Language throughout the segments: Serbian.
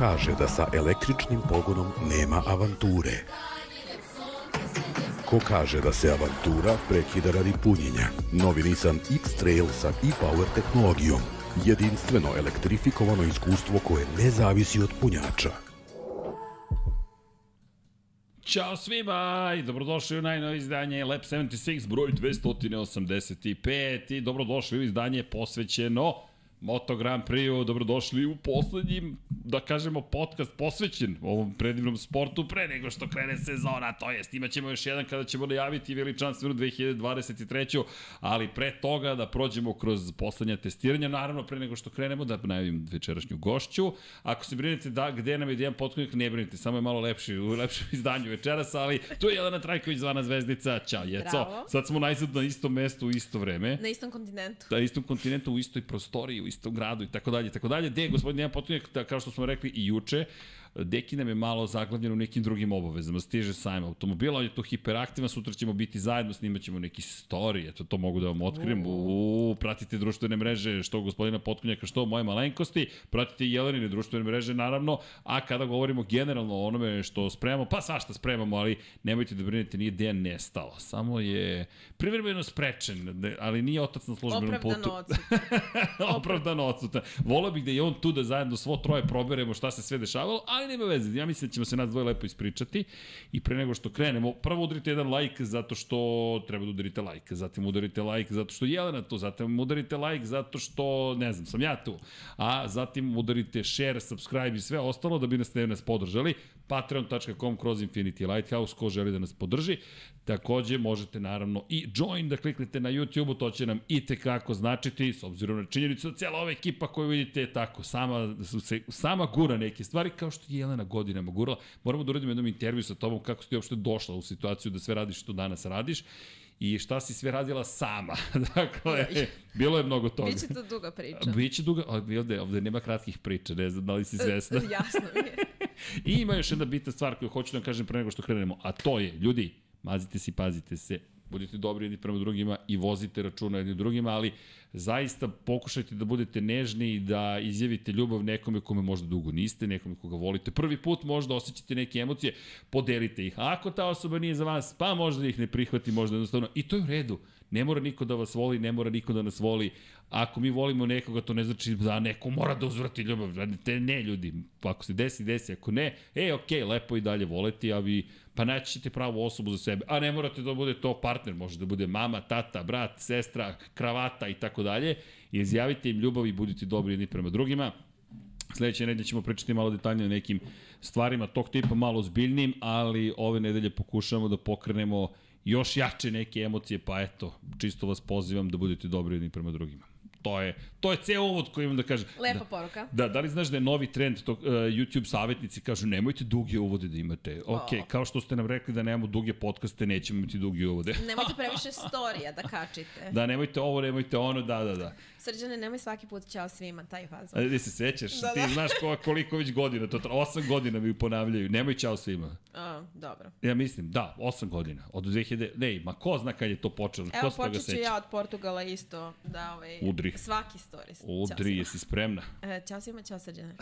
Kaže da sa električnim pogonom nema avanture? Ko kaže da se avantura prekida radi punjenja? Novi Nissan X-Trail sa e-Power tehnologijom. Jedinstveno elektrifikovano iskustvo koje ne zavisi od punjača. Ćao svima i dobrodošli u najnovo izdanje Lab 76 broj 285 i dobrodošli u izdanje posvećeno Moto Grand Prix, dobrodošli u poslednjim, da kažemo, podcast posvećen ovom predivnom sportu pre nego što krene sezona, to jest imaćemo još jedan kada ćemo najaviti veličanstvenu 2023. Ali pre toga da prođemo kroz poslednja testiranja, naravno pre nego što krenemo da najavim večerašnju gošću. Ako se brinete da gde nam je jedan potkonik, ne brinite, samo je malo lepši u lepšem izdanju večeras, ali tu je Jelena Trajković, zvana zvezdica, ćao Jeco. Bravo. Sad smo najzad na istom mestu u isto vreme. Na istom kontinentu. Na istom kontinentu, u istoj prostoriji, u istom gradu i tako dalje tako dalje. Gde je gospodin Dejan Potkonjak, da, kao što smo rekli i juče, Deki nam je malo zaglavljen u nekim drugim obavezama. Stiže sajma automobila, on je tu hiperaktivan, sutra ćemo biti zajedno, snimat ćemo neki story, eto to mogu da vam otkrijem. U, pratite društvene mreže, što gospodina Potkonjaka, što moje malenkosti, pratite i Jelenine društvene mreže, naravno, a kada govorimo generalno o onome što spremamo, pa svašta spremamo, ali nemojte da brinete, nije Dejan nestao, samo je privremeno sprečen, ali nije otac na službenom putu. Opravdano odsutan. opravdano odsutan. Volao bih da je on tu da zajedno svo troje proberemo šta se sve dešavalo, ali nema veze. Ja mislim da ćemo se nas dvoje lepo ispričati. I pre nego što krenemo, prvo udarite jedan like zato što treba da udarite like. Zatim udarite like zato što je Jelena tu. Zatim udarite like zato što, ne znam, sam ja tu. A zatim udarite share, subscribe i sve ostalo da bi nas ne nas podržali. Patreon.com kroz Infinity Lighthouse, ko želi da nas podrži. Takođe možete naravno i join da kliknete na YouTube-u, to će nam i tekako značiti, s obzirom na činjenicu da cijela ova ekipa koju vidite je tako, sama, se, sama gura neke stvari, kao što je Jelena godinama gurala. Moramo da uradimo jednom intervju sa tobom kako si ti uopšte došla u situaciju da sve radiš što danas radiš i šta si sve radila sama. dakle, bilo je mnogo toga. Biće to duga priča. Biće duga, ovde, ovde nema kratkih priča, ne znam da li si svesna. Jasno mi je. I ima još jedna bitna stvar koju hoću da vam kažem pre nego što krenemo, a to je, ljudi, mazite se i pazite se, budite dobri jedni prema drugima i vozite računa jedni drugima, ali zaista pokušajte da budete nežni i da izjavite ljubav nekome kome možda dugo niste, nekome koga volite. Prvi put možda osjećate neke emocije, podelite ih. A ako ta osoba nije za vas, pa možda ih ne prihvati, možda jednostavno. I to je u redu. Ne mora niko da vas voli, ne mora niko da nas voli. Ako mi volimo nekoga, to ne znači da neko mora da uzvrati ljubav. Radite ne, ljudi. Ako se desi, desi. Ako ne, e, okej, okay, lepo i dalje voleti, a vi pa naći ćete pravu osobu za sebe. A ne morate da bude to partner, može da bude mama, tata, brat, sestra, kravata i tako dalje. Izjavite im ljubav i budite dobri jedni prema drugima. Sledeće nedelje ćemo pričati malo detaljnije o nekim stvarima tog tipa, malo zbiljnim, ali ove nedelje pokušamo da pokrenemo još jače neke emocije, pa eto, čisto vas pozivam da budete dobri jedni prema drugima. To je, to je ceo uvod koji imam da kažem. Lepa da, poruka. Da, da li znaš da je novi trend, to, uh, YouTube savjetnici kažu nemojte duge uvode da imate. Ok, O. kao što ste nam rekli da nemamo duge podcaste, nećemo imati duge uvode. Nemojte previše storija da kačite. da, nemojte ovo, nemojte ono, da, da, da. Srđane, nemoj svaki put ćao svima, taj fazon. A, se sećaš? Da, Ti da. znaš ko, koliko već godina, to tra- osam godina mi ponavljaju. Nemoj čao svima. A, dobro. Ja mislim, da, 8 godina. Od 2000, ne, ma ko zna kad je to počelo, ko Evo se toga počet ću seća? ja od Portugala isto da ovaj, Udri. svaki stories. Udri, jesi spremna? E, ćao svima, ćao Srđane.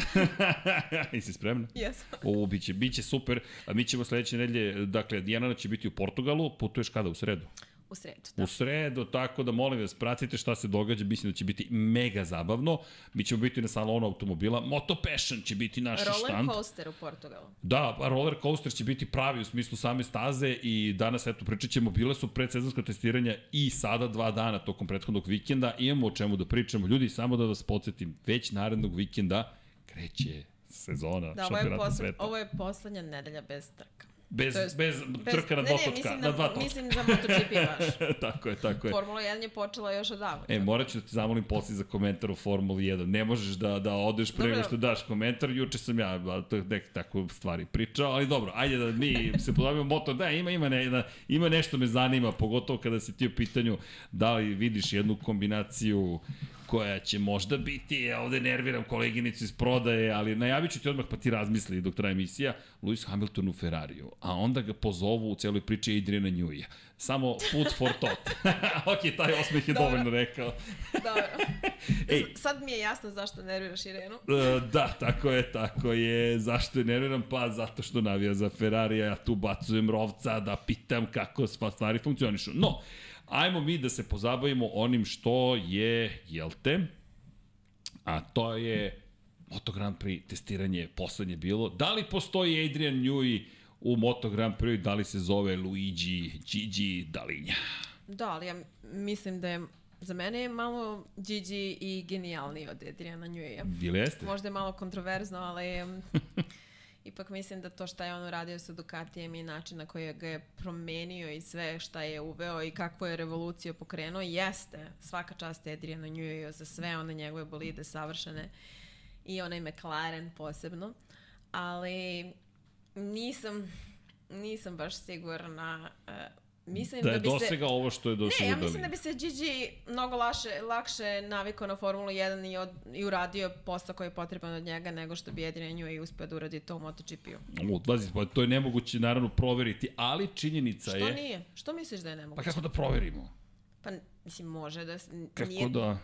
jesi spremna? Jesam. O, biće, biće super. A mi ćemo sledeće nedelje, dakle, Dijana će biti u Portugalu, putuješ kada? U sredu? U sredu, Da. U sredu, tako da molim vas, pratite šta se događa, mislim da će biti mega zabavno. Mi ćemo biti na salonu automobila, Moto Passion će biti naš Roller štand. coaster u Portugalu. Da, roller coaster će biti pravi u smislu same staze i danas, eto, pričat ćemo, bile su predsezonska testiranja i sada dva dana tokom prethodnog vikenda. Imamo o čemu da pričamo. Ljudi, samo da vas podsjetim, već narednog vikenda kreće sezona Da, ovo je, šampionata sveta. ovo je poslednja nedelja bez trka. Bez, to jest- bez, trka na ne, dva ne, točka, mislim na dva točka. Mislim za MotoGP baš. tako je, tako je. Formula 1 je počela još odavno. E, morat ću da ti zamolim posle za komentar u Formuli 1. Ne možeš da, da odeš pre nego što daš komentar. Juče sam ja to je nek tako stvari pričao, ali dobro, ajde da mi se podobimo moto. Da, ima, ima, ne, da, ima nešto me zanima, pogotovo kada si ti u pitanju da li vidiš jednu kombinaciju koja će možda biti, ja ovde nerviram koleginicu iz prodaje, ali najavit ću ti odmah pa ti razmisli dok traje emisija, Lewis Hamilton u Ferrariju, a onda ga pozovu u celoj priči Adriana Njuija. Samo food for thought. ok, taj osmeh je Dobro. dovoljno rekao. Dobro. Ej. Sad mi je jasno zašto nerviraš Irenu. E, da, tako je, tako je. Zašto je nerviram? Pa zato što navija za Ferrari, a ja tu bacujem rovca da pitam kako stvari funkcionišu. No, ajmo mi da se pozabavimo onim što je, jel te, a to je Moto Grand Prix testiranje poslednje bilo. Da li postoji Adrian Newey u Moto Grand Prix, da li se zove Luigi Gigi Dalinja? Da, ali ja mislim da je za mene je malo Gigi i genijalniji od Adriana Njuija. Ili jeste? Možda je malo kontroverzno, ali ipak mislim da to šta je on uradio sa Ducatijem i način na koji ga je promenio i sve šta je uveo i kakvu je revoluciju pokrenuo, jeste. Svaka čast Adrianu Njuiju za sve one njegove bolide savršene i onaj McLaren posebno, ali nisam nisam baš sigurna uh, mislim Da da, je bi se dosegao ovo što je Ne, dosegao ja mislim da bi se Gigi mnogo laše, lakše navikao na Formulu 1 i, od, i uradio posao koji je potreban od njega nego što bi Adrian Newey uspeo da uradi to u MotoGP-u. Pa to je nemoguće naravno proveriti, ali činjenica Što je... nije? Što misliš da je Pa nemoguće? kako da proverimo? Pa, mislim, može da... Kako nije, da...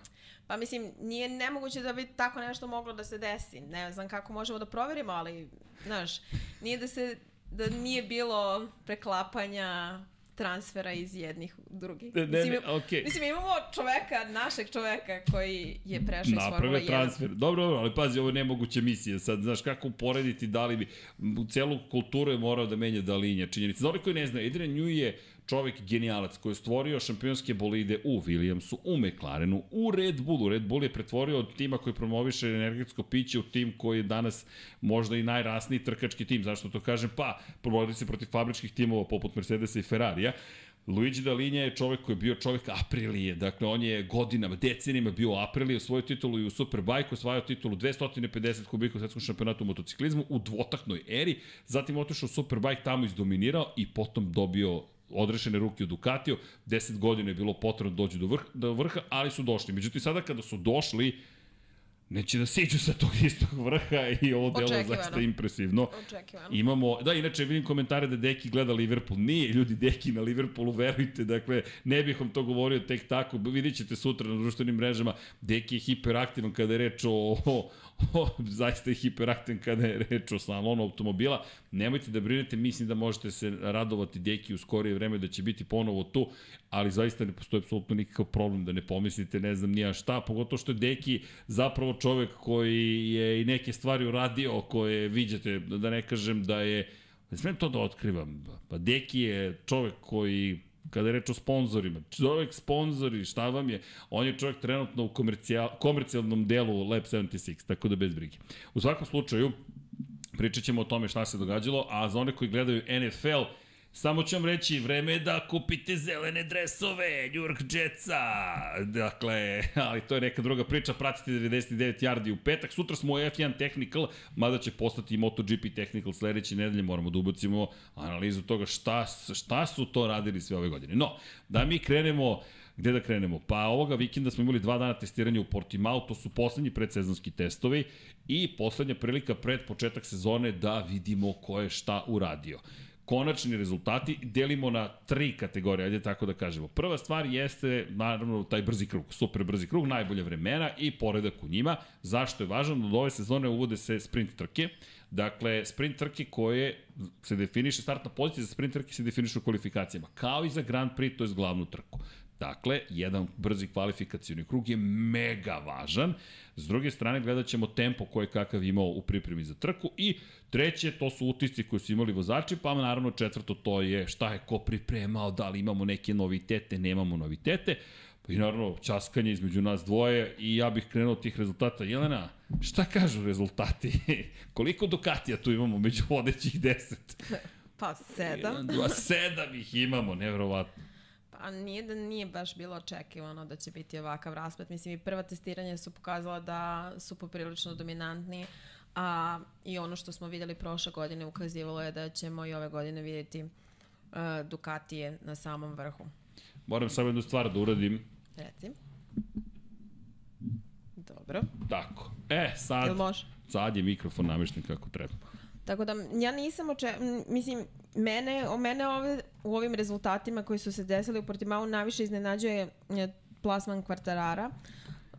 Pa mislim, nije nemoguće da bi tako nešto moglo da se desi. Ne znam kako možemo da proverimo, ali, znaš, nije da se, da nije bilo preklapanja transfera iz jednih u drugih. Ne, ne, mislim, ne, okej. mislim, imamo čoveka, našeg čoveka koji je prešao iz Formule Naprave 1. transfer. Dobro, dobro, ali pazi, ovo je nemoguća misija. Sad, znaš, kako uporediti, da li bi... U celu kulturu je morao da menja Dalinja. Činjenica. Za ovi koji ne znaju, Adrian Newey je čovek genijalac koji je stvorio šampionske bolide u Williamsu, u McLarenu, u Red Bullu. Red Bull je pretvorio od tima koji promoviše energetsko piće u tim koji je danas možda i najrasniji trkački tim. Zašto to kažem? Pa, provodili se protiv fabričkih timova poput Mercedesa i Ferrarija. Luigi Dalinja je čovek koji je bio čovek Aprilije, dakle on je godinama, decenijama bio Aprilije, osvojio titulu i u Superbike, osvajao titulu 250 kubika u svetskom šampionatu u motociklizmu u dvotaknoj eri, zatim otišao u Superbike, tamo izdominirao i potom dobio odrešene ruke u Ducatiju, 10 godina je bilo potrebno da dođu do vrha, do vrha, ali su došli. Međutim, sada kada su došli, neće da siđu sa tog istog vrha i ovo delo je zaista impresivno. Očekivano. Imamo, da, inače vidim komentare da Deki gleda Liverpool. Nije, ljudi, Deki na Liverpoolu, verujte, dakle, ne bih vam to govorio tek tako, vidit ćete sutra na društvenim mrežama, Deki je hiperaktivan kada je reč o, o zaista je hiperaktivan kada je reč o salonu automobila. Nemojte da brinete, mislim da možete se radovati Deki u skorije vreme da će biti ponovo tu, ali zaista ne postoji apsolutno nikakav problem da ne pomislite, ne znam nija šta, pogotovo što je Deki zapravo čovek koji je i neke stvari uradio koje viđate, da ne kažem da je Ne smem to da otkrivam. Pa Deki je čovek koji kada je reč o sponzorima, čovek sponzori, šta vam je, on je čovek trenutno u komercijal, komercijalnom delu Lab 76, tako da bez brige. U svakom slučaju, pričat ćemo o tome šta se događalo, a za one koji gledaju NFL, Samo ću vam reći, vreme je da kupite zelene dresove, New York Jetsa. Dakle, ali to je neka druga priča, pratite 99 yardi u petak. Sutra smo u F1 Technical, mada će postati i MotoGP Technical sledeće nedelje, moramo da ubacimo analizu toga šta, šta su to radili sve ove godine. No, da mi krenemo Gde da krenemo? Pa ovoga vikenda smo imali dva dana testiranja u Portimao, to su poslednji predsezonski testovi i poslednja prilika pred početak sezone da vidimo ko je šta uradio konačni rezultati delimo na tri kategorije, ajde tako da kažemo. Prva stvar jeste, naravno, taj brzi krug, super brzi krug, najbolje vremena i poredak u njima. Zašto je važno? Od ove sezone uvode se sprint trke. Dakle, sprint trke koje se definiše, startna pozicija za sprint trke se definiše u kvalifikacijama, kao i za Grand Prix, to je glavnu trku. Dakle, jedan brzi kvalifikacijoni krug je mega važan. S druge strane, gledat ćemo tempo koje kakav imao u pripremi za trku i treće, to su utisci koji su imali vozači, pa naravno četvrto, to je šta je ko pripremao, da li imamo neke novitete, nemamo novitete. I naravno, časkanje između nas dvoje i ja bih krenuo tih rezultata. Jelena, šta kažu rezultati? Koliko Ducatija tu imamo među vodećih deset? Pa sedam. Jedan, dva, sedam ih imamo, nevjerovatno. Pa nije da nije baš bilo očekivano da će biti ovakav rasplet. Mislim, i prva testiranja su pokazala da su poprilično dominantni, a i ono što smo videli prošle godine ukazivalo je da ćemo i ove godine vidjeti uh, Ducatije na samom vrhu. Moram samo jednu stvar da uradim. Reci. Dobro. Tako. E, sad, sad je mikrofon namešten kako treba. Tako da ja nisam oče... Mislim, mene, o mene ove, u ovim rezultatima koji su se desili u Portimao najviše iznenađuje e, plasman kvartarara.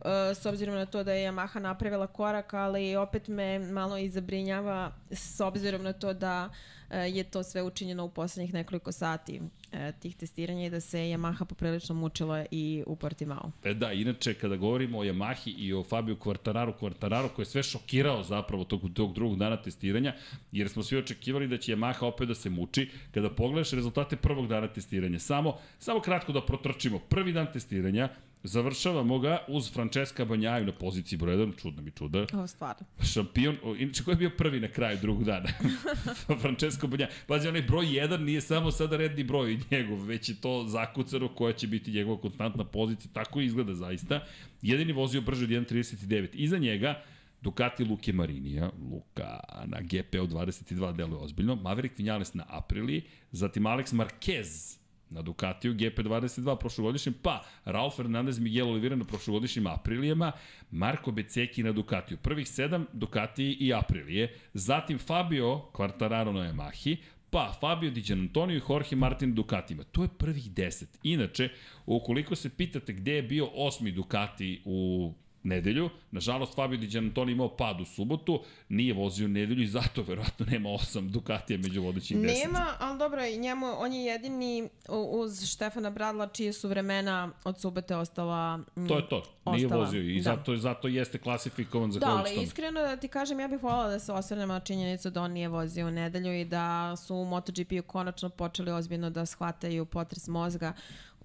E, s obzirom na to da je Yamaha napravila korak, ali opet me malo i zabrinjava s obzirom na to da je to sve učinjeno u poslednjih nekoliko sati e, tih testiranja i da se Yamaha poprilično mučila i u Portimao. E da, inače, kada govorimo o Yamahi i o Fabio Quartararu, Quartararu koji je sve šokirao zapravo tog, tog drugog dana testiranja, jer smo svi očekivali da će Yamaha opet da se muči. Kada pogledaš rezultate prvog dana testiranja, samo, samo kratko da protrčimo. Prvi dan testiranja, Završavamo ga uz Francesca Banjaju na poziciji broj 1, čudno mi čuda. Ovo stvarno. Šampion, o, inače ko je bio prvi na kraju drugog dana? Francesco Banjaju. Pazi, onaj broj 1 nije samo sada redni broj njegov, već je to zakucano koja će biti njegova konstantna pozicija, tako izgleda zaista. Jedini vozio brže od 1.39. Iza njega, Ducati Luke Marinija, Luka na GP-u 22 deluje ozbiljno, Maverick Vinales na Apriliji, zatim Alex Marquez na Ducatiju GP22 prošlogodišnjem, pa Raul Fernandez Miguel Oliveira na prošlogodišnjim Aprilijama, Marko Beceki na Ducatiju. Prvih sedam Ducati i Aprilije, zatim Fabio Quartararo na Yamahi, pa Fabio Di Giannantonio i Jorge Martin Ducatima. To je prvih deset. Inače, ukoliko se pitate gde je bio osmi Ducati u nedelju. Nažalost, Fabio Di Giannantonio imao pad u subotu, nije vozio nedelju i zato verovatno nema osam Ducatija među vodećih deset. Nema, ali dobro, njemu, on je jedini uz Štefana Bradla čije su vremena od subote ostala mm, To je to. Nije ostala. vozio i Da. zato, zato jeste klasifikovan za Da, da, ali iskreno da ti kažem, ja bih voljela da se osvrnemo na činjenicu da on nije vozio u nedelju i da su u MotoGP-u konačno počeli ozbiljno da shvataju potres mozga.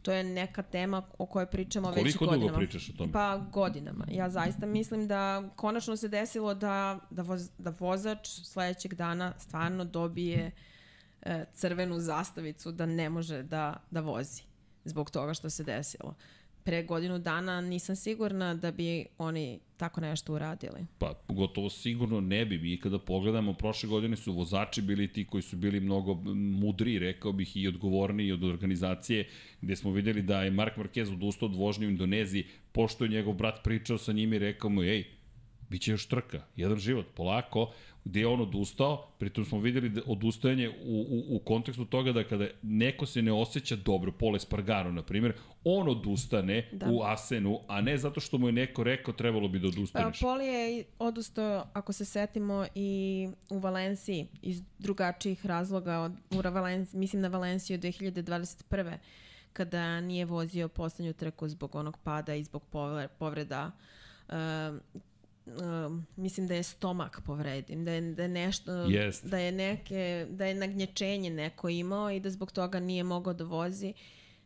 To je neka tema o kojoj pričamo već Koliko dugo godinama. pričaš o tome? Pa godinama. Ja zaista mislim da konačno se desilo da, da, voz, da vozač sledećeg dana stvarno dobije e, crvenu zastavicu da ne može da, da vozi zbog toga što se desilo. Pre godinu dana nisam sigurna da bi oni tako nešto uradili. Pa gotovo sigurno ne bi. Mi kada pogledamo, prošle godine su vozači bili ti koji su bili mnogo mudri, rekao bih, i odgovorniji od organizacije, gde smo videli da je Mark Marquez odustao od vožnje u Indoneziji, pošto je njegov brat pričao sa njim i rekao mu, ej, Biće još trka, jedan život, polako, gde je on odustao, pritom smo videli da odustajanje u, u, u kontekstu toga da kada neko se ne osjeća dobro, Pole Spargaro, na primjer, on odustane da. U Asenu, a ne zato što mu je neko rekao trebalo bi da Pa, odustaneš. Poli je i odustao, ako se setimo, i u Valenciji iz drugačijih razloga. Od, u Valenciji, mislim na Valenciju 2021. kada nije vozio poslednju trku zbog onog pada i zbog povre- povreda mislim da je stomak povredim, da je, da je nešto, Jest. da je neke, da je nagnječenje neko imao i da zbog toga nije mogao da vozi.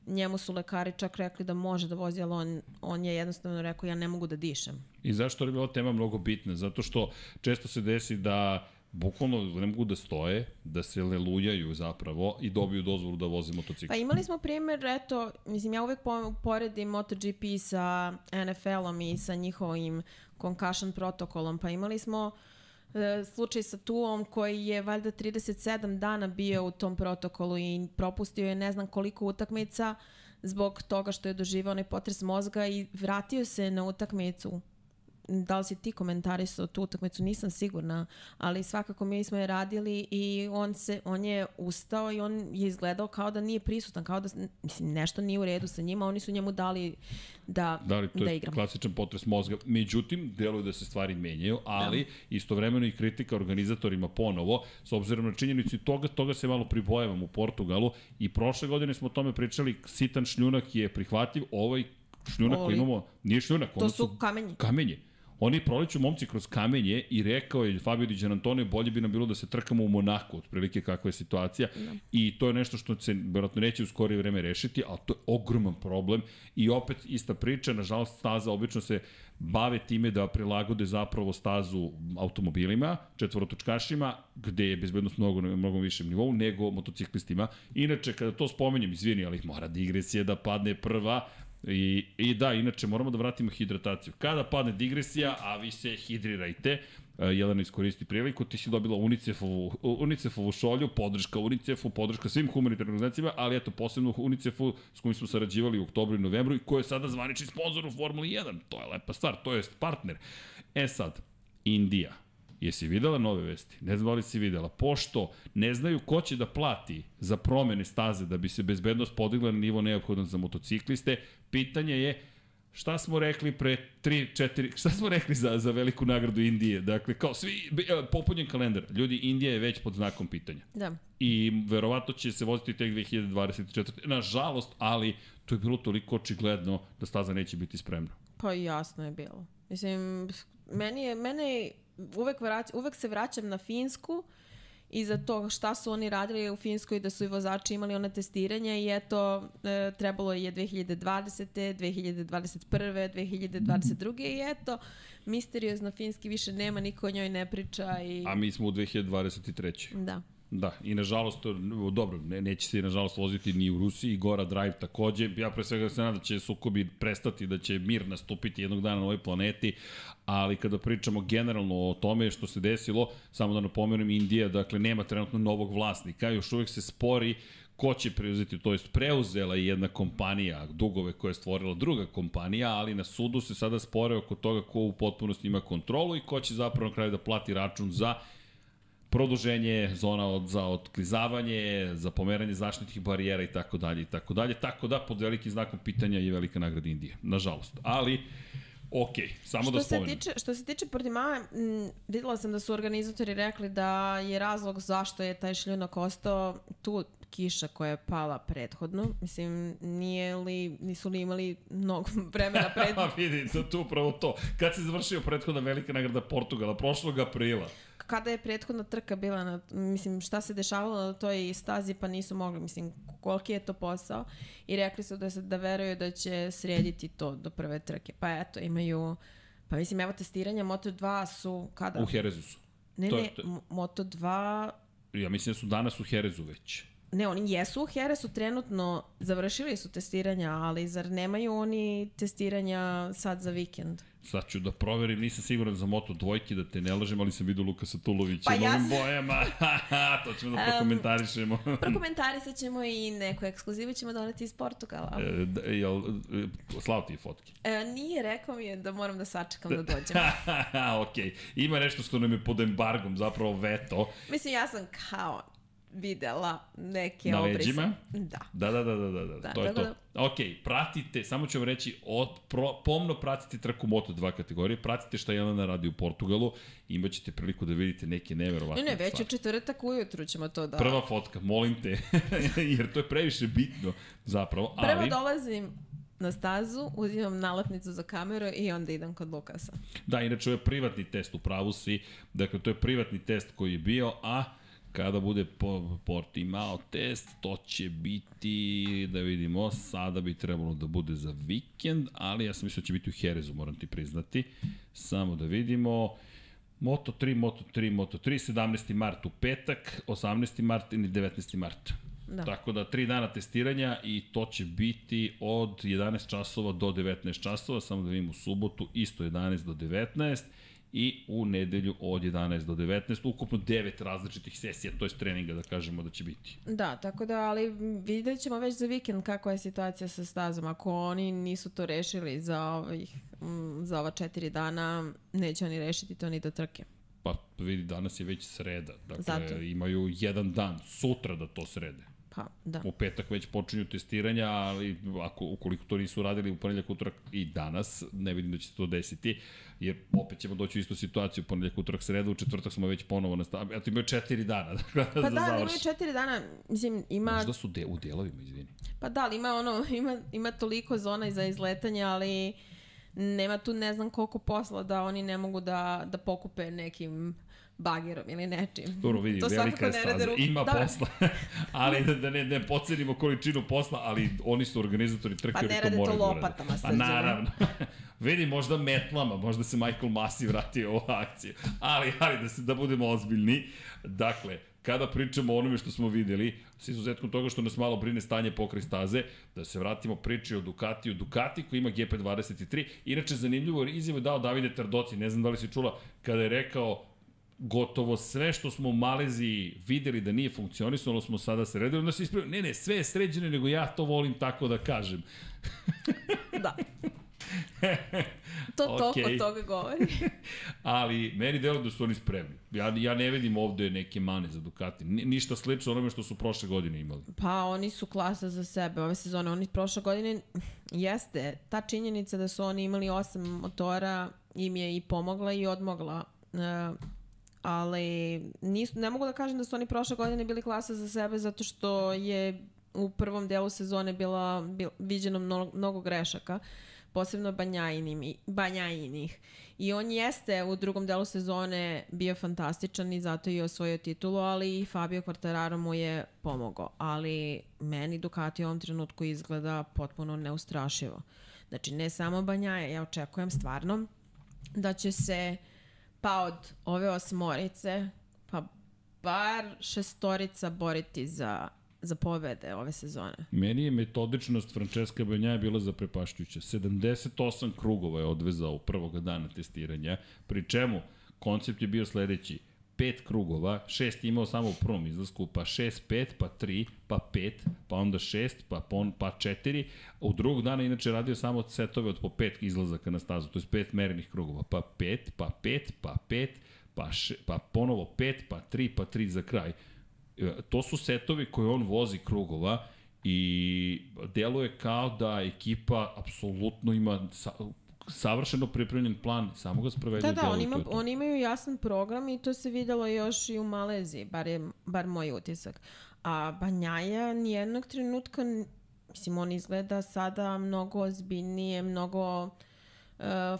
Njemu su lekari čak rekli da može da vozi, ali on, on je jednostavno rekao ja ne mogu da dišem. I zašto je ova tema mnogo bitna? Zato što često se desi da bukvalno ne mogu da stoje, da se lelujaju zapravo i dobiju dozvolu da voze motocikl. Pa imali smo primjer, eto, mislim, ja uvek po- poredim MotoGP sa NFL-om i sa njihovim concussion protokolom, pa imali smo e, slučaj sa Tuom koji je valjda 37 dana bio u tom protokolu i propustio je ne znam koliko utakmica zbog toga što je doživao onaj potres mozga i vratio se na utakmicu da li si ti komentarisao tu utakmicu, nisam sigurna, ali svakako mi smo je radili i on, se, on je ustao i on je izgledao kao da nije prisutan, kao da mislim, nešto nije u redu sa njima, oni su njemu dali da, Da li to da je igram. klasičan potres mozga. Međutim, deluje da se stvari menjaju, ali da. istovremeno i kritika organizatorima ponovo, s obzirom na činjenicu i toga, toga se malo pribojavam u Portugalu i prošle godine smo o tome pričali, sitan šljunak je prihvatljiv, ovaj šljunak koji imamo, nije šljunak, To ono su kamenji. kamenje. Oni proleću momci kroz kamenje i rekao je Fabio Di Giannantonio bolje bi nam bilo da se trkamo u Monaku, otprilike kakva je situacija. Da. I to je nešto što se verovatno neće u skorije vreme rešiti, ali to je ogroman problem. I opet ista priča, nažalost staza obično se bave time da prilagode zapravo stazu automobilima, četvorotočkašima, gde je bezbednost mnogo, mnogo višem nivou nego motociklistima. Inače, kada to spomenjem, izvini, ali mora digresija da padne prva, I, I da, inače moramo da vratimo hidrataciju. Kada padne digresija, a vi se hidrirajte, E, Jelena iskoristi priliku, ti si dobila UNICEF-ovu, UNICEF-ovu šolju, podrška UNICEF-u, podrška svim humanitarnim organizacijama, ali eto, posebno UNICEF-u s kojim smo sarađivali u oktobru i novembru i koji je sada zvanični sponsor u Formuli 1. To je lepa stvar, to je partner. E sad, Indija. Jesi videla nove vesti? Ne znam da li si videla. Pošto ne znaju ko će da plati za promene staze da bi se bezbednost podigla na nivo neophodan za motocikliste, pitanje je šta smo rekli pre 3, 4, šta smo rekli za, za veliku nagradu Indije? Dakle, kao svi, e, popunjen kalendar. Ljudi, Indija je već pod znakom pitanja. Da. I verovatno će se voziti tek 2024. Nažalost, ali to je bilo toliko očigledno da staza neće biti spremna. Pa jasno je bilo. Mislim, meni je, mene je uvek, vrać, uvek se vraćam na Finsku i za to šta su oni radili u Finskoj da su i vozači imali ona testiranja i eto e, trebalo je 2020. 2021. 2022. i eto misteriozno Finski više nema, niko o njoj ne priča i... A mi smo u 2023. Da. Da, i nažalost, dobro, ne, neće se i nažalost voziti ni u Rusiji, Gora Drive takođe, ja pre svega se nadam da će sukobi prestati, da će mir nastupiti jednog dana na ovoj planeti, ali kada pričamo generalno o tome što se desilo, samo da napomenem, Indija, dakle, nema trenutno novog vlasnika, još uvek se spori ko će preuzeti, to jest preuzela je jedna kompanija, dugove koje je stvorila druga kompanija, ali na sudu se sada spore oko toga ko u potpunosti ima kontrolu i ko će zapravo na kraju da plati račun za produženje zona od, za otklizavanje, za pomeranje zaštitnih barijera i tako dalje i tako dalje. Tako da pod velikim znakom pitanja je velika nagrada Indije, nažalost. Ali Ok, samo što da spomenem. Se tiče, što se tiče Portimao, videla sam da su organizatori rekli da je razlog zašto je taj šljunak ostao tu kiša koja je pala prethodno. Mislim, nije li, nisu li imali mnogo vremena pred... Vidi, to, to upravo to. Kad se završio prethodna velika nagrada Portugala, prošlog aprila? Kada je prethodna trka bila, na, mislim, šta se dešavalo na toj stazi, pa nisu mogli, mislim, koliki je to posao. I rekli su da, se, da veruju da će srediti to do prve trke. Pa eto, imaju... Pa mislim, evo testiranja Moto2 su kada? U Herezu su. Ne, to, ne, to... Moto2... Ja mislim da su danas u Herezu već. Ne, oni jesu u Heresu trenutno, završili su testiranja, ali zar nemaju oni testiranja sad za vikend? Sad ću da proverim, nisam siguran za Moto dvojke, da te ne lažem, ali sam vidio Lukasa Tulovića pa u novim ja... bojama. to ćemo da prokomentarišemo. Um, prokomentarisat ćemo i neku ekskluzivu ćemo doneti iz Portugala. E, da, jel, e, slao ti je fotke? E, nije, rekao mi je da moram da sačekam da dođem. ok, ima nešto što nam je pod embargom, zapravo veto. Mislim, ja sam kao videla neke Na obrise. leđima? Da. Da, da, da, da, da, da. da to je to. Da... Ok, pratite, samo ću vam reći, od, pro, pomno pratite trku Moto2 kategorije, pratite šta Jelena radi u Portugalu, imaćete priliku da vidite neke neverovatne Ne, ne, već je četvrtak ujutru ćemo to da... Prva fotka, molim te, jer to je previše bitno zapravo, ali... Prvo dolazim na stazu, uzimam nalepnicu za kameru i onda idem kod Lukasa. Da, inače ovo je privatni test, u pravu si, dakle to je privatni test koji je bio, a kada bude po, Portimao test, to će biti, da vidimo, sada bi trebalo da bude za vikend, ali ja sam mislio da će biti u Herezu, moram ti priznati. Samo da vidimo. Moto 3, Moto 3, Moto 3, 17. mart u petak, 18. mart i 19. mart. Da. Tako da tri dana testiranja i to će biti od 11 časova do 19 časova, samo da vidimo u subotu isto 11 do 19 i u nedelju od 11 do 19, ukupno 9 različitih sesija, to je treninga da kažemo da će biti. Da, tako da, ali vidjet ćemo već za vikend kakva je situacija sa stazom. Ako oni nisu to rešili za, ovih, mm, za ova četiri dana, neće oni rešiti to ni do trke. Pa vidi, danas je već sreda, dakle Zato. imaju jedan dan, sutra da to srede. Pa, da. U petak već počinju testiranja, ali ako, ukoliko to nisu radili u ponedljak, utorak i danas, ne vidim da će se to desiti, jer opet ćemo doći u istu situaciju, ponedljak, utorak, sreda, u četvrtak smo već ponovo nastavili, eto imaju četiri dana. Da, pa da, da imaju četiri dana, mislim, ima... Možda su de, u delovima, izvini. Pa da, ali ima, ono, ima, ima toliko zona za izletanje, ali nema tu ne znam koliko posla da oni ne mogu da, da pokupe nekim bagerom ili nečim. Dobro, vidi, to velika je staza, ima da. posla, ali da, da ne, ne pocenimo količinu posla, ali oni su organizatori trke, pa ne rade to, to lopatama. Pa naravno. vidi, možda metlama, možda se Michael Masi vratio u akciju, ali, ali da, se, da budemo ozbiljni. Dakle, kada pričamo o onome što smo videli, s izuzetkom toga što nas malo brine stanje pokraj staze, da se vratimo priči o Ducatiju. Ducati koji ima GP23, inače zanimljivo izjavo dao Davide Tardoci, ne znam da li si čula, kada je rekao gotovo sve što smo u Maleziji videli da nije funkcionisalo, smo sada sredili, onda se ispravio, ne, ne, sve je sređeno, nego ja to volim tako da kažem. da. to okay. toliko toga govori. Ali meni delo da su oni spremni. Ja, ja ne vidim ovde neke mane za Ducati. Ni, ništa slično onome što su prošle godine imali. Pa oni su klasa za sebe ove sezone. Oni prošle godine jeste ta činjenica da su oni imali osam motora im je i pomogla i odmogla. Uh, ali nis, ne mogu da kažem da su oni prošle godine bili klasa za sebe zato što je u prvom delu sezone bila, bila viđeno mnogo, mnogo grešaka posebno Banjajinim, Banjajinih. I on jeste u drugom delu sezone bio fantastičan i zato je osvojio titulu, ali i Fabio Quartararo mu je pomogao. Ali meni Ducati u ovom trenutku izgleda potpuno neustrašivo. Znači, ne samo Banjaje, ja očekujem stvarno da će se uh, pa od ove osmorice, pa bar šestorica boriti za za pobede ove sezone. Meni je metodičnost Francesca Banjaja bila zaprepašćuća. 78 krugova je odvezao prvog dana testiranja, pri čemu koncept je bio sledeći – pet krugova, šest je imao samo u prvom izlasku, pa šest, pet, pa tri, pa pet, pa onda šest, pa, pon, pa četiri. U drugog dana inače radio samo setove od po pet izlazaka na stazu, to je pet merenih krugova, pa pet, pa pet, pa pet, pa, še, pa ponovo pet, pa tri, pa tri za kraj. E, to su setovi koje on vozi krugova i deluje kao da ekipa apsolutno ima savršeno pripremljen plan, samo ga sprovede da, da, oni, ima, oni imaju jasan program i to se videlo još i u Maleziji, bar, je, bar moj utisak. A Banjaja nijednog trenutka, mislim, on izgleda sada mnogo ozbiljnije, mnogo uh,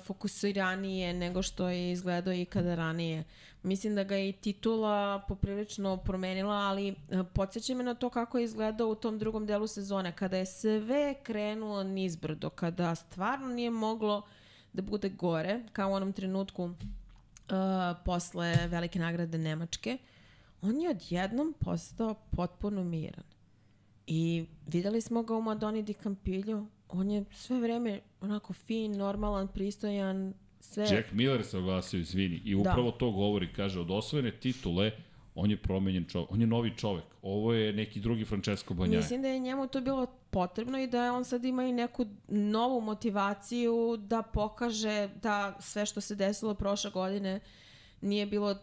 fokusiranije nego što je izgledao ikada ranije. Mislim da ga je i titula poprilično promenila, ali uh, podsjeća me na to kako je izgledao u tom drugom delu sezone, kada je sve krenulo nizbrdo, kada stvarno nije moglo da bude gore, kao u onom trenutku uh, posle velike nagrade Nemačke, on je odjednom postao potpuno miran. I videli smo ga u Madoni di Campillo, on je sve vreme onako fin, normalan, pristojan, sve... Jack Miller se oglasio, izvini, i da. upravo da. to govori, kaže, od osvojene titule, on je promenjen čovek, on je novi čovek. Ovo je neki drugi Francesco Banjaje. Mislim da je njemu to bilo potrebno i da on sad ima i neku novu motivaciju da pokaže da sve što se desilo prošle godine nije bilo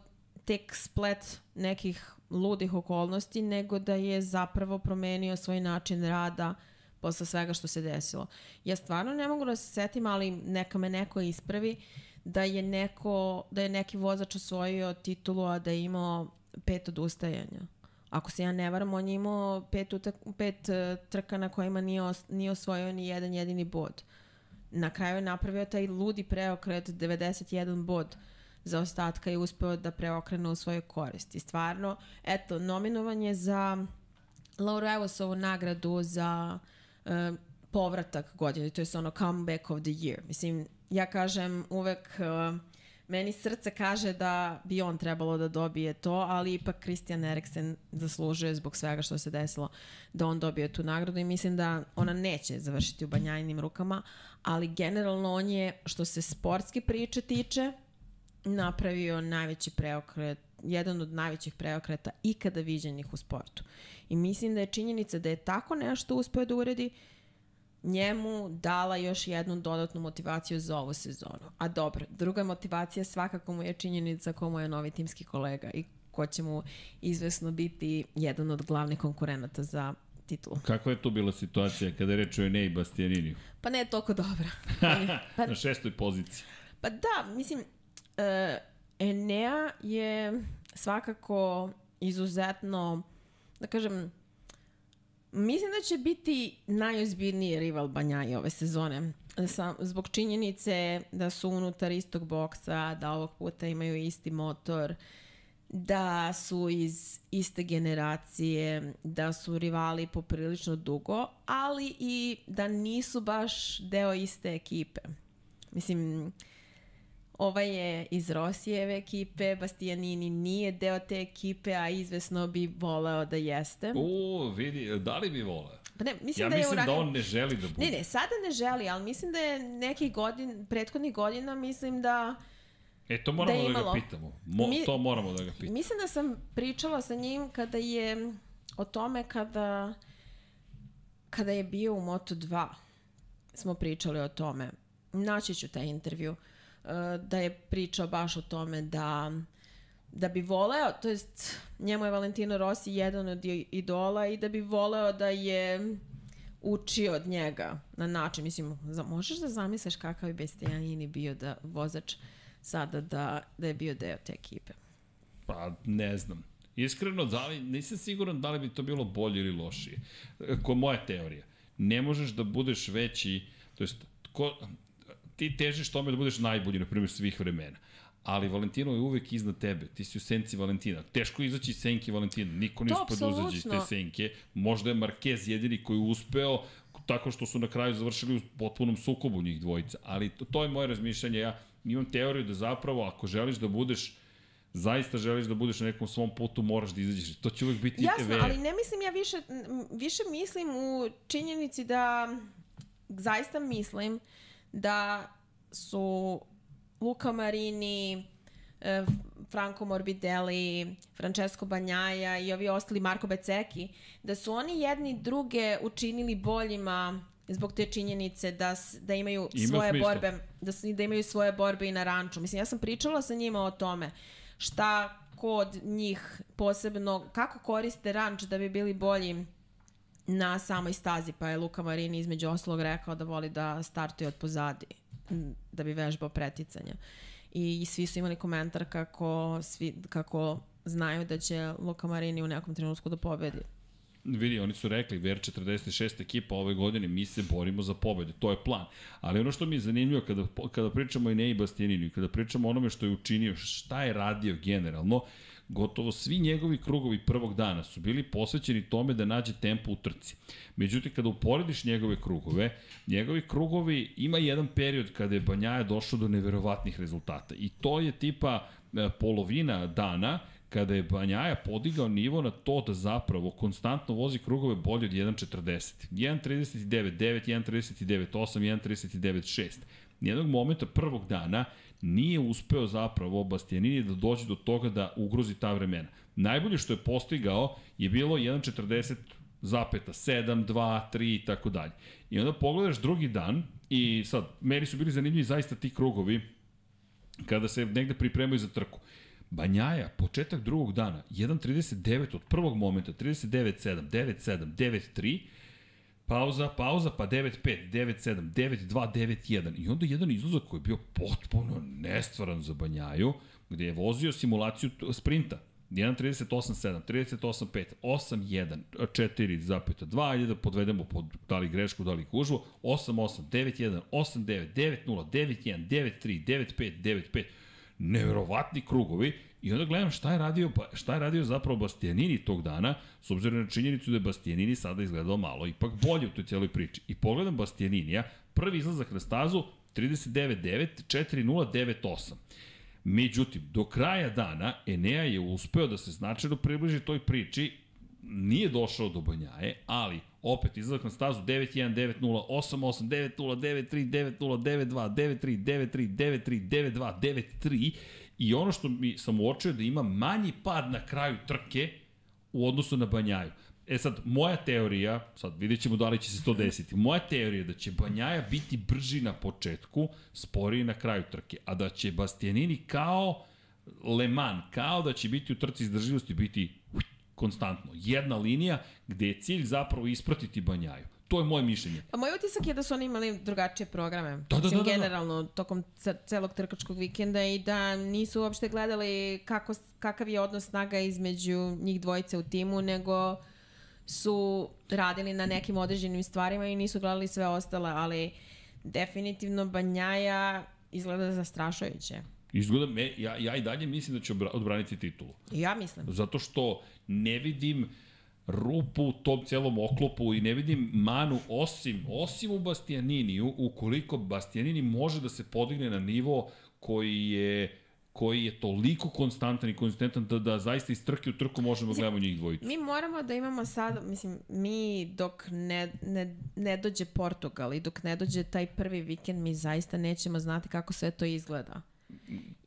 tek splet nekih ludih okolnosti, nego da je zapravo promenio svoj način rada posle svega što se desilo. Ja stvarno ne mogu da se setim, ali neka me neko ispravi da je neko, da je neki vozač osvojio titulu, a da je imao pet odustajanja. Ako se ja ne varam, on je imao pet, utak, pet uh, trka na kojima nije, os, nije osvojio ni jedan jedini bod. Na kraju je napravio taj ludi preokret 91 bod za ostatka i uspeo da preokrene u svoju korist. I stvarno, eto, nominovan je za Laura Evosovu nagradu za uh, povratak godine, to je ono comeback of the year. Mislim, ja kažem uvek Meni srce kaže da bi on trebalo da dobije to, ali ipak Christian Eriksen zaslužuje zbog svega što se desilo da on dobije tu nagradu i mislim da ona neće završiti u banjajnim rukama, ali generalno on je, što se sportske priče tiče, napravio najveći preokret, jedan od najvećih preokreta ikada viđenih u sportu. I mislim da je činjenica da je tako nešto uspeo da uredi, njemu dala još jednu dodatnu motivaciju za ovu sezonu. A dobro, druga motivacija svakako mu je činjenica ko mu je novi timski kolega i ko će mu izvesno biti jedan od glavnih konkurenata za titulu. Kakva je to bila situacija kada je reč o Enei Bastianiniju? Pa ne toliko dobra. pa, Na šestoj poziciji. Pa da, mislim, uh, Enea je svakako izuzetno, da kažem, Mislim da će biti najozbiljniji rival Banjaji ove sezone. Sam, zbog činjenice da su unutar istog boksa, da ovog puta imaju isti motor, da su iz iste generacije, da su rivali poprilično dugo, ali i da nisu baš deo iste ekipe. Mislim, Ovaj je iz Rosijeve ekipe, Bastianini nije deo te ekipe, a izvesno bi voleo da jeste. U, vidi, da li bi voleo? Pa ne, mislim Ja da je mislim u da on ne želi da bude. Ne, ne, sada ne želi, ali mislim da je nekih godin, prethodnih godina, mislim da... E, to moramo Da da, ga pitamo. Mo, Mi- to moramo da ga pitamo. Mislim da sam pričala sa njim kada je o tome kada kada je bio u Moto2 smo pričali o tome. Naći ću taj intervju uh, da je pričao baš o tome da da bi voleo, to jest njemu je Valentino Rossi jedan od idola i da bi voleo da je učio od njega na način, mislim, za, možeš da zamisliš kakav bi Bastianini bio da vozač sada da, da je bio deo te ekipe. Pa, ne znam. Iskreno, da li, nisam siguran da li bi to bilo bolje ili lošije. Ko moja teorija. Ne možeš da budeš veći, to jest, ko, ti težiš tome da budeš najbolji, na primjer, svih vremena. Ali Valentino je uvek iznad tebe. Ti si u senci Valentina. Teško je izaći iz senke Valentina. Niko ne uspe da uzađe iz te senke. Možda je Marquez jedini koji je uspeo tako što su na kraju završili u potpunom sukobu njih dvojica. Ali to, to je moje razmišljanje. Ja imam teoriju da zapravo ako želiš da budeš zaista želiš da budeš na nekom svom putu, moraš da izađeš. To će uvek biti Jasno, ver. ali ne mislim ja više, više mislim u činjenici da zaista mislim da su Luka Marini, e, Franco Morbidelli, Francesco Banjaja i ovi ostali Marko Beceki, da su oni jedni druge učinili boljima zbog te činjenice da, da imaju Ima svoje smisla. borbe, da, da imaju svoje borbe i na ranču. Mislim, ja sam pričala sa njima o tome šta kod njih posebno, kako koriste ranč da bi bili bolji na samoj stazi, pa je Luka Marini između oslog rekao da voli da startuje od pozadi, da bi vežbao preticanja. I svi su imali komentar kako, svi, kako znaju da će Luka Marini u nekom trenutku da pobedi. Vidi, oni su rekli, VR46 ekipa ove godine, mi se borimo za pobede, to je plan. Ali ono što mi je zanimljivo kada, kada pričamo o Enei Bastianinu i kada pričamo o onome što je učinio, šta je radio generalno, gotovo svi njegovi krugovi prvog dana su bili posvećeni tome da nađe tempo u trci. Međutim, kada uporediš njegove krugove, njegovi krugovi ima jedan period kada je Banjaja došao do neverovatnih rezultata. I to je tipa e, polovina dana kada je Banjaja podigao nivo na to da zapravo konstantno vozi krugove bolje od 1.40. 1.39, 9, 1.39, 8, 1.39, 6. Nijednog momenta prvog dana nije uspeo zapravo Bastianini da dođe do toga da ugrozi ta vremena. Najbolje što je postigao je bilo 1.40 zapeta 7, 2, 3 i tako dalje. I onda pogledaš drugi dan i sad, meni su bili zanimljivi zaista ti krugovi kada se negde pripremaju za trku. Banjaja, početak drugog dana, 1.39 od prvog momenta, 39.7, 9.7, 9.3, pauza, pauza, pa 9.5, 9.7, 9.2, 9.1 i onda jedan izlazak koji je bio potpuno nestvaran za Banjaju, gde je vozio simulaciju sprinta. 1.38.7, 38.5, 8.1, 4.2, ajde da podvedemo pod da li grešku, da li gužvu, 8.8, 9.1, 8.9, 9.0, 9.1, 9.3, 9.5, 9.5, neverovatni krugovi i onda gledam šta je radio, pa- šta je radio zapravo Bastianini tog dana, s obzirom na činjenicu da je Bastianini sada izgledao malo ipak bolje u toj cijeloj priči. I pogledam Bastianinija, prvi izlazak na stazu 39.9, 4.098. Međutim, do kraja dana Enea je uspeo da se značajno približi toj priči, nije došao do Banjaje, ali opet izlazak na stazu 9-1, 9-0, 8-8, 9-0, 9-3, 9-0, 9-2, 9-3, 9-3, 9-3, 9-2, 9-3 i ono što mi sam uočio da ima manji pad na kraju trke u odnosu na Banjaju. E sad, moja teorija, sad vidjet ćemo da li će se to desiti, moja teorija je da će Banjaja biti brži na početku, sporiji na kraju trke, a da će Bastianini kao Le Mans, kao da će biti u trci izdržljivosti biti konstantno. Jedna linija gde je cilj zapravo ispratiti Banjaju. To je moje mišljenje. Pa moj utisak je da su oni imali drugačije programe. Da, da, da, da, da. generalno, tokom ce- celog trkačkog vikenda i da nisu uopšte gledali kako, kakav je odnos snaga između njih dvojice u timu, nego su radili na nekim određenim stvarima i nisu gledali sve ostale, ali definitivno Banjaja izgleda zastrašujuće. Izgleda, me, ja, ja i dalje mislim da će odbraniti titulu. Ja mislim. Zato što ne vidim rupu u tom celom oklopu i ne vidim manu osim, osim u Bastianiniju, ukoliko Bastianini može da se podigne na nivo koji je koji je toliko konstantan i konzistentan da, da zaista iz trke u trku možemo da gledamo njih dvojicu. Mi moramo da imamo sad, mislim, mi dok ne, ne, ne dođe Portugal i dok ne dođe taj prvi vikend, mi zaista nećemo znati kako sve to izgleda.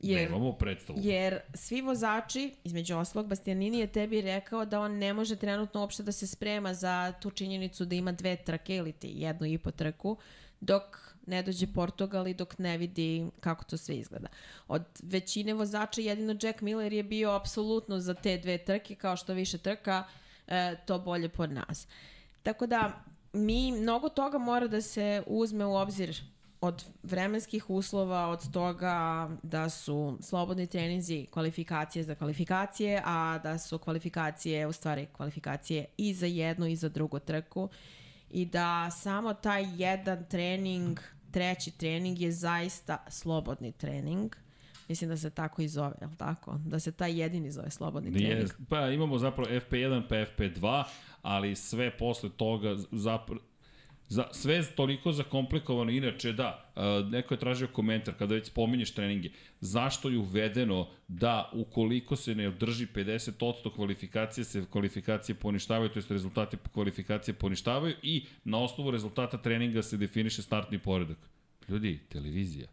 Jer, Nemamo predstavu. Jer svi vozači, između oslog, Bastianini je tebi rekao da on ne može trenutno uopšte da se sprema za tu činjenicu da ima dve trke ili ti jednu i po trku, dok ne dođe Portugal i dok ne vidi kako to sve izgleda. Od većine vozača jedino Jack Miller je bio apsolutno za te dve trke, kao što više trka, e, to bolje pod nas. Tako da, mi, mnogo toga mora da se uzme u obzir od vremenskih uslova, od toga da su slobodni treninzi kvalifikacije za kvalifikacije, a da su kvalifikacije u stvari kvalifikacije i za jednu i za drugu trku i da samo taj jedan trening, treći trening je zaista slobodni trening. Mislim da se tako i zove, je li tako? Da se taj jedini zove slobodni trening. Pa imamo zapravo FP1 pa FP2, ali sve posle toga zapravo Za, sve je toliko zakomplikovano, inače da, neko je tražio komentar kada već spominješ treninge, zašto je uvedeno da ukoliko se ne održi 50% kvalifikacije, se kvalifikacije poništavaju, to je rezultati kvalifikacije poništavaju i na osnovu rezultata treninga se definiše startni poredak. Ljudi, televizija.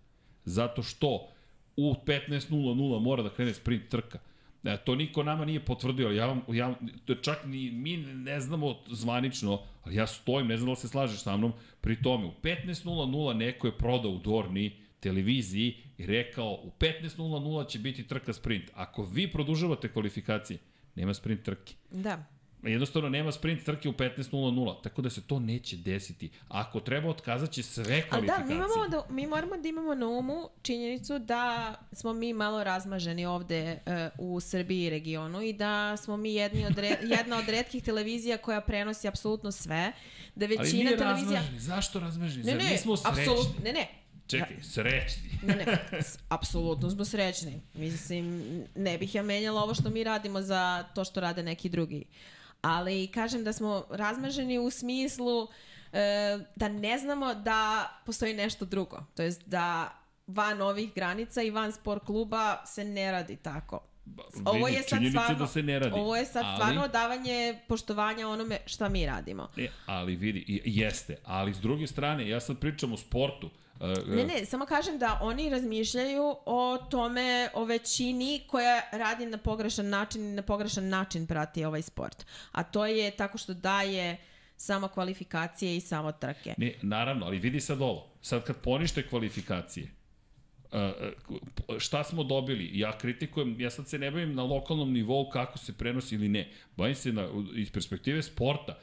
Zato što u 15.00 mora da krene sprint trka E, to niko nama nije potvrdio, ja vam, ja, čak ni mi ne znamo zvanično, ali ja stojim, ne znam da li se slažeš sa mnom, pri tome u 15.00 neko je prodao u Dorni televiziji i rekao u 15.00 će biti trka sprint. Ako vi produžavate kvalifikacije, nema sprint trke. Da jednostavno nema sprint trke u 15.00, tako da se to neće desiti. Ako treba, otkazat će sve kvalifikacije. Ali da, mi, imamo da, mi moramo da imamo na umu činjenicu da smo mi malo razmaženi ovde uh, u Srbiji i regionu i da smo mi jedni od re, jedna od redkih televizija koja prenosi apsolutno sve. Da većina Ali nije televizija... razmaženi. Zašto razmaženi? Ne, ne, mi smo srećni. Apsolut, ne, ne. Čekaj, srećni. ne, ne, apsolutno smo srećni. Mislim, ne bih ja menjala ovo što mi radimo za to što rade neki drugi. Ali kažem da smo razmaženi u smislu e, da ne znamo da postoji nešto drugo. To jest da van ovih granica i van sport kluba se ne radi tako. Ovo je sad stvarno, da se ne radi. Ovo je sad ali, stvarno davanje poštovanja onome šta mi radimo. E, ali vidi, jeste. Ali s druge strane, ja sad pričam o sportu. Ne, ne, samo kažem da oni razmišljaju o tome, o većini koja radi na pogrešan način i na pogrešan način prati ovaj sport. A to je tako što daje samo kvalifikacije i samo trke. Ne, naravno, ali vidi sad ovo. Sad kad ponište kvalifikacije, šta smo dobili? Ja kritikujem, ja sad se ne bavim na lokalnom nivou kako se prenosi ili ne. Bavim se na, iz perspektive sporta.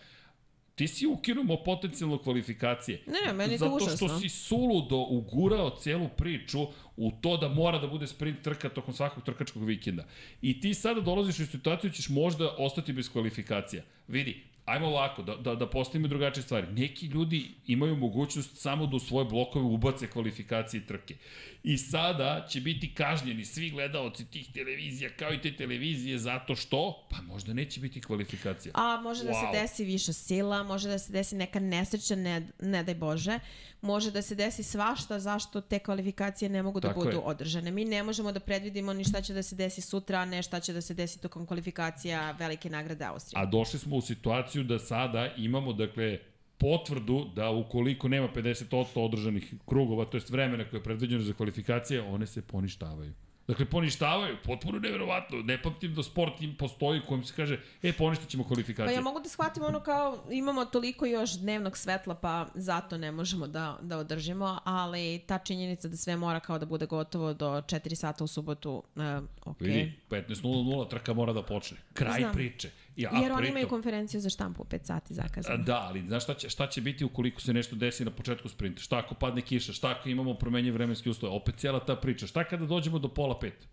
Ti si ukinuo potencijalno kvalifikacije. Ne, ne, meni je to užasno. Zato što si suludo ugurao celu priču u to da mora da bude sprint trka tokom svakog trkačkog vikenda. I ti sada dolaziš u situaciju da ćeš možda ostati bez kvalifikacija. Vidi, ajmo ovako, da, da, da postavimo drugačije stvari. Neki ljudi imaju mogućnost samo da u svoje blokove ubace kvalifikacije i trke. I sada će biti kažnjeni svi gledaoci tih televizija, kao i te televizije, zato što, pa možda neće biti kvalifikacija. A može da wow. se desi viša sila, može da se desi neka nesreća, ne, ne daj Bože može da se desi svašta zašto te kvalifikacije ne mogu da Tako budu je. održane. Mi ne možemo da predvidimo ni šta će da se desi sutra, ne šta će da se desi tokom kvalifikacija velike nagrade Austrije. A došli smo u situaciju da sada imamo, dakle, potvrdu da ukoliko nema 50% održanih krugova, to jest vremena koje je predviđeno za kvalifikacije, one se poništavaju. Dakle, poništavaju, potpuno neverovatno. Ne pamtim da sport im postoji kojim se kaže, e, poništit ćemo kvalifikacije. Pa ja mogu da shvatim ono kao, imamo toliko još dnevnog svetla, pa zato ne možemo da, da održimo, ali ta činjenica da sve mora kao da bude gotovo do 4 sata u subotu, uh, ok. Vidi, 15.00 trka mora da počne. Kraj Znam. priče. Ja, Jer oni imaju konferenciju za štampu u 5 sati zakazano. Da, ali znaš šta će, šta će biti ukoliko se nešto desi na početku sprinta? Šta ako padne kiša? Šta ako imamo promenje vremenske uslove? Opet cijela ta priča. Šta kada dođemo do pola pet?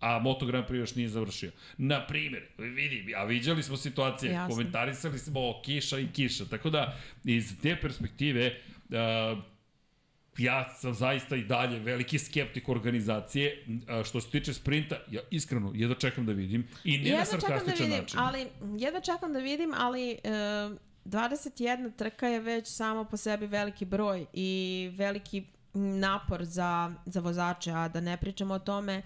a Moto Grand Prix još nije završio. Na primjer, vidi, a viđali smo situacije, Jasne. komentarisali smo kiša i kiša, tako da iz te perspektive uh, ja sam zaista i dalje veliki skeptik organizacije. Što se tiče sprinta, ja iskreno jedva čekam da vidim i ne na da sarkastičan da vidim, način. Ali, jedva čekam da vidim, ali e, 21 trka je već samo po sebi veliki broj i veliki napor za, za vozače, a da ne pričamo o tome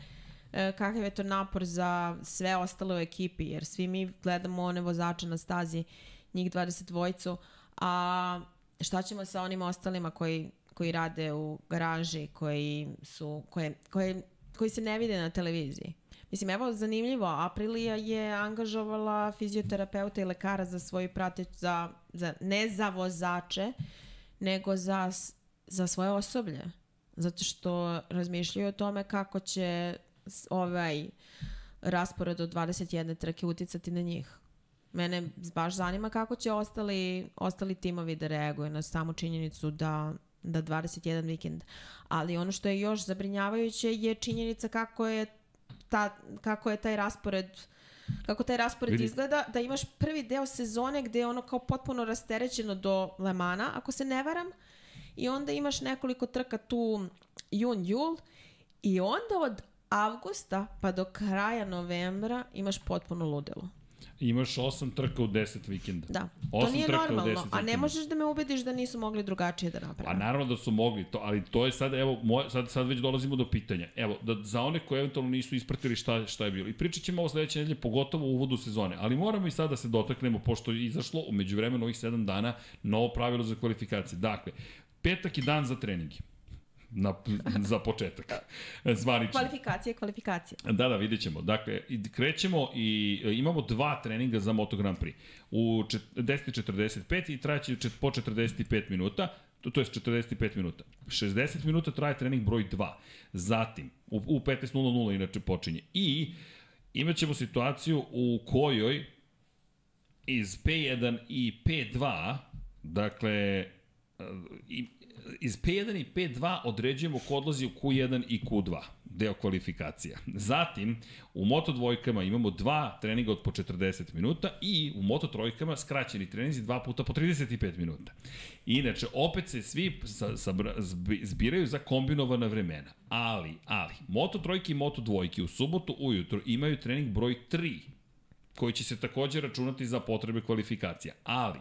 e, kakav je to napor za sve ostale u ekipi, jer svi mi gledamo one vozače na stazi, njih 20 dvojcu, a šta ćemo sa onim ostalima koji, koji rade u garaži, koji, su, koje, koje, koji se ne vide na televiziji? Mislim, evo, zanimljivo, Aprilija je angažovala fizioterapeuta i lekara za svoju prateć, za, za, ne za vozače, nego za, za svoje osoblje. Zato što razmišljaju o tome kako će ovaj raspored od 21 trke uticati na njih. Mene baš zanima kako će ostali, ostali timovi da reaguju na samu činjenicu da da 21 vikend. Ali ono što je još zabrinjavajuće je činjenica kako je ta, kako je taj raspored kako taj raspored Vidi. izgleda, da imaš prvi deo sezone gde je ono kao potpuno rasterećeno do Lemana, ako se ne varam, i onda imaš nekoliko trka tu jun, jul, i onda od avgusta pa do kraja novembra imaš potpuno ludilo imaš 8 trka u 10 vikenda. Da, to nije normalno, a ne možeš da me ubediš da nisu mogli drugačije da naprave. A naravno da su mogli, to, ali to je sad, evo, moj, sad, sad već dolazimo do pitanja. Evo, da za one koje eventualno nisu ispratili šta, šta je bilo. I pričat ćemo ovo sledeće nedelje, pogotovo u uvodu sezone, ali moramo i sad da se dotaknemo, pošto je izašlo umeđu vremenu ovih 7 dana novo pravilo za kvalifikacije. Dakle, petak je dan za treningi na, za početak. Zvanično. Kvalifikacije, kvalifikacije. Da, da, vidjet ćemo. Dakle, krećemo i e, imamo dva treninga za Moto Grand Prix. U 10.45 i trajeće po 45 minuta, to, to je 45 minuta. 60 minuta traje trening broj 2. Zatim, u, u 15.00 inače počinje. I imat ćemo situaciju u kojoj iz P1 i P2, dakle, e, i, iz P1 i P2 određujemo ko odlazi u Q1 i Q2 deo kvalifikacija. Zatim, u Moto dvojkama imamo dva treninga od po 40 minuta i u Moto trojkama skraćeni treninzi dva puta po 35 minuta. Inače, opet se svi sa, sa, zbiraju za kombinovana vremena. Ali, ali, Moto trojke i Moto dvojke u subotu ujutro imaju trening broj 3 koji će se takođe računati za potrebe kvalifikacija. Ali,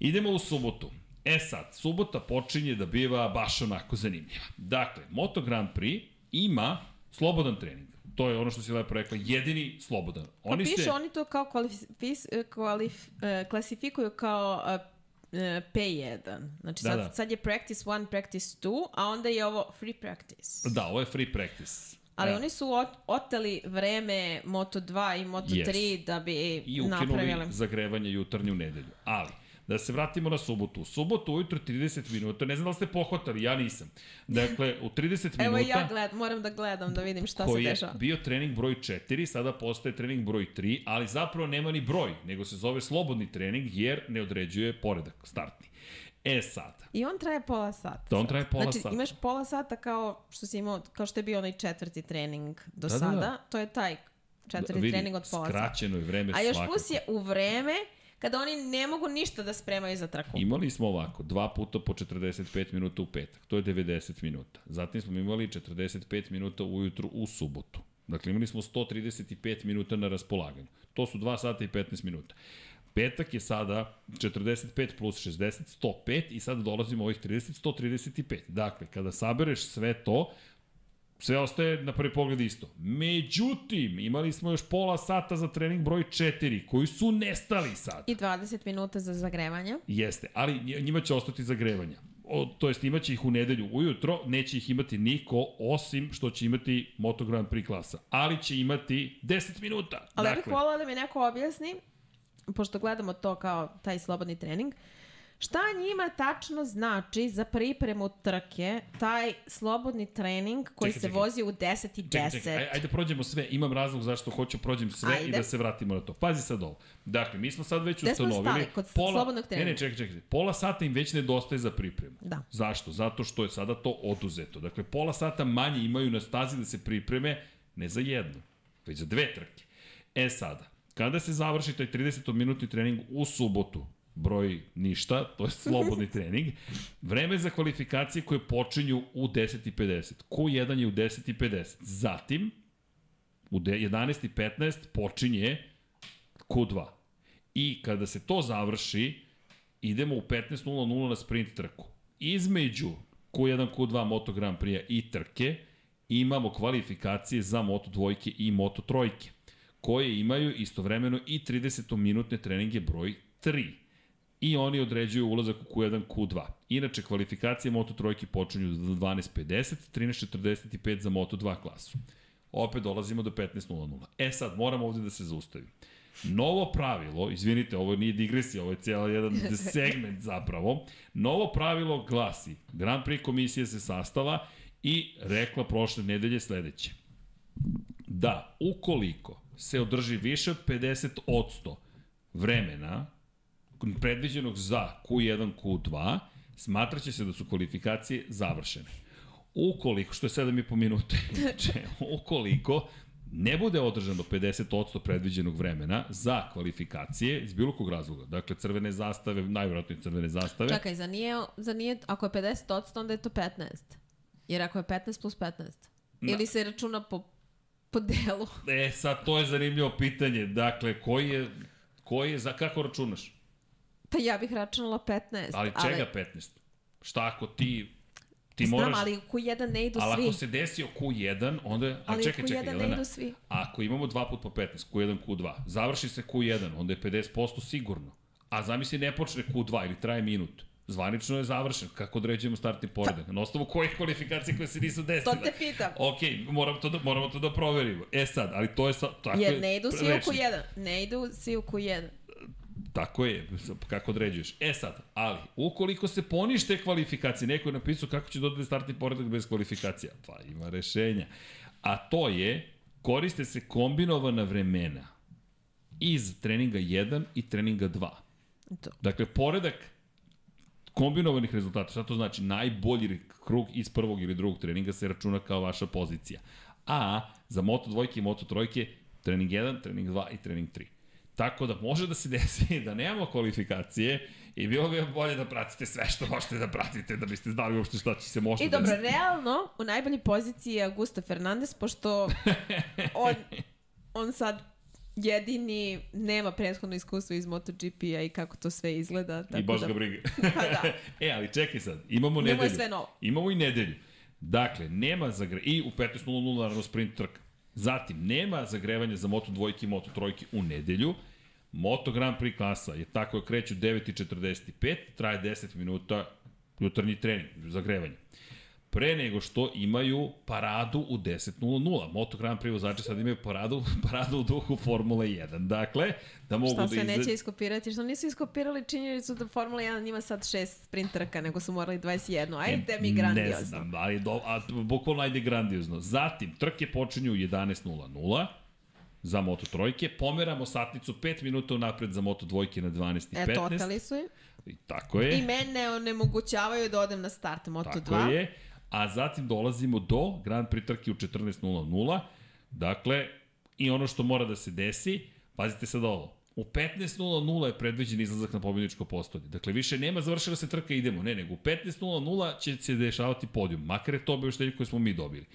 idemo u subotu. E sad, subota počinje da biva baš onako zanimljiva. Dakle, Moto Grand Prix ima slobodan trening. To je ono što si lepo rekla, jedini slobodan. Pa oni pa piše, se... oni to kao kvalif, kvalif, uh, klasifikuju kao uh, P1. Znači da, sad, da. sad je practice 1, practice 2, a onda je ovo free practice. Da, ovo je free practice. Ali e. oni su ot, oteli vreme Moto2 i Moto3 yes. da bi I napravili... I ukinuli zagrevanje jutarnju nedelju. Ali, Da se vratimo na subotu. U subotu ujutro 30 minuta, ne znam da li ste pohvatali, ja nisam. Dakle, u 30 minuta... Evo ja gled, moram da gledam da vidim šta se dešava. Koji je bio trening broj 4, sada postaje trening broj 3, ali zapravo nema ni broj, nego se zove slobodni trening jer ne određuje poredak startni. E sad. I on traje pola sata. Da, on traje pola znači, sata. Znači, imaš pola sata kao što si imao, kao što je bio onaj četvrti trening do da, sada. Da, da. To je taj četvrti da, vidi, trening od pola sata. Skraćeno je vreme A još svakako. plus je u vreme kada oni ne mogu ništa da spremaju za trku. Imali smo ovako, dva puta po 45 minuta u petak, to je 90 minuta. Zatim smo imali 45 minuta ujutru u subotu. Dakle, imali smo 135 minuta na raspolaganju. To su 2 sata i 15 minuta. Petak je sada 45 plus 60, 105 i sada dolazimo ovih 30, 135. Dakle, kada sabereš sve to, sve ostaje na prvi pogled isto. Međutim, imali smo još pola sata za trening broj 4, koji su nestali sad. I 20 minuta za zagrevanje. Jeste, ali njima će ostati zagrevanja. O, to jest imaće ih u nedelju ujutro, neće ih imati niko, osim što će imati Moto Grand Prix klasa. Ali će imati 10 minuta. Ali dakle. bih volila da mi neko objasni, pošto gledamo to kao taj slobodni trening, uh, Šta njima tačno znači za pripremu trke taj slobodni trening koji čekaj, se čekaj. vozi u 10 i 10? Čekaj, čekaj. Ajde, prođemo sve. Imam razlog zašto hoću prođem sve ajde. i da se vratimo na to. Pazi sad ovo. Dakle, mi smo sad već Gde ustanovili... Gde smo stali? Kod pola, slobodnog treninga? Ne, ne, čekaj, čekaj. Pola sata im već nedostaje za pripremu. Da. Zašto? Zato što je sada to oduzeto. Dakle, pola sata manje imaju na stazi da se pripreme ne za jednu, već za dve trke. E sada, kada se završi taj 30-minutni trening u subotu, broj ništa, to je slobodni trening. Vreme za kvalifikacije koje počinju u 10.50. Q1 je u 10.50. Zatim, u 11.15 počinje Q2. I kada se to završi, idemo u 15.00 na sprint trku. Između Q1, Q2 Moto Grand Prix i trke, imamo kvalifikacije za Moto dvojke i Moto trojke, koje imaju istovremeno i 30-minutne treninge broj 3 i oni određuju ulazak u Q1, Q2. Inače, kvalifikacije Moto trojke počinju do 12.50, 13.45 za Moto 2 klasu. Opet dolazimo do 15.00. E sad, moram ovde da se zaustavim. Novo pravilo, izvinite, ovo nije digresija, ovo je cijela jedan segment zapravo, novo pravilo glasi, Grand Prix komisija se sastala i rekla prošle nedelje sledeće. Da, ukoliko se održi više od 50% vremena predviđenog za Q1, Q2, smatraće se da su kvalifikacije završene. Ukoliko, što je 7,5 minuta, ukoliko ne bude održano 50% predviđenog vremena za kvalifikacije iz bilo kog razloga. Dakle, crvene zastave, najvjerojatnije crvene zastave. Čekaj, za nije, za nije, ako je 50%, onda je to 15. Jer ako je 15 plus 15. Na. Ili se računa po, po delu. E, sad to je zanimljivo pitanje. Dakle, koji je, koji je, za kako računaš? Pa ja bih računala 15. Ali čega ali... 15? Šta ako ti ti Znam, moraš... ali u Q1 ne idu ali svi. ako se desio Q1, onda... A ali čekaj, u Q1 čekaj, ne Jelena. idu svi. Ako imamo 2 put po 15, Q1, Q2, završi se Q1, onda je 50% sigurno. A zamisli ne počne Q2 ili traje minut. Zvanično je završen. Kako određujemo startni poredak? Na osnovu kojih kvalifikacija koje se nisu desile? To te pitam. Ok, moram to da, moramo to da proverimo. E sad, ali to je... Sa, tako Jer je ne idu svi u rečnik. Q1. Ne idu svi u Q1. Tako je, kako određuješ. E sad, ali, ukoliko se ponište kvalifikacije, neko je napisao kako će dodati startni poredak bez kvalifikacija. Pa ima rešenja. A to je, koriste se kombinovana vremena iz treninga 1 i treninga 2. To. Dakle, poredak kombinovanih rezultata, šta to znači? Najbolji krug iz prvog ili drugog treninga se računa kao vaša pozicija. A za Moto dvojke i Moto trojke, trening 1, trening 2 i trening 3. Tako da može da se desi da nemamo kvalifikacije i bilo bi bolje da pratite sve što možete da pratite da biste znali uopšte šta će se možda I dobro, desiti. realno, u najboljoj poziciji je Augusto Fernandez, pošto on, on sad jedini nema prethodno iskustvo iz MotoGP-a i kako to sve izgleda. Tako I baš da, ga briga. Pa da. e, ali čekaj sad, imamo nedelju. sve novo. Imamo i nedelju. Dakle, nema zagre... I u 15.00 naravno sprint trka. Zatim, nema zagrevanja za Moto dvojke i Moto trojke u nedelju. Moto Grand Prix klasa je tako da kreću 9.45, traje 10 minuta jutarnji trening, zagrevanje. Pre nego što imaju paradu u 10.00. Moto Grand Prix vozači sad imaju paradu, paradu u duhu Formule 1. Dakle, da mogu Šta da se izve- neće iskopirati? Što nisu iskopirali činjenicu da Formula 1 ima sad šest sprint trka, nego su morali 21. Ajde mi Ne grandiozno. znam, ali do, a, bukvalno ajde grandiozno. Zatim, trke počinju u 11.00 za Moto trojke, pomeramo satnicu 5 minuta unapred za Moto dvojke na 12.15. E, totali su je. I tako je. I mene onemogućavaju da odem na start Moto Tako 2. je. A zatim dolazimo do Grand Prix trke u 14.00. Dakle, i ono što mora da se desi, pazite sad ovo, u 15.00 je predviđen izlazak na pobjedičko postolje. Dakle, više nema završila se trka, idemo. Ne, nego u 15.00 će se dešavati podijum. Makar je to obaveštenje koje smo mi dobili.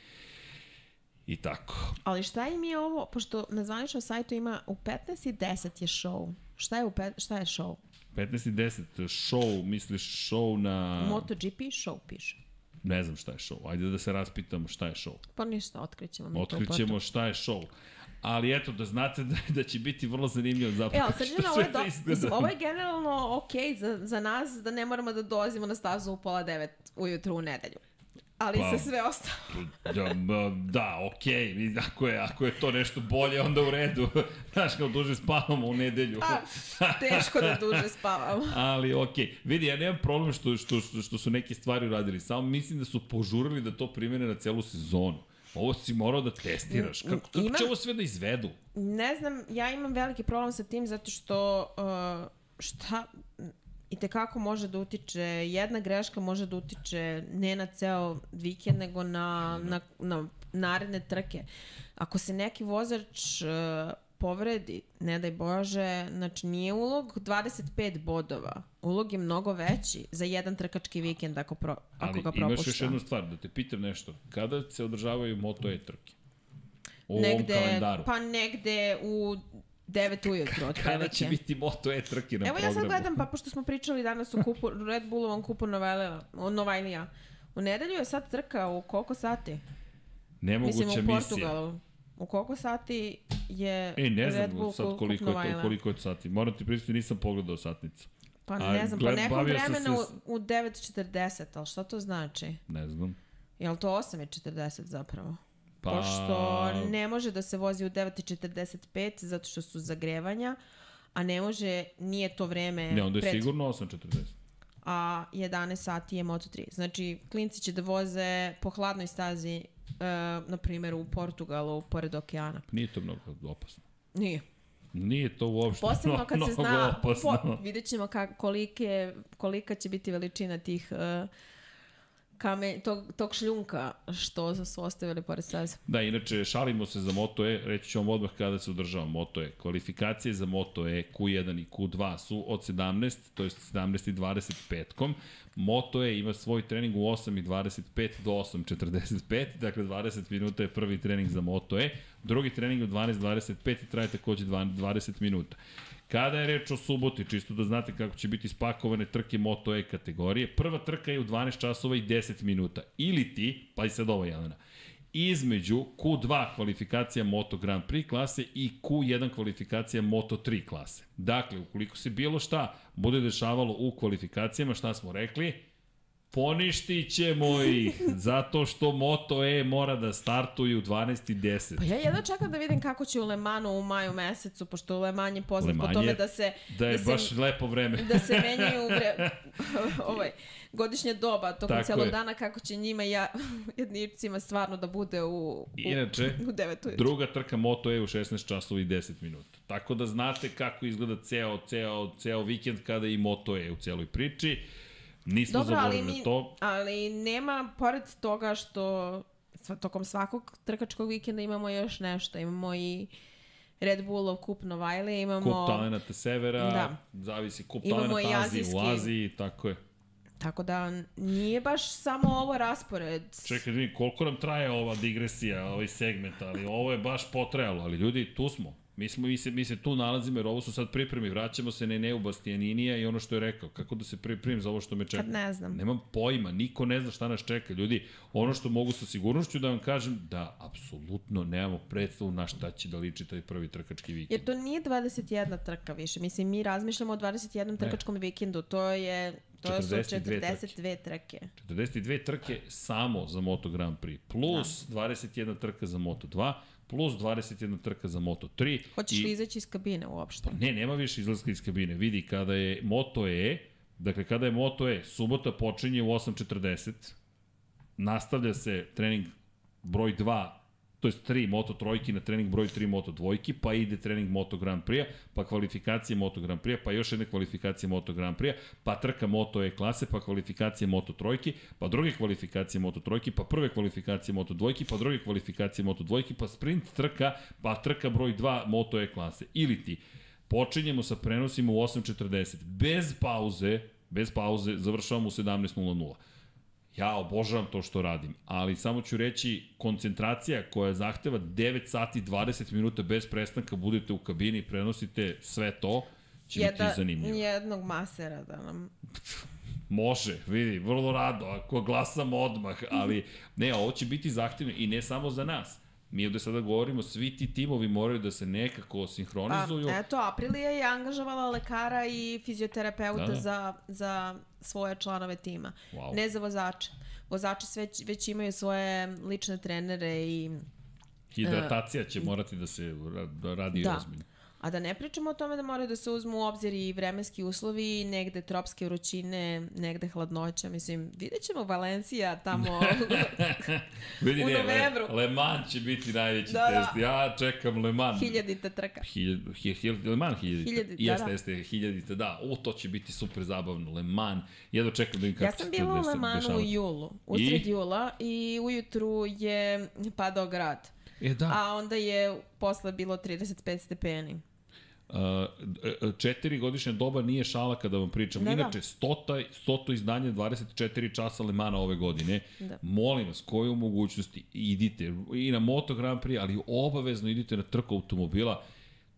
I tako. Ali šta im je ovo, pošto na zvaničnom sajtu ima u 15 i 10 je show. Šta je, u pet, šta je show? 15 i 10, show, misliš show na... MotoGP show piše. Ne znam šta je show. Ajde da se raspitamo šta je show. Pa ništa, otkrićemo mi to. Otkrićemo šta je show. Ali eto, da znate da, da će biti vrlo zanimljivo zapravo. Evo, srđana, ovo je, do, mislim, ovo je generalno ok za, za nas da ne moramo da dolazimo na stazu u pola devet ujutru u nedelju. Ali Pa, pa, sve ostalo. Da, da okej, okay. ako, je, ako je to nešto bolje, onda u redu. Znaš, kao duže spavamo u nedelju. Pa, teško da duže spavamo. Ali okej, okay. vidi, ja nemam problem što, što, što, što su neke stvari uradili, samo mislim da su požurili da to primene na celu sezonu. Ovo si morao da testiraš. Kako, kako Imam- će ovo sve da izvedu? Ne znam, ja imam veliki problem sa tim zato što uh, šta i tekako može da utiče, jedna greška može da utiče ne na ceo vikend, nego na, na, na naredne trke. Ako se neki vozač uh, povredi, ne daj Bože, znači nije ulog 25 bodova. Ulog je mnogo veći za jedan trkački vikend ako, pro, ako Ali ga imaš propušta. još jednu stvar, da te pitam nešto. Kada se održavaju Moto E trke? U ovom negde, kalendaru. pa negde u 9 ujutro Kada će otprilike. biti Moto E trke na Evo ja programu? sad gledam, pa pošto smo pričali danas o kupu, Red Bullovom kupu Novajlija, o Novajlija. U nedelju je sad trka u koliko sati? Nemoguća Mislim, u misija. Portugalu. U koliko sati je E, ne Red Bull znam sad koliko je, to, koliko je sati. Moram ti pristiti, nisam pogledao satnicu. Pa A, ne znam, gled- nekom bavio sam vremenu se u, u 9.40, ali šta to znači? Ne znam. Je li to 8.40 zapravo? Pa... Pošto ne može da se vozi u 9.45 zato što su zagrevanja, a ne može, nije to vreme Ne, onda je pred, sigurno 8.40. a 11 sati je Moto3. Znači, klinci će da voze po hladnoj stazi, uh, na primjer u Portugalu, pored okeana. Nije to mnogo opasno. Nije. Nije to uopšte Posebno kad se mnogo zna, opasno. po, vidjet ćemo ka, kolike, kolika će biti veličina tih uh, kame, tog, tog šljunka što su ostavili pored staze. Da, inače, šalimo se za Moto E, reći ću vam odmah kada se održava Moto E. Kvalifikacije za Moto E Q1 i Q2 su od 17, to je 17 i 25-kom. Moto E ima svoj trening u 8 i 25 do 8.45, dakle 20 minuta je prvi trening za Moto E, drugi trening u 12.25 i traje takođe 20 minuta. Kada je reč o suboti, čisto da znate kako će biti spakovane trke Moto E kategorije, prva trka je u 12 časova i 10 minuta. Ili ti, pa i sad ovo Jelena, između Q2 kvalifikacija Moto Grand Prix klase i Q1 kvalifikacija Moto 3 klase. Dakle, ukoliko se bilo šta bude dešavalo u kvalifikacijama, šta smo rekli? Poništit ćemo ih, zato što Moto E mora da startuje u 12.10. Pa ja jedno čekam da vidim kako će u Le Manu u maju mesecu, pošto Le Mans je poznat po tome da se, Da je se, baš lepo vreme. da se menjaju vre, ovaj, godišnje doba tokom Tako celog je. dana, kako će njima ja, jednicima stvarno da bude u, u, Inače, u 9 ujutru. Druga trka Moto E u 16 časova i 10 minuta. Tako da znate kako izgleda ceo, ceo, ceo vikend kada i Moto E u celoj priči. Nismo Dobro, ali, zaboravili mi, na to. ali nema, pored toga što tokom svakog trkačkog vikenda imamo još nešto. Imamo i Red Bullov kup Novajle, imamo... Kup talenata severa, Da. zavisi kup talenata i Azije, u. Aziji, tako je. Tako da nije baš samo ovo raspored. Čekaj, vidim, koliko nam traje ova digresija, ovaj segment, ali ovo je baš potrajalo, ali ljudi, tu smo. Mi, smo, mi, se, mi se tu nalazimo jer ovo su sad pripremi, vraćamo se na Eneu Bastianinija i ono što je rekao, kako da se pripremim za ovo što me čeka. Kad ne znam. Nemam pojma, niko ne zna šta nas čeka. Ljudi, ono što mogu sa sigurnošću da vam kažem, da apsolutno nemamo predstavu na šta će da liči taj prvi trkački vikend. Jer to nije 21 trka više. Mislim, mi razmišljamo o 21 trkačkom vikendu. To je... To su 42 42 trke. 42 trke samo za Moto Grand Prix, plus da. 21 trka za Moto 2, plus 21 trka za Moto 3. Hoćeš li izaći iz kabine uopšte? Ne, nema više izlaska iz kabine. Vidi, kada je Moto E, dakle kada je Moto E, subota počinje u 8.40, nastavlja se trening broj 2, to je 3 Moto trojki na trening broj 3 Moto dvojki, pa ide trening Moto Grand Prix, pa kvalifikacije Moto Grand Prix, pa još jedna kvalifikacija Moto Grand Prix, pa trka Moto E klase, pa kvalifikacije Moto trojki, pa druge kvalifikacije Moto trojki, pa prve kvalifikacije Moto dvojki, pa druge kvalifikacije Moto dvojki, pa sprint trka, pa trka broj 2 Moto E klase. Ili ti počinjemo sa prenosima u 8.40, bez pauze, bez pauze, završavamo u 17.00. Ja obožavam to što radim, ali samo ću reći koncentracija koja zahteva 9 sati 20 minuta bez prestanka, budete u kabini prenosite sve to, će biti zanimljivo. jednog masera da nam... Može, vidi, vrlo rado, ako glasam odmah, ali ne, ovo će biti zahtevno i ne samo za nas. Mi ovde sada govorimo, svi ti timovi moraju da se nekako sinhronizuju. Pa, eto, Aprilija je angažovala lekara i fizioterapeuta Da, da. Za, za svoje članove tima. Wow. Ne za vozače. Vozači sve, već imaju svoje lične trenere i Hidratacija će morati da se ra- radi Da. ozbiljno. A da ne pričamo o tome da moraju da se uzmu u obzir i vremenski uslovi, negde tropske vrućine, negde hladnoća. Mislim, vidjet ćemo Valencija tamo. Vidi, U ne, novembru. Le, Le Mans će biti najveći Da, da. test. Ja čekam Le Mans. Hiljadita trka. Hiljad, hi, hi, Le Mans hiljadite. Hiljadite, jeste, da. jeste, hiljadite, da. O, to će biti super zabavno. Le Mans. Jedno čekam da im kako Ja sam bila u Le Manu u julu, usred jula i ujutru je padao grad. E, da. A onda je posle bilo 35 stepeni. Uh, četiri godišnja doba nije šala kada vam pričam. Da, da. Inače, stota, stoto izdanje 24 časa Lemana ove godine. Da. Molim vas, koje u mogućnosti idite i na Moto Grand Prix, ali obavezno idite na trku automobila.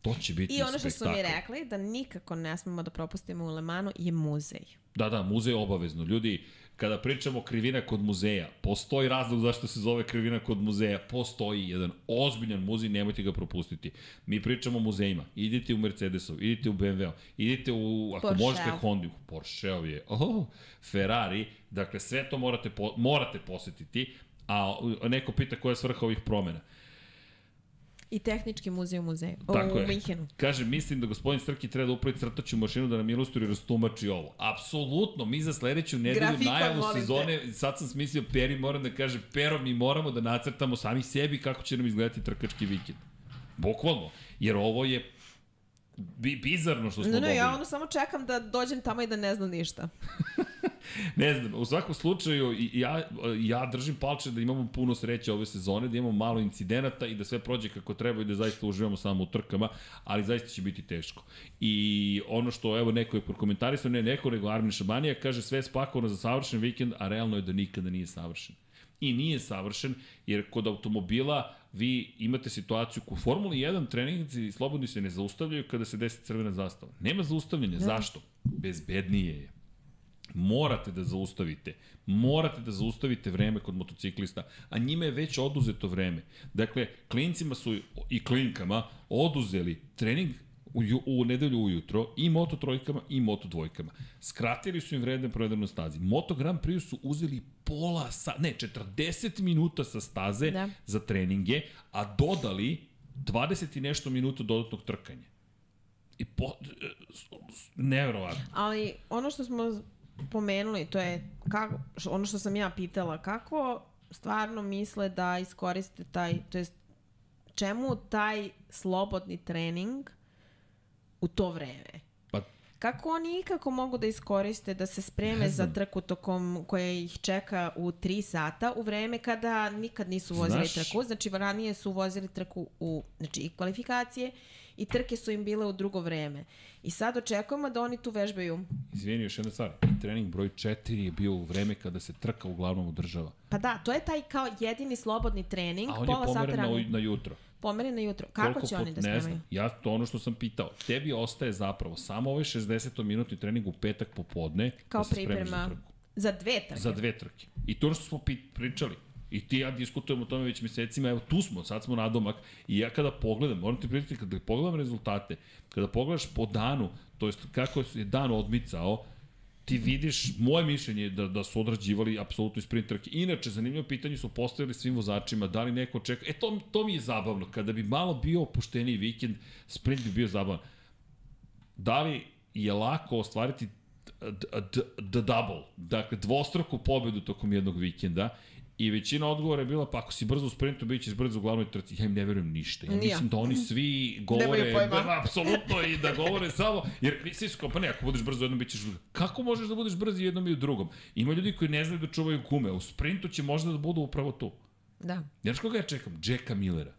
To će biti I ono što su mi spektakl. rekli, da nikako ne smemo da propustimo u Lemanu, je muzej. Da, da, muzej obavezno. Ljudi, kada pričamo krivina kod muzeja, postoji razlog zašto se zove krivina kod muzeja, postoji jedan ozbiljan muzej, nemojte ga propustiti. Mi pričamo o muzejima, idite u Mercedesov, idite u BMW, idite u, ako Porsche. možete Honda, Porscheov je, oh, Ferrari, dakle sve to morate, po, morate posetiti, a neko pita koja je svrha ovih promena. I tehnički muzej u muzeju. Tako u je. Minhenu. Kaže, mislim da gospodin Srki treba da upravi crtaću mašinu da nam ilustruje i rastumači ovo. Apsolutno, mi za sledeću nedelju Grafikon, najavu molim te. sezone, sad sam smislio Peri, moram da kažem, Pero, mi moramo da nacrtamo sami sebi kako će nam izgledati trkački vikend. Bukvalno, jer ovo je bi, bizarno što smo Ne, dobili. ne, ja ono samo čekam da dođem tamo i da ne znam ništa. Ne znam, u svakom slučaju ja, ja držim palče da imamo puno sreće ove sezone, da imamo malo incidenata i da sve prođe kako treba i da zaista uživamo samo u trkama, ali zaista će biti teško. I ono što, evo, neko je prokomentarisao, ne neko, nego Armin Šabanija, kaže sve je spakovano za savršen vikend, a realno je da nikada nije savršen. I nije savršen, jer kod automobila vi imate situaciju u Formuli 1 treningici slobodni se ne zaustavljaju kada se desi crvena zastava. Nema zaustavljanja. Zašto? Bezbednije je morate da zaustavite. Morate da zaustavite vreme kod motociklista, a njima je već oduzeto vreme. Dakle, klincima su i klinkama oduzeli trening u, ju- u nedelju ujutro i moto trojkama i moto dvojkama. Skratili su im vreme provedeno na stazi. Moto Grand Prix su uzeli pola sa, ne, 40 minuta sa staze Da. za treninge, a dodali 20 i nešto minuta dodatnog trkanja. I po, nevjerovatno. Ali ono što smo pomenuli, to je kako, ono što sam ja pitala, kako stvarno misle da iskoriste taj, to jest čemu taj slobodni trening u to vreme? Pa Kako oni ikako mogu da iskoriste da se spreme za trku tokom koja ih čeka u 3 sata u vreme kada nikad nisu vozili Znaš- trku, znači ranije su vozili trku u znači i kvalifikacije i trke su im bile u drugo vreme. I sad očekujemo da oni tu vežbaju. Izvini, još jedna stvar. I trening broj 4 je bio u vreme kada se trka uglavnom održava. Pa da, to je taj kao jedini slobodni trening, A on je pola sata pomeren na, na jutro. Pomeren na jutro. Kako Koliko će put- oni da Ne spremaju? znam. Ja to ono što sam pitao. Tebi ostaje zapravo samo ovaj 60-minutni trening u petak popodne Kao da priprema za trku. za dve trke. Za dve trke. I to što smo pričali. I ti ja diskutujemo o tome već mesecima, evo tu smo, sad smo na domak i ja kada pogledam, moram ti pričati, kada pogledam rezultate, kada pogledaš po danu, to jest kako je dan odmicao, ti vidiš, moje mišljenje je da, da su odrađivali apsolutno sprint trke. Inače, zanimljivo pitanje su postavili svim vozačima, da li neko čeka, e to, to mi je zabavno, kada bi malo bio opušteniji vikend, sprint bi bio zabavan. Da li je lako ostvariti d- double, dakle dvostruku pobedu tokom jednog vikenda I većina odgovora je bila, pa ako si brzo u sprintu, bit ćeš brzo u glavnoj trci. Ja im ne verujem ništa. Ja Ni ja. mislim da oni svi govore, da, apsolutno, i da govore samo, jer svi su kao, pa ne, ako budeš brzo u jednom, bit ćeš u. Kako možeš da budeš brzo u jednom i u drugom? Ima ljudi koji ne znaju da čuvaju gume, u sprintu će možda da budu upravo tu. Da. Znaš koga ja čekam? Jacka Millera.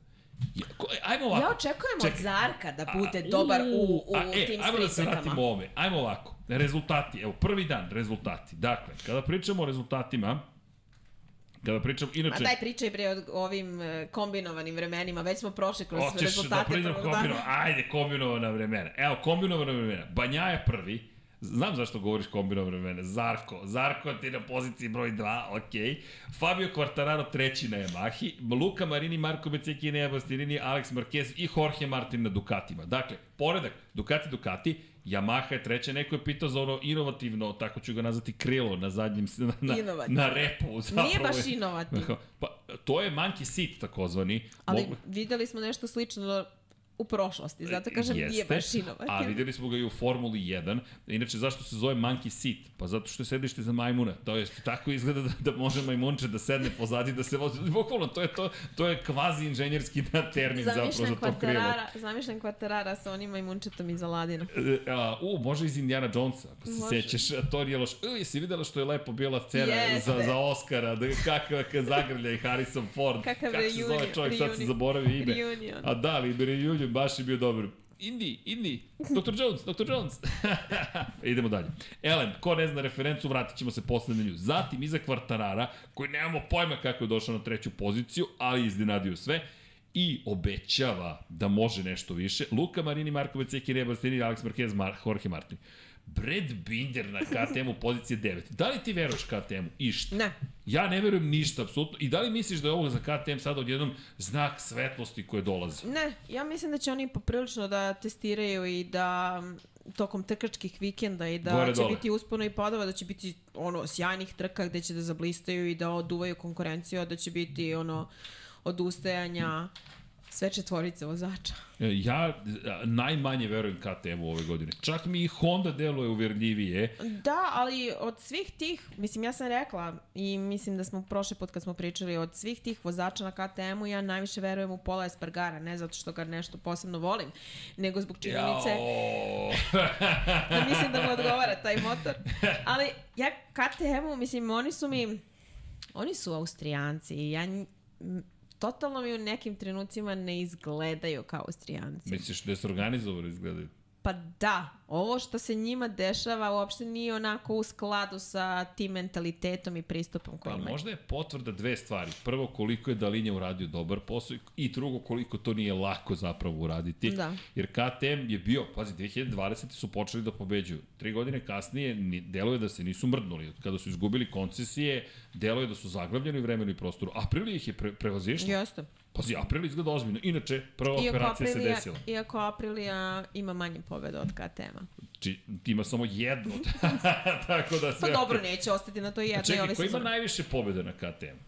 Ja, ko, ajmo ovako. Ja očekujem Čekaj. od Zarka da bude A, dobar u, u a, e, tim ajmo da se vratimo ovome. Ajmo ovako. Rezultati. Evo, prvi dan, rezultati. Dakle, kada pričamo o rezultatima, kada pričam, Ma inače... daj pričaj bre o ovim e, kombinovanim vremenima, već smo prošli kroz Hoćeš da rezultate priđem prvog kombino... dana. Ajde, kombinovana vremena. Evo, kombinovana vremena. Banja je prvi. Znam zašto govoriš kombinovana vremena. Zarko. Zarko ti na poziciji broj 2, ok. Fabio Quartararo treći na Yamahi. Luka Marini, Marko Beceki, Nea Alex Marquez i Jorge Martin na Dukatima. Dakle, poredak Ducati, Ducati, Yamaha je treća, neko je pitao za ono inovativno, tako ću ga nazvati krilo na zadnjem, na, na, na repu. Zapravo. Nije baš inovativno. Pa, to je monkey seat takozvani. Ali Mogu- videli smo nešto slično u prošlosti, zato kažem nije baš A inovativno. videli smo ga i u Formuli 1. Inače, zašto se zove monkey seat? Pa zato što je sedište za majmuna. To je tako izgleda da, da može majmunče da sedne pozadi da se vozi. Bukvalno, to je, to, to je kvazi inženjerski termin zapravo za Zamišljam to krilo. zamišljam kvartarara sa onim majmunčetom iz Aladina. E, a, u, može iz Indiana Jonesa, ako se Može. sećaš, a to je loš. U, jesi videla što je lepo bila scena Jeste. za, za Oscara, da, kakav kad zagrlja i Harrison Ford. Kakav Kako se zove reunion, čovjek, sad se reunion. zaboravio ime. Reunion. A da, ali reunion baš je bio dobar. Indi, Indi, Dr. Jones, Dr. Jones. Idemo dalje. Elem, ko ne zna referencu, vratit ćemo se posle na nju. Zatim, iza Kvartarara, koji nemamo pojma kako je došao na treću poziciju, ali iznenadio sve. i obećava da može nešto više. Luka Marini, Marko Beceki, Reba Stini, Alex Marquez, Mar Jorge Martin. Brad Binder na KTM-u pozicije 9. Da li ti veruješ KTM-u? Išta? Ne. Ja ne verujem ništa, apsolutno. I da li misliš da je ovo za KTM sada odjednom znak svetlosti koje dolazi? Ne, ja mislim da će oni poprilično da testiraju i da tokom trkačkih vikenda i da Gore, će dole. biti uspona i padova, da će biti ono sjajnih trka gde će da zablistaju i da oduvaju konkurenciju, da će biti ono odustajanja sve četvorice vozača. E, Ja a, najmanje verujem KTM-u ove godine. Čak mi i Honda deluje uverljivije. Da, ali od svih tih, mislim, ja sam rekla i mislim da smo prošli put kad smo pričali, od svih tih vozača na KTM-u ja najviše verujem u Pola Espargara, ne zato što ga nešto posebno volim, nego zbog činjenice da mislim da mu odgovara taj motor. Ali ja KTM-u, mislim, oni su mi, oni su Austrijanci i ja totalno mi u nekim trenucima ne izgledaju kao Austrijanci. Misliš da se organizovano izgledaju? Pa da, ovo što se njima dešava uopšte nije onako u skladu sa tim mentalitetom i pristupom koji Pa imaju. možda je potvrda dve stvari. Prvo, koliko je Dalinja uradio dobar posao i drugo, koliko to nije lako zapravo uraditi. Da. Jer KTM je bio, pazi, 2020. su počeli da pobeđuju. Tri godine kasnije ni, deluje da se nisu mrdnuli. Kada su izgubili koncesije, deluje da su zaglavljeni u vremenu i prostoru. April ih je pre, prevazišla. Jeste. Pazi, April izgleda ozbiljno. Inače, prva Iako operacija se Aprilia, desila. iako Aprilia ima manje pobjeda od KTM-a. Či, ima samo jednu. Tako da Pa sve... dobro, neće ostati na to jedno i Čekaj, ove ko ima najviše pobjeda na KTM?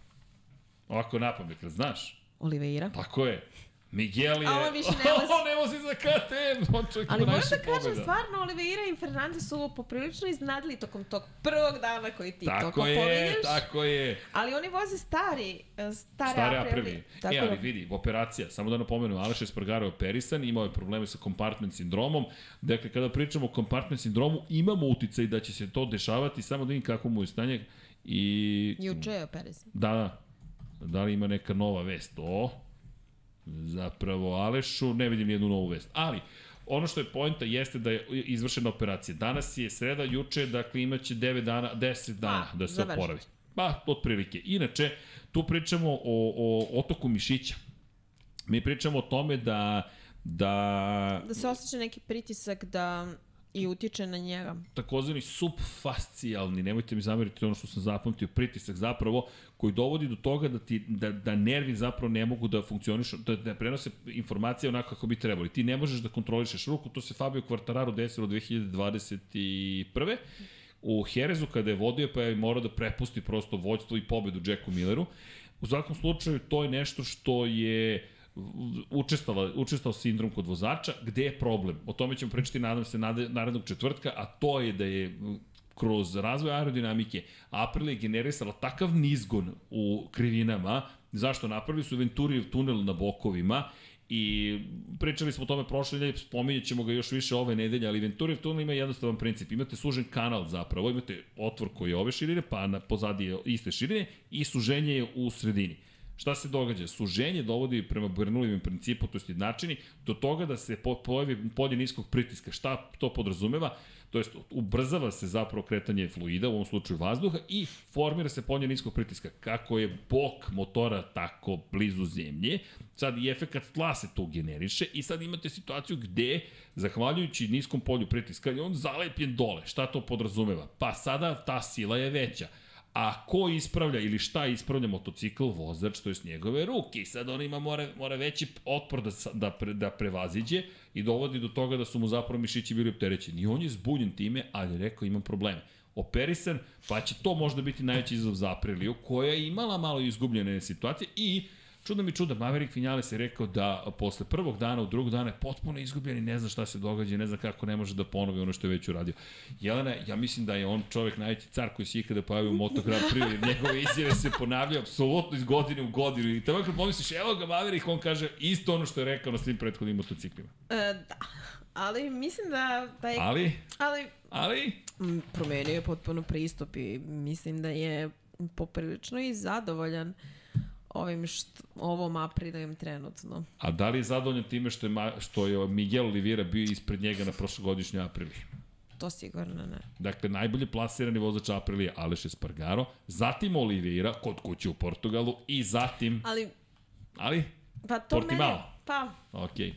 Ovako napamet, znaš? Oliveira. Tako je. Miguel je... A on više ne vozi. on ne vozi za KTM, on Ali moram da kažem, pobjeda. stvarno, Oliveira i Fernandez su poprilično iznadili tokom tog prvog dana koji ti Tako toliko je, pominješ. tako je. Ali oni voze stari, stare, Stare. Tako E, ali da- vidi, operacija, samo da napomenem, Aleš Espargaro je operisan, imao je probleme sa compartment sindromom. Dakle, kada pričamo o compartment sindromu, imamo uticaj da će se to dešavati, samo da vidim kako mu je stanje. I... Juče je Perez. Da, da. Da li ima neka nova vest? O, zapravo Alešu, ne vidim nijednu novu vest. Ali, ono što je pojenta jeste da je izvršena operacija. Danas je sreda, juče, dakle imaće 9 dana, 10 dana A, da se završi. oporavi. Pa, otprilike. Inače, tu pričamo o, o otoku mišića. Mi pričamo o tome da da Da se osjeća neki pritisak da i utiče na njega. takozvani subfascijalni, nemojte mi zameriti ono što sam zapamtio, pritisak zapravo koji dovodi do toga da, ti, da, da nervi zapravo ne mogu da funkcionišu, da, da prenose informacije onako kako bi trebali. Ti ne možeš da kontrolišeš ruku, to se Fabio Quartararo desilo 2021. U Herezu kada je vodio pa je morao da prepusti prosto vođstvo i pobedu Jacku Milleru. U svakom slučaju to je nešto što je učestala, učestao sindrom kod vozača, gde je problem? O tome ćemo pričati, nadam se, narednog četvrtka, a to je da je kroz razvoj aerodinamike Aprilia je generisala takav nizgon u krivinama, zašto napravili su Venturijev tunel na bokovima i pričali smo o tome prošle nedelje, spominjat ćemo ga još više ove nedelje, ali Venturijev tunel ima jednostavan princip. Imate sužen kanal zapravo, imate otvor koji je ove širine, pa na pozadi je iste širine i suženje je u sredini. Šta se događa? Suženje dovodi prema Bernoullijevom principu, to je jednačini, do toga da se po, pojavi polje niskog pritiska. Šta to podrazumeva? To jest, ubrzava se zapravo kretanje fluida, u ovom slučaju vazduha, i formira se polje niskog pritiska. Kako je bok motora tako blizu zemlje, sad i efekat tla se tu generiše i sad imate situaciju gde, zahvaljujući niskom polju pritiska, je on zalepljen dole. Šta to podrazumeva? Pa sada ta sila je veća. A ko ispravlja ili šta ispravlja motocikl, vozač, to je njegove ruke. I sad on ima, mora, mora veći otpor da, da, pre, da prevaziđe i dovodi do toga da su mu zapravo mišići bili opterećeni. I on je zbunjen time, ali je rekao imam probleme. Operisan, pa će to možda biti najveći izazov za Apriliju, koja je imala malo izgubljene situacije i Čudno mi čuda, Maverick Vinales je rekao da posle prvog dana, u drugog dana je potpuno izgubljen i ne zna šta se događa ne zna kako ne može da ponovi ono što je već uradio. Jelena, ja mislim da je on čovek najveći car koji se ikada pojavio u Moto Grand Prix, jer njegove izjave se ponavljaju apsolutno iz godine u godinu. I tamo kad pomisliš, evo ga Maverick, on kaže isto ono što je rekao na svim prethodnim motociklima. E, da. Ali mislim da, da je... Ali, Ali ali, m, promenio je potpuno pristup i mislim da je poprilično i zadovoljan ovim što, ovom Aprilijem trenutno. a da li je zadovoljan time što je, Ma, što je Miguel Oliveira bio ispred njega na prošlogodišnjoj Apriliji? To sigurno ne. Dakle, najbolje plasirani vozač Aprilije Aleš Espargaro, zatim Oliveira kod kuće u Portugalu i zatim, Ali ali Pa to Portimao. mene... Pa, Okej.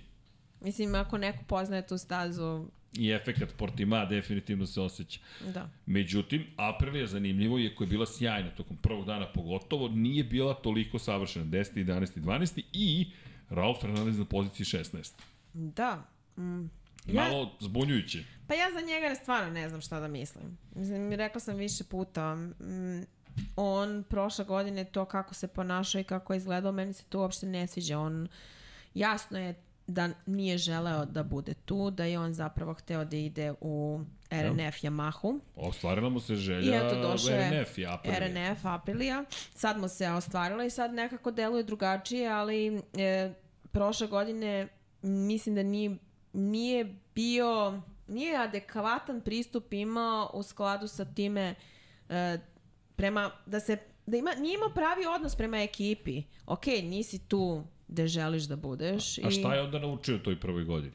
mislim, ako neko poznaje tu stazu, I efekat Portima definitivno se osjeća. da. Međutim, Aprilia zanimljivo je koja je bila sjajna tokom prvog dana pogotovo, nije bila toliko savršena 10. 11. 12. i Raul Fernandez na poziciji 16. Da. Mm. Ja, Malo zbunjujuće. pa ja za njega stvarno ne znam šta da mislim. Mislim, rekla sam više puta. Mm, on prošle godine to kako se ponašao i kako je izgledao, meni se to uopšte ne sviđa. On jasno je da nije želeo da bude tu, da je on zapravo hteo da ide u RNF Yamahu. Ostvarila mu se I želja eto došao je RNF i Aprilia. RNF Aprilia. Sad mu se ostvarila i sad nekako deluje drugačije, ali e, prošle godine mislim da nije, nije bio, nije adekvatan pristup imao u skladu sa time e, prema, da se, da ima, nije imao pravi odnos prema ekipi. Ok, nisi tu gde želiš da budeš. A šta je onda naučio u toj prvoj godini?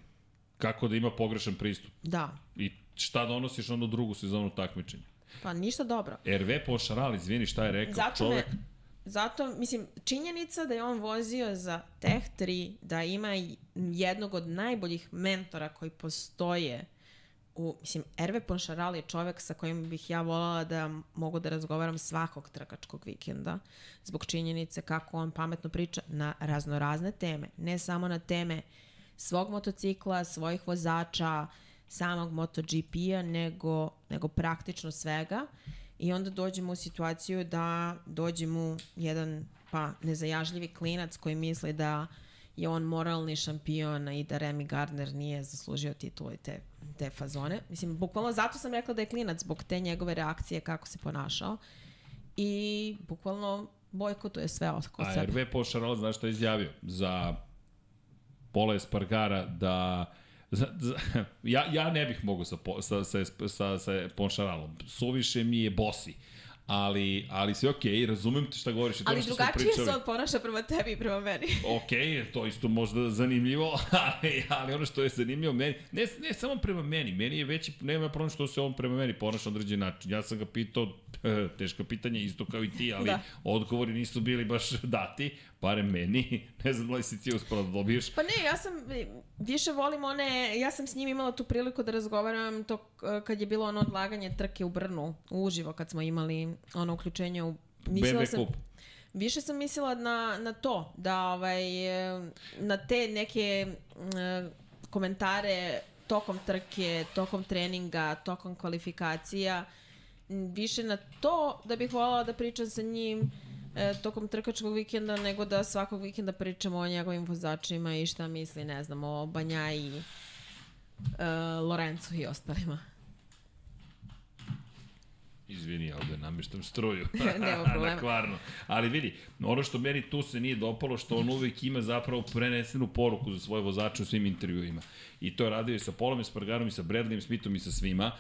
Kako da ima pogrešan pristup? Da, I šta donosiš onda u drugu sezonu takmičenja? pa ništa dobro. RV Pošaral, izvini šta je rekao Zato čovek. me, zato, mislim, činjenica da je on vozio za Tech 3, da ima i jednog od najboljih mentora koji postoje u, mislim, Erve Ponšaral je čovek sa kojim bih ja volala da mogu da razgovaram svakog trkačkog vikenda, zbog činjenice kako on pametno priča na raznorazne teme, ne samo na teme svog motocikla, svojih vozača, samog MotoGP-a, nego, nego praktično svega. I onda dođemo u situaciju da dođe mu jedan pa nezajažljivi klinac koji misli da je on moralni šampion i da Remy Gardner nije zaslužio titulu i te, te fazone. Mislim, bukvalno zato sam rekla da je klinac zbog te njegove reakcije kako se ponašao. I bukvalno bojkotuje sve oko A sebe. RV Pošaral, znaš šta je izjavio? Za Pola Espargara da Za, za, ja, ja ne bih mogao sa, sa, sa, sa, sa Ponšaralom. Suviše mi je bosi. Ali, ali sve okej, okay, razumem ti šta govoriš. Ali drugačije se on ponaša prema tebi i prema meni. Ok, to isto možda zanimljivo, ali, ali ono što je zanimljivo meni, ne, ne samo prema meni, meni je veći, nema problem što se on prema meni ponaša na određen način. Ja sam ga pitao, teško pitanje, isto kao i ti, ali. Da. odgovori nisu bili baš dati, barem meni, ne znam da li si ti uspela da dobiješ. Pa ne, ja sam, više volim one, ja sam s njim imala tu priliku da razgovaram to kad je bilo ono odlaganje trke u Brnu, uživo, kad smo imali ono uključenje u... BMW sam, klub. Više sam mislila na, na to, da ovaj, na te neke e, komentare tokom trke, tokom treninga, tokom kvalifikacija, više na to da bih voljela da pričam sa njim e, tokom trkačkog vikenda, nego da svakog vikenda pričamo o njegovim vozačima i šta misli, ne znam, o Banjaji, e, Lorencu i ostalima. Izvini, ja ovde namještam struju. Nema problema. Na kvarno. Ali vidi, ono što meni tu se nije dopalo, što on uvek ima zapravo prenesenu poruku za svoje vozače u svim intervjuima. I to je radio i sa Polom Espargarom i sa Bradleyem Smithom i sa svima.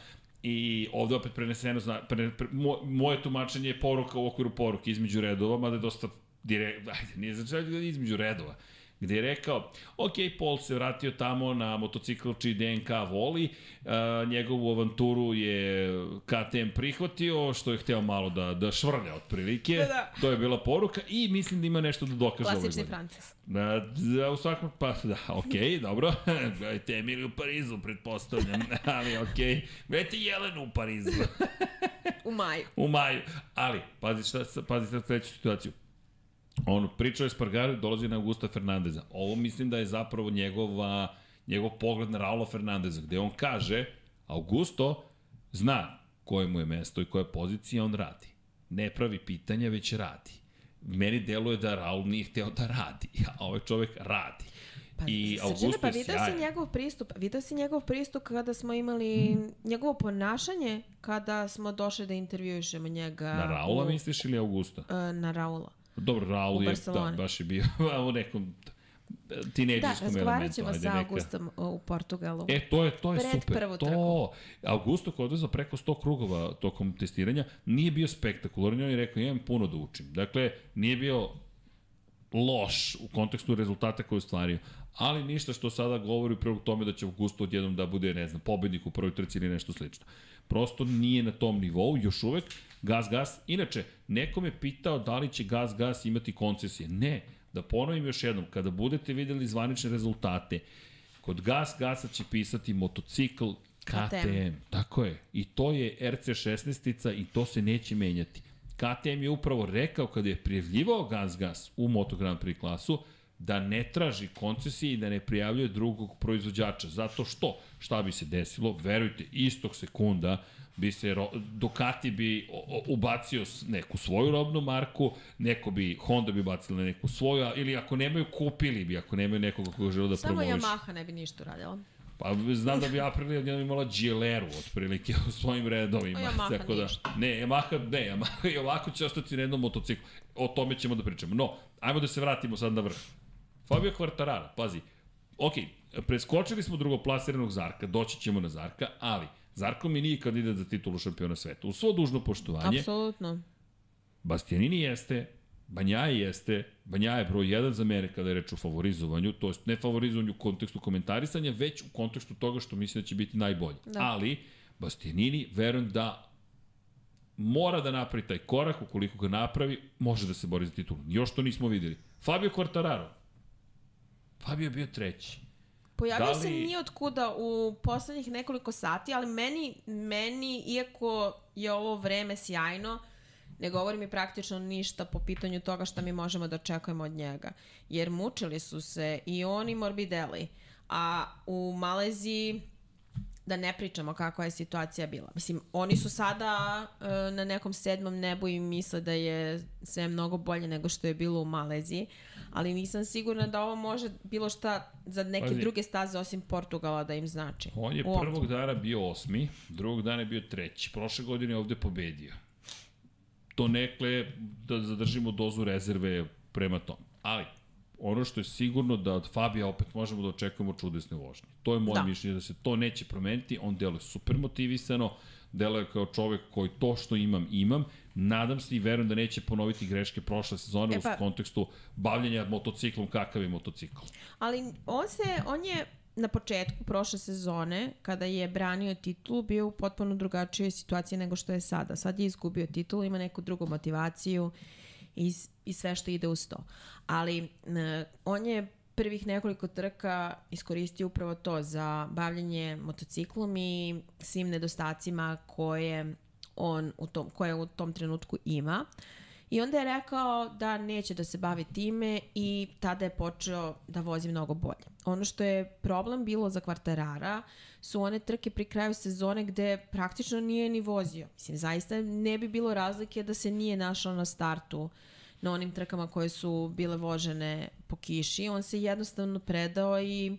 I ovde opet preneseno, zna, pre, pre, mo, moje tumačenje je poruka u okviru poruke između redova, mada je dosta direkt, ajde, nije znači da između redova gde je rekao, ok, Paul se vratio tamo na motocikl čiji DNK voli, uh, njegovu avanturu je KTM prihvatio, što je hteo malo da, da švrlja otprilike, Da, da. to je bila poruka i mislim da ima nešto da dokaže ove godine. Francis. Da, da, u svakom, pa da, okej, okay, dobro. Gledajte Emili u Parizu, pretpostavljam, ali okej. Okay. Gledajte Jelenu u Parizu, U maju. u maju. Ali, pazi šta, pazi sad sledeću situaciju. On pričao je Spargaru i dolazi na Augusta Fernandeza. Ovo mislim da je zapravo njegova, njegov pogled na Raula Fernandeza, gde on kaže, Augusto zna koje mu je mesto i koja je pozicija, on radi. Ne pravi pitanja, već radi. Meni deluje da Raul nije hteo da radi, a ovaj čovek radi. Pa, I Srđane, Augusto pa je video si njegov pristup, video si njegov pristup kada smo imali njegovo ponašanje kada smo došli da intervjušemo njega. Na Raula u, misliš ili Augusta? e, na Raula. Dobro, Raul je, da, baš je bio u nekom Da, tinejdžerskom razgovarat elementu. ćemo ajde, sa neka. Augustom uh, u Portugalu. E, to je, to je Pred super. prvu to, trku. Augusto koji je odvezao preko 100 krugova tokom testiranja, nije bio spektakularan, on je rekao, imam puno da učim. Dakle, nije bio loš u kontekstu rezultata koje je ostvario, ali ništa što sada govori u prilog tome da će Augusto odjednom da bude, ne znam, pobednik u prvoj trci ili nešto slično. Prosto nije na tom nivou, još uvek gas gas. Inače, neko me pitao da li će gas gas imati koncesije. Ne, Da ponovim još jednom, kada budete videli zvanične rezultate, kod Gas Gasa će pisati motocikl KTM. KTM. Tako je. I to je RC16-ica i to se neće menjati. KTM je upravo rekao kada je prijavljivao Gas Gas u Moto Grand Prix klasu, da ne traži koncesije i da ne prijavljuje drugog proizvođača. Zato što, šta bi se desilo, verujte, istog sekunda bi se, Ducati bi ubacio neku svoju robnu marku, neko bi, Honda bi bacila neku svoju, ili ako nemaju, kupili bi, ako nemaju nekoga koga žele da Samo promoviš. Samo Yamaha ne bi ništa uradila. Pa znam da bi Aprilia odjednom imala Gileru otprilike u svojim redovima. Yamaha tako da, ništa. Ne, Yamaha, ne, Yamaha i ovako će ostati na jednom motociklu. O tome ćemo da pričamo. No, ajmo da se vratimo sad na vrh. Fabio Quartararo, pazi, ok, preskočili smo drugoplasiranog Zarka, doći ćemo na Zarka, ali Zarko mi nije kandidat za titulu šampiona sveta. U svo dužno poštovanje. Apsolutno. Bastianini jeste, Banjaje jeste, Banjaje je broj 1 za mene kada je reč o favorizovanju, to jest ne favorizovanju u kontekstu komentarisanja, već u kontekstu toga što mislim da će biti najbolji. Da. Ali, Bastianini, verujem da mora da napravi taj korak, ukoliko ga napravi, može da se bori za titulu. Još to nismo videli. Fabio Quartararo, Fabio je bio treći. Pojavio da li... se nije od kuda u poslednjih nekoliko sati, ali meni, meni, iako je ovo vreme sjajno, ne govori mi praktično ništa po pitanju toga šta mi možemo da očekujemo od njega. Jer mučili su se i oni Morbidelli. A u Maleziji da ne pričamo kakva je situacija bila. Mislim, oni su sada uh, na nekom sedmom nebu i misle da je sve mnogo bolje nego što je bilo u Maleziji, ali nisam sigurna da ovo može bilo šta za neke Pazi, druge staze osim Portugala da im znači. On je prvog dana bio osmi, drugog dana je bio treći. Prošle godine je ovde pobedio. To nekle da zadržimo dozu rezerve prema tom. Ali, ono što je sigurno da od Fabija opet možemo da očekujemo čudesne vožnje. To je moje da. mišljenje da se to neće promeniti, on deluje super motivisano, deluje kao čovek koji to što imam, imam. Nadam se i verujem da neće ponoviti greške prošle sezone e pa, u kontekstu bavljenja motociklom kakav je motocikl. Ali on se, on je na početku prošle sezone, kada je branio titulu, bio u potpuno drugačijoj situaciji nego što je sada. Sad je izgubio titulu, ima neku drugu motivaciju i, i sve što ide uz to. Ali uh, on je prvih nekoliko trka iskoristio upravo to za bavljanje motociklom i svim nedostacima koje on u tom, koje u tom trenutku ima. I onda je rekao da neće da se bavi time i tada je počeo da vozi mnogo bolje. Ono što je problem bilo za kvartarara su one trke pri kraju sezone gde praktično nije ni vozio. Mislim, zaista ne bi bilo razlike da se nije našao na startu na onim trkama koje su bile vožene po kiši. On se jednostavno predao i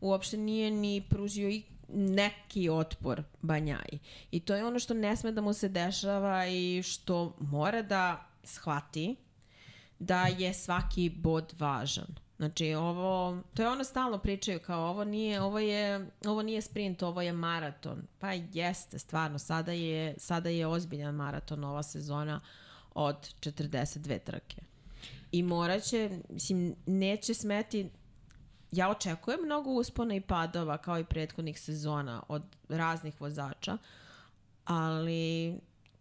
uopšte nije ni pružio i neki otpor Banjaji. I to je ono što ne sme da mu se dešava i što mora da shvati da je svaki bod važan. Znači ovo, to je ono stalno pričaju kao ovo nije, ovo je, ovo nije sprint, ovo je maraton. Pa jeste, stvarno, sada je, sada je ozbiljan maraton ova sezona od 42 trke. I moraće, mislim, neće smeti ja očekujem mnogo uspona i padova kao i prethodnih sezona od raznih vozača, ali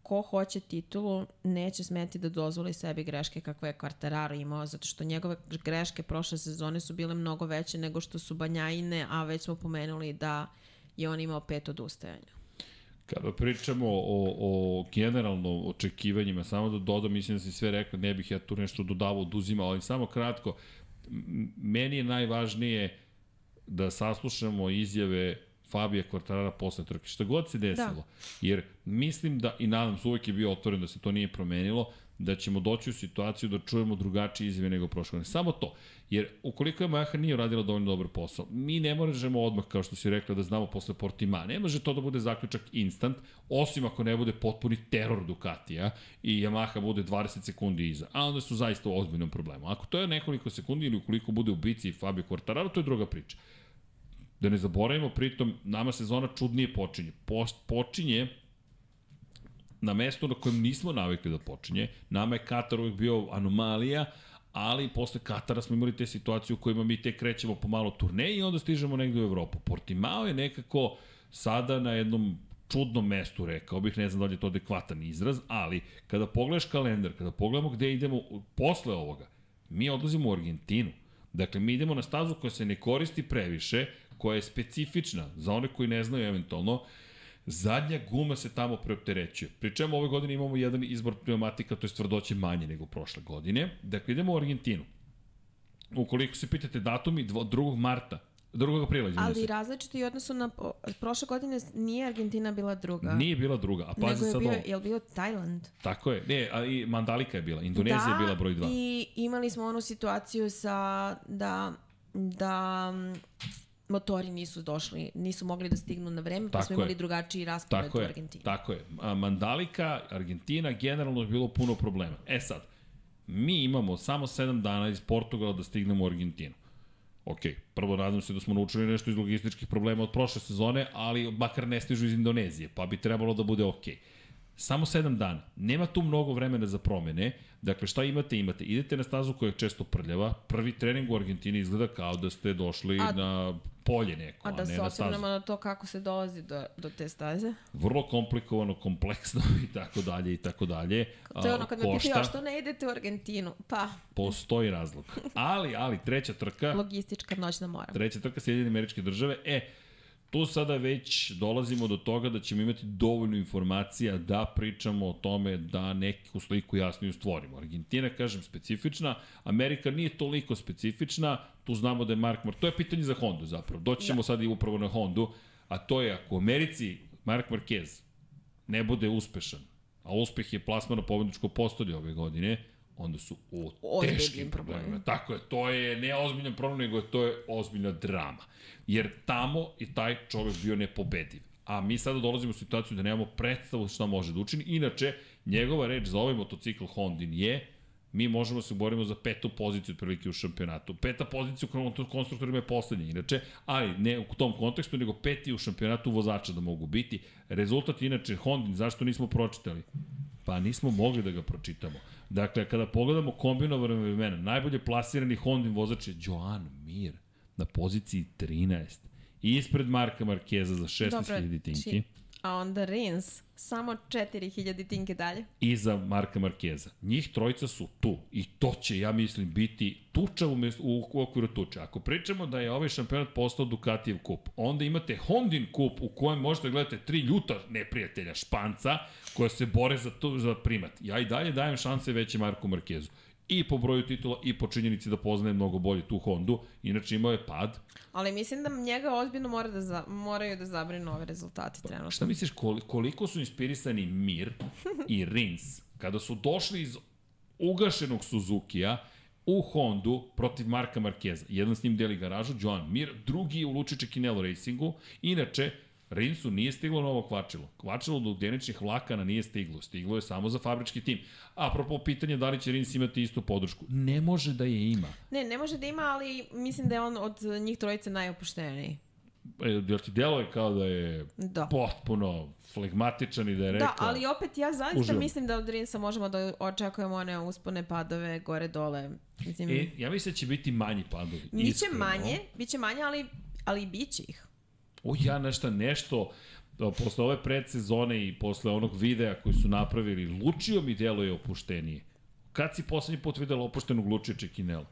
ko hoće titulu neće smeti da dozvoli sebi greške kakve je Quartararo imao, zato što njegove greške prošle sezone su bile mnogo veće nego što su Banjajine, a već smo pomenuli da je on imao pet odustajanja. Kada pričamo o, o generalno očekivanjima, samo da dodam, mislim da si sve rekao, ne bih ja tu nešto dodavao, oduzimao, ali samo kratko, meni je najvažnije da saslušamo izjave Fabija Kvartarara posle trke. Šta god se desilo. Da. Jer mislim da, i nadam se uvek je bio otvoren da se to nije promenilo, da ćemo doći u situaciju da čujemo drugačije izjave nego prošle godine. Samo to. Jer ukoliko je Maha nije uradila dovoljno dobar posao, mi ne možemo odmah, kao što si rekla, da znamo posle Portima. Ne može to da bude zaključak instant, osim ako ne bude potpuni teror Ducatija i Yamaha bude 20 sekundi iza. A onda su zaista u ozbiljnom problemu. Ako to je nekoliko sekundi ili ukoliko bude u bici Fabio Quartararo, to je druga priča. Da ne zaboravimo, pritom, nama sezona čudnije počinje. Post, počinje na mestu na kojem nismo navikli da počinje. Nama je Katar uvijek bio anomalija, ali posle Katara smo imali te situacije u kojima mi te krećemo pomalo turneji i onda stižemo negde u Evropu. Portimao je nekako sada na jednom čudnom mestu, rekao bih, ne znam da li je to adekvatan izraz, ali kada pogledaš kalendar, kada pogledamo gde idemo posle ovoga, Mi odlazimo u Argentinu. Dakle, mi idemo na stazu koja se ne koristi previše, koja je specifična za one koji ne znaju eventualno, zadnja guma se tamo preopterećuje. Pri čemu ove godine imamo jedan izbor pneumatika, to je tvrdoće manje nego prošle godine. Dakle, idemo u Argentinu. Ukoliko se pitate datumi, 2. marta, 2. aprila, izvinite Ali različito i odnosu na prošle godine nije Argentina bila druga. Nije bila druga, a pazi sad bio, ovo. je li bio Tajland? Tako je. Ne, a i Mandalika je bila. Indonezija da, je bila broj 2. i imali smo onu situaciju sa da, da motori nisu došli, nisu mogli da stignu na vreme, pa Tako smo je. imali drugačiji raspored Tako u je, Argentini. tako je. A, Mandalika, Argentina, generalno je bilo puno problema. E sad, mi imamo samo 7 dana iz Portugala da stignemo u Argentinu. Ok, prvo nadam se da smo naučili nešto iz logističkih problema od prošle sezone, ali makar ne stižu iz Indonezije, pa bi trebalo da bude ok. Samo 7 dana. Nema tu mnogo vremena za promene. Dakle, šta imate? Imate. Idete na stazu koja je često prljava. Prvi trening u Argentini izgleda kao da ste došli A- na polje neko, A a, da ne se na stazu osvrnemo na to kako se dolazi do, do te staze. vrlo komplikovano, kompleksno i tako dalje i tako dalje. To je A, ono kad me pitaju, a što ne idete u Argentinu? Pa, Postoji razlog. Ali, ali, treća trka, logistička noćna mora. treća trka Sjedinjene američke države, e, tu sada već dolazimo do toga da ćemo imati dovoljno informacija da pričamo o tome da neku sliku jasniju stvorimo. Argentina, kažem, specifična, Amerika nije toliko specifična, tu znamo da je Mark Mar... To je pitanje za Hondu zapravo. Doći ćemo da. sad i upravo na Hondu, a to je ako u Americi Mark Marquez ne bude uspešan, a uspeh je plasman na pobedničko postolje ove godine, onda su u Ozbiljnim teškim problemima. problemima. Tako je, to je ne ozbiljan problem, nego to je ozbiljna drama. Jer tamo je taj čovek bio nepobediv. A mi sada dolazimo u situaciju da nemamo predstavu šta može da učini. Inače, njegova reč za ovaj motocikl Hondin je mi možemo se borimo za petu poziciju otprilike u šampionatu. Peta pozicija u konstruktorima je poslednja, inače, ali ne u tom kontekstu, nego peti u šampionatu vozača da mogu biti. Rezultat inače Hondin, zašto nismo pročitali? Pa nismo mogli da ga pročitamo. Dakle, kada pogledamo kombinovane vremena, najbolje plasirani Hondin vozač je Joan Mir na poziciji 13. I ispred Marka Markeza za 16.000 tinki. A onda Rins, samo 4000 tinke dalje. iza Marka Markeza. Njih trojica su tu i to će, ja mislim, biti tuča u, u, okviru tuče. Ako pričamo da je ovaj šampionat postao Ducatijev kup, onda imate Hondin kup u kojem možete da gledate tri ljuta neprijatelja Španca koja se bore za, to, za primat. Ja i dalje dajem šanse veće Marku Markezu. I po broju titula i po činjenici da poznaje mnogo bolje tu Hondu. Inače imao je pad. Ali mislim da njega ozbiljno mora da za, moraju da zabrinu ove rezultati trenutno. Šta misliš koli- koliko su inspirisani Mir i Rins kada su došli iz ugašenog Suzukija u Hondu protiv Marka Markeza. Jedan s njim deli garažu, Joan Mir, drugi u Lučiće Kinelo Racingu. Inače, Rinsu nije stiglo novo kvačilo. Kvačilo do deničnih vlakana nije stiglo. Stiglo je samo za fabrički tim. Apropo pitanje da li će Rins imati istu podršku. Ne može da je ima. Ne, ne može da ima, ali mislim da je on od njih trojice najopušteniji. E, Jel ti delo je kao da je Da. potpuno flegmatičan i da je rekao... Da, ali opet ja zaista Uživam. mislim da od Rinsa možemo da očekujemo one uspone padove gore dole. Mislim, E, ja mislim da će biti manji padovi. biće manje, biće manje, ali, ali biće ih. O, ja nešto, nešto, da, posle ove predsezone i posle onog videa koji su napravili, Lučio mi deluje opuštenije. Kad si poslednji put videla opuštenog Lučija Čekinela?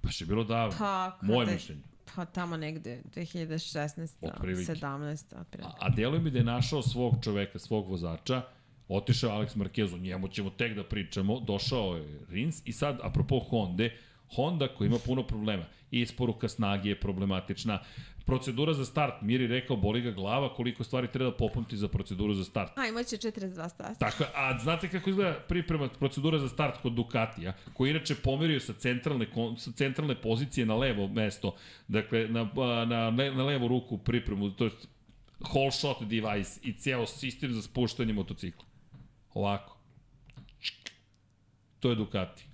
Pa še bilo davno. Pa, Moje mišljenje. Pa tamo negde, 2016. Otprilike. 17. otprilike. A, a deluje mi da je našao svog čoveka, svog vozača, otišao je Alex Marquez, o njemu ćemo tek da pričamo, došao je Rins i sad, apropo Honda, Honda koja ima puno problema. Isporuka snage je problematična. Procedura za start, Miri rekao, boli ga glava koliko stvari treba da popamti za proceduru za start. A, imaće 42 stasa. Tako, a znate kako izgleda priprema procedura za start kod Ducatija, koji inače pomerio sa centralne, sa centralne pozicije na levo mesto, dakle na, na, na, na levu ruku pripremu, to je whole shot device i ceo sistem za spuštanje motocikla. Ovako. To je Ducati.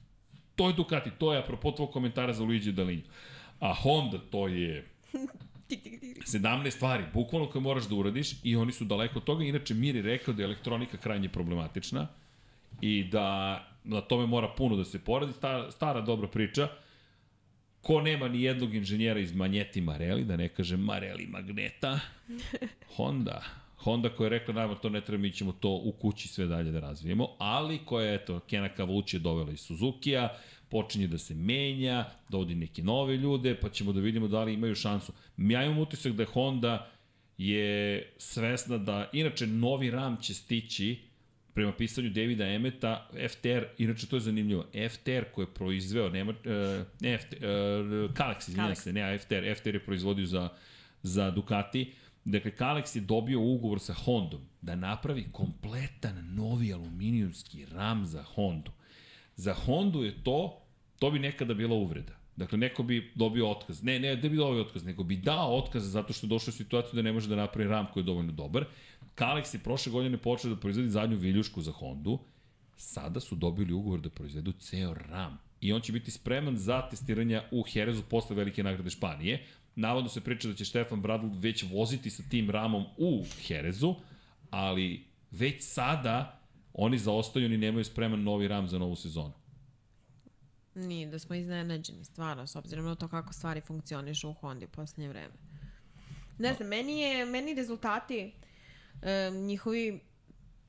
To je Ducati, to je apropo tvoj komentara za Luigi Dalinju. A Honda, to je. 17 stvari, bukvalno koje moraš da uradiš i oni su daleko od toga. Inače, Mir je rekao da je elektronika krajnje problematična i da na tome mora puno da se poradi. Stara, stara dobra priča. Ko nema ni jednog inženjera iz Manjeti Mareli, da ne kažem Mareli Magneta, Honda. Honda koja je rekla, nama to ne treba, mi ćemo to u kući sve dalje da razvijemo, ali koja je, eto, Kena Kavući je dovela iz Suzuki-a, počinje da se menja, dovodi neke nove ljude, pa ćemo da vidimo da li imaju šansu. Ja imam utisak da Honda je svesna da, inače, novi RAM će stići, prema pisanju Davida Emeta, FTR, inače to je zanimljivo, FTR koji je proizveo, nema, uh, ne, FTR, Kalex, izvinjam se, ne FTR, FTR je proizvodio za, za Ducati, Dakle, Kalex je dobio ugovor sa Hondom da napravi kompletan novi aluminijumski ram za Hondu. Za Hondu je to, to bi nekada bila uvreda. Dakle, neko bi dobio otkaz. Ne, ne da bi dobio otkaz, nego bi dao otkaz zato što je došao u situaciju da ne može da napravi ram koji je dovoljno dobar. Kalex je prošle godine počeo da proizvodi zadnju viljušku za Hondu. Sada su dobili ugovor da proizvedu ceo ram. I on će biti spreman za testiranja u Herezu posle velike nagrade Španije. Navodno se priča da će Štefan Bradl već voziti sa tim ramom u Herezu, ali već sada oni zaostaju ni nemaju spreman novi ram za novu sezonu. Nije da smo iznenađeni, stvarno, s obzirom na to kako stvari funkcionišu u Hondi u poslednje vreme. Ne znam, meni, je, meni rezultati e, njihovi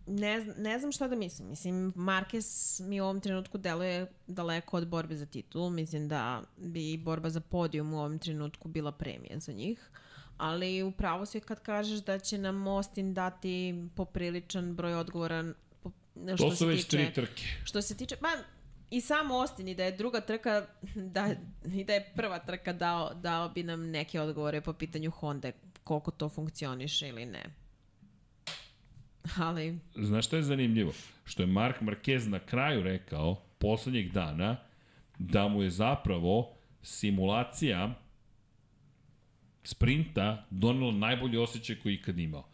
ne, ne znam šta da mislim. Mislim, Marquez mi u ovom trenutku deluje daleko od borbe za titul. Mislim da bi borba za podijum u ovom trenutku bila premija za njih. Ali upravo si kad kažeš da će nam Austin dati popriličan broj odgovora što to su već tiče, tri trke. Što se tiče, pa i sam Austin i da je druga trka, da, i da je prva trka dao, dao bi nam neke odgovore po pitanju Honda, koliko to funkcioniše ili ne. Ali... Znaš šta je zanimljivo? Što je Mark Marquez na kraju rekao, poslednjeg dana, da mu je zapravo simulacija sprinta donela najbolji osjećaj koji ikad imao.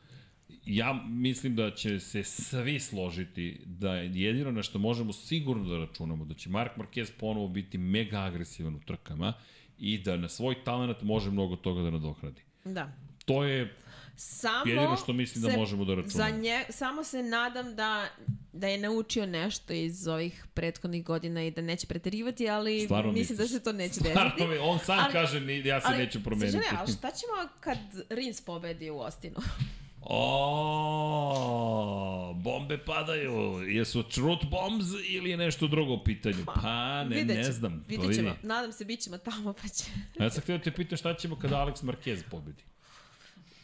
Ja mislim da će se svi složiti da je jedino na što možemo sigurno da računamo da će Mark Marquez ponovo biti mega agresivan u trkama i da na svoj talent može mnogo toga da nadokradi. Da. To je Samo Jedino što mislim da možemo da računamo. Za nje, samo se nadam da, da je naučio nešto iz ovih prethodnih godina i da neće preterivati, ali Stvarno mislim misliš? da se to neće desiti. Stvarno, on sam ali, kaže ja se ali, neću promeniti. Srđane, ali šta ćemo kad Rins pobedi u Ostinu? O, bombe padaju. Jesu truth bombs ili nešto drugo u pitanju? Pa, ne, ne znam. Vidjet ćemo. Nadam se, bit ćemo tamo pa će... ja sam htio da te pitam šta ćemo kada Alex Marquez pobedi.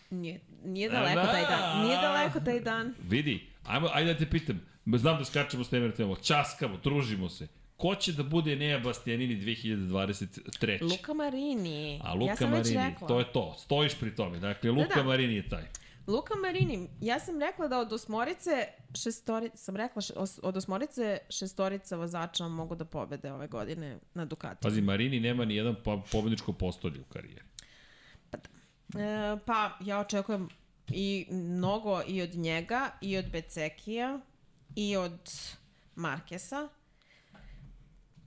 Nije, nije daleko da. taj dan. Nije daleko taj dan. Vidi, ajmo, ajde da te pitam. Znam da skačemo s teme temo. Časkamo, družimo se. Ko će da bude Nea Bastianini 2023? Luka Marini. A Luka ja Marini, to je to. Stojiš pri tome. Dakle, Luka da, da. Marini je taj. Luka Marini, ja sam rekla da od osmorice šestorica, sam rekla od osmorice šestorica vozača mogu da pobede ove godine na Ducati. Pazi, Marini nema ni jedan pobedničko postolje u karijeri. E, pa, ja očekujem i mnogo i od njega, i od Becekija, i od Markesa.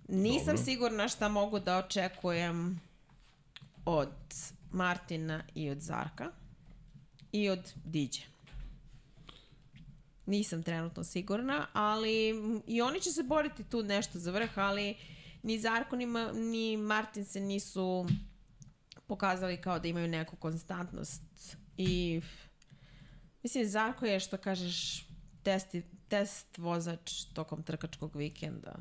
Nisam Dobro. sigurna šta mogu da očekujem od Martina i od Zarka i od Diđe. Nisam trenutno sigurna, ali i oni će se boriti tu nešto za vrh, ali ni Zarko ni, ni Martin se nisu pokazali kao da imaju neku konstantnost i mislim Zarko je što kažeš testi, test vozač tokom trkačkog vikenda.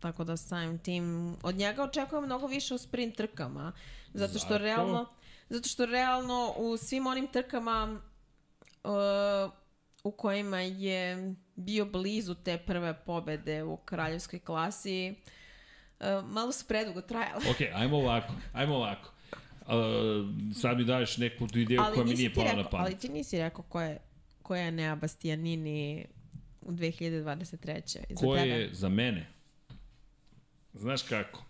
Tako da samim tim od njega očekujem mnogo više u sprint trkama zato što Zarko? realno zato što realno u svim onim trkama uh, u kojima je bio blizu te prve pobede u kraljevskoj klasi uh, malo su predugo trajale. ok, ajmo ovako, ajmo ovako. Uh, sad mi daješ neku ideju ali koja mi nije pala na pamet. Ali ti nisi rekao ko je, ko je Nea Bastianini u 2023. Ko tebe? je za mene? Znaš kako?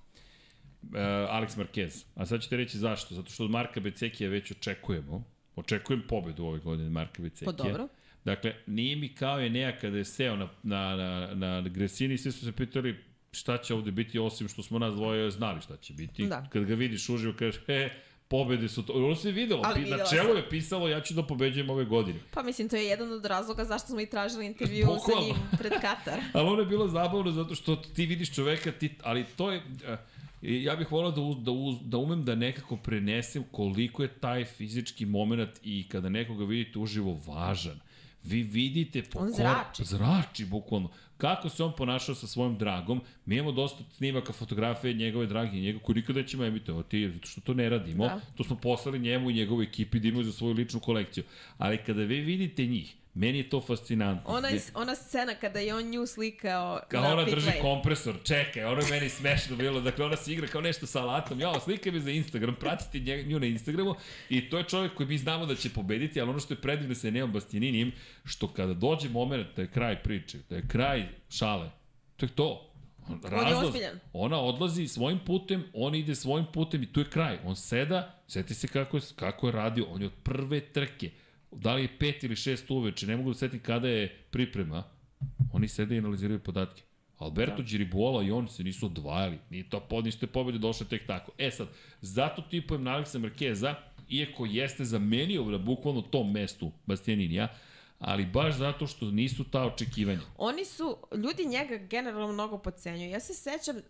Uh, Alex Marquez. A sad ću te reći zašto. Zato što od Marka Becekija već očekujemo. Očekujem pobedu ove godine Marka Becekija. Pa dobro. Dakle, nije mi kao je Nea kada je seo na, na, na, na Gresini i svi su se pitali šta će ovde biti, osim što smo nas dvoje znali šta će biti. Da. Kad ga vidiš uživo, kažeš, e, pobede su to. Ono se je videlo, Ali na čelu je pisalo ja ću da pobeđujem ove godine. Pa mislim, to je jedan od razloga zašto smo i tražili intervju sa njim pred Katar. ali ono je bilo zabavno zato što ti vidiš čoveka, ti, ali to je... Uh, I ja bih volao da, uz, da, uz, da umem da nekako prenesem koliko je taj fizički moment i kada nekoga vidite uživo važan. Vi vidite po On kor- zrači. Zrači, bukvalno. Kako se on ponašao sa svojim dragom. Mi imamo dosta snimaka, fotografije njegove dragi i njega koji nikada nećemo emitovati, zato što to ne radimo. Da. To smo poslali njemu i njegovoj ekipi da imaju za svoju ličnu kolekciju. Ali kada vi vidite njih, meni je to fascinantno. Ona, ona scena kada je on nju slikao Kao na ona drži lane. kompresor, čekaj, ono je meni smešno bilo, dakle ona se igra kao nešto sa alatom, ja, slikaj me za Instagram, pratite nje- nju na Instagramu i to je čovjek koji mi znamo da će pobediti, ali ono što je predivno sa Neom Bastianinim, što kada dođe moment da je kraj priče, da je kraj šale, to je to. On, je ozbiljan. ona odlazi svojim putem, on ide svojim putem i tu je kraj. On seda, seti se kako je, kako je radio, on je od prve trke, da li je pet ili šest uveče, ne mogu da setim kada je priprema, oni sede i analiziraju podatke. Alberto da. Giribuola i on se nisu odvajali. Nije to pod niste pobede došle tek tako. E sad, zato tipujem na Aleksa Markeza, iako jeste zamenio na bukvalno tom mestu Bastianinija, ali baš zato što nisu ta očekivanja. Oni su, ljudi njega generalno mnogo podcenjuju. Ja se sećam uh,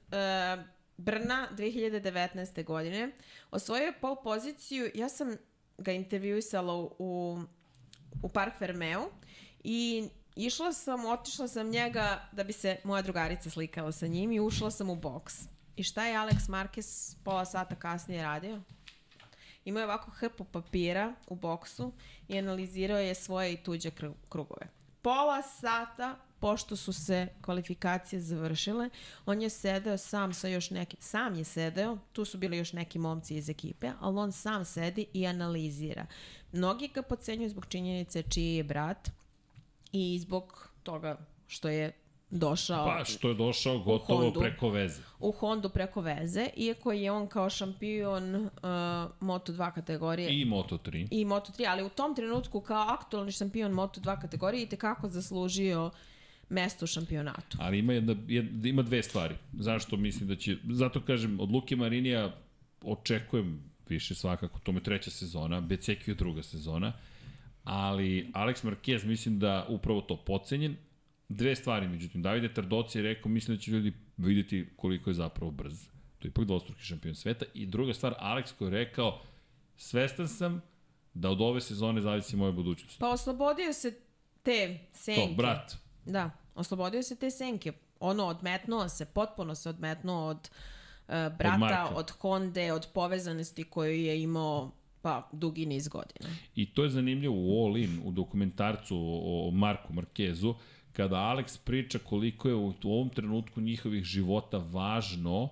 Brna 2019. godine, osvojio je pol poziciju, ja sam ga intervjuisala u, u, Park Fermeu i išla sam, otišla sam njega da bi se moja drugarica slikala sa njim i ušla sam u boks. I šta je Alex Marquez pola sata kasnije radio? Imao je ovako hrpu papira u boksu i analizirao je svoje i tuđe kru- krugove. Pola sata pošto su se kvalifikacije završile, on je sedeo sam sa još nekim, sam je sedeo, tu su bili još neki momci iz ekipe, ali on sam sedi i analizira. Mnogi ga pocenjuju zbog činjenice čiji je brat i zbog toga što je došao Pa, što je došao gotovo Hondu. preko veze. u Hondu preko veze, iako je on kao šampion uh, Moto2 kategorije I Moto3. i Moto3, ali u tom trenutku kao aktualni šampion Moto2 kategorije i tekako zaslužio mesto u šampionatu. Ali ima, jedna, jedna, ima dve stvari. Zašto mislim da će... Zato kažem, od Luke Marinija očekujem više svakako. To je treća sezona, Beceki je druga sezona. Ali Alex Marquez mislim da upravo to pocenjen. Dve stvari, međutim, Davide Tardoci je rekao, mislim da će ljudi vidjeti koliko je zapravo brz. To je ipak dvostruki šampion sveta. I druga stvar, Alex koji je rekao, svestan sam da od ove sezone zavisi moja budućnost. Pa oslobodio se te senke. To, brat, Da, oslobodio se te senke. Ono, odmetnuo se, potpuno se odmetnuo od uh, brata, od, od Honde, od povezanosti koju je imao pa dugi niz godina. I to je zanimljivo u All In, u dokumentarcu o, o Marku Markezu, kada Alex priča koliko je u, u ovom trenutku njihovih života važno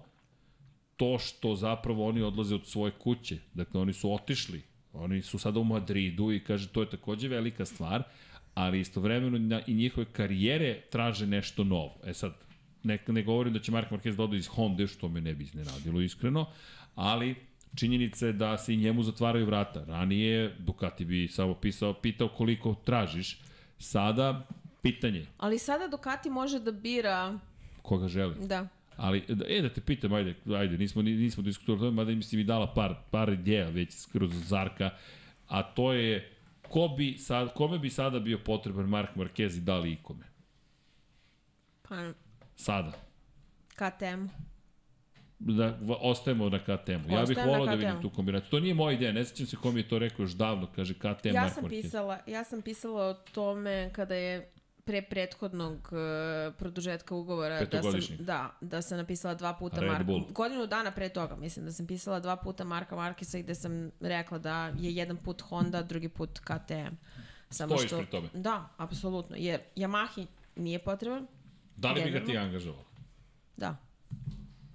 to što zapravo oni odlaze od svoje kuće. Dakle, oni su otišli. Oni su sada u Madridu i kaže to je takođe velika stvar, ali istovremeno na, i njihove karijere traže nešto novo. E sad, ne, ne govorim da će Mark Marquez da ode iz Honda, što me ne bi iznenadilo iskreno, ali činjenica je da se i njemu zatvaraju vrata. Ranije Ducati bi samo pisao, pitao koliko tražiš. Sada, pitanje, Ali sada Ducati može da bira, koga želi. da, Ali, da- e, da te pitam, ajde, ajde, nismo, ni- nismo diskutovali o tome, mada mi si mi dala par, par ideja već kroz Zarka, a to je, ko bi sad, kome bi sada bio potreban Mark Marquez i da li ikome? pa Sada. KTM. Da, ostajemo na KTM-u. Ja bih volao da vidim tu kombinaciju. To nije moja ideja, ne sećam se kom je to rekao još davno, kaže KTM Ja Mark sam Marquez. pisala, ja sam pisala o tome kada je pre prethodnog uh, produžetka ugovora da sam, da, da sam napisala dva puta Red Marka, Bull. godinu dana pre toga mislim da sam pisala dva puta Marka Markisa gde sam rekla da je jedan put Honda, drugi put KTM. Samo Stojiš što, pri tome? Da, apsolutno, jer Yamahi nije potreban, Da li bi ga ti angažovao? da.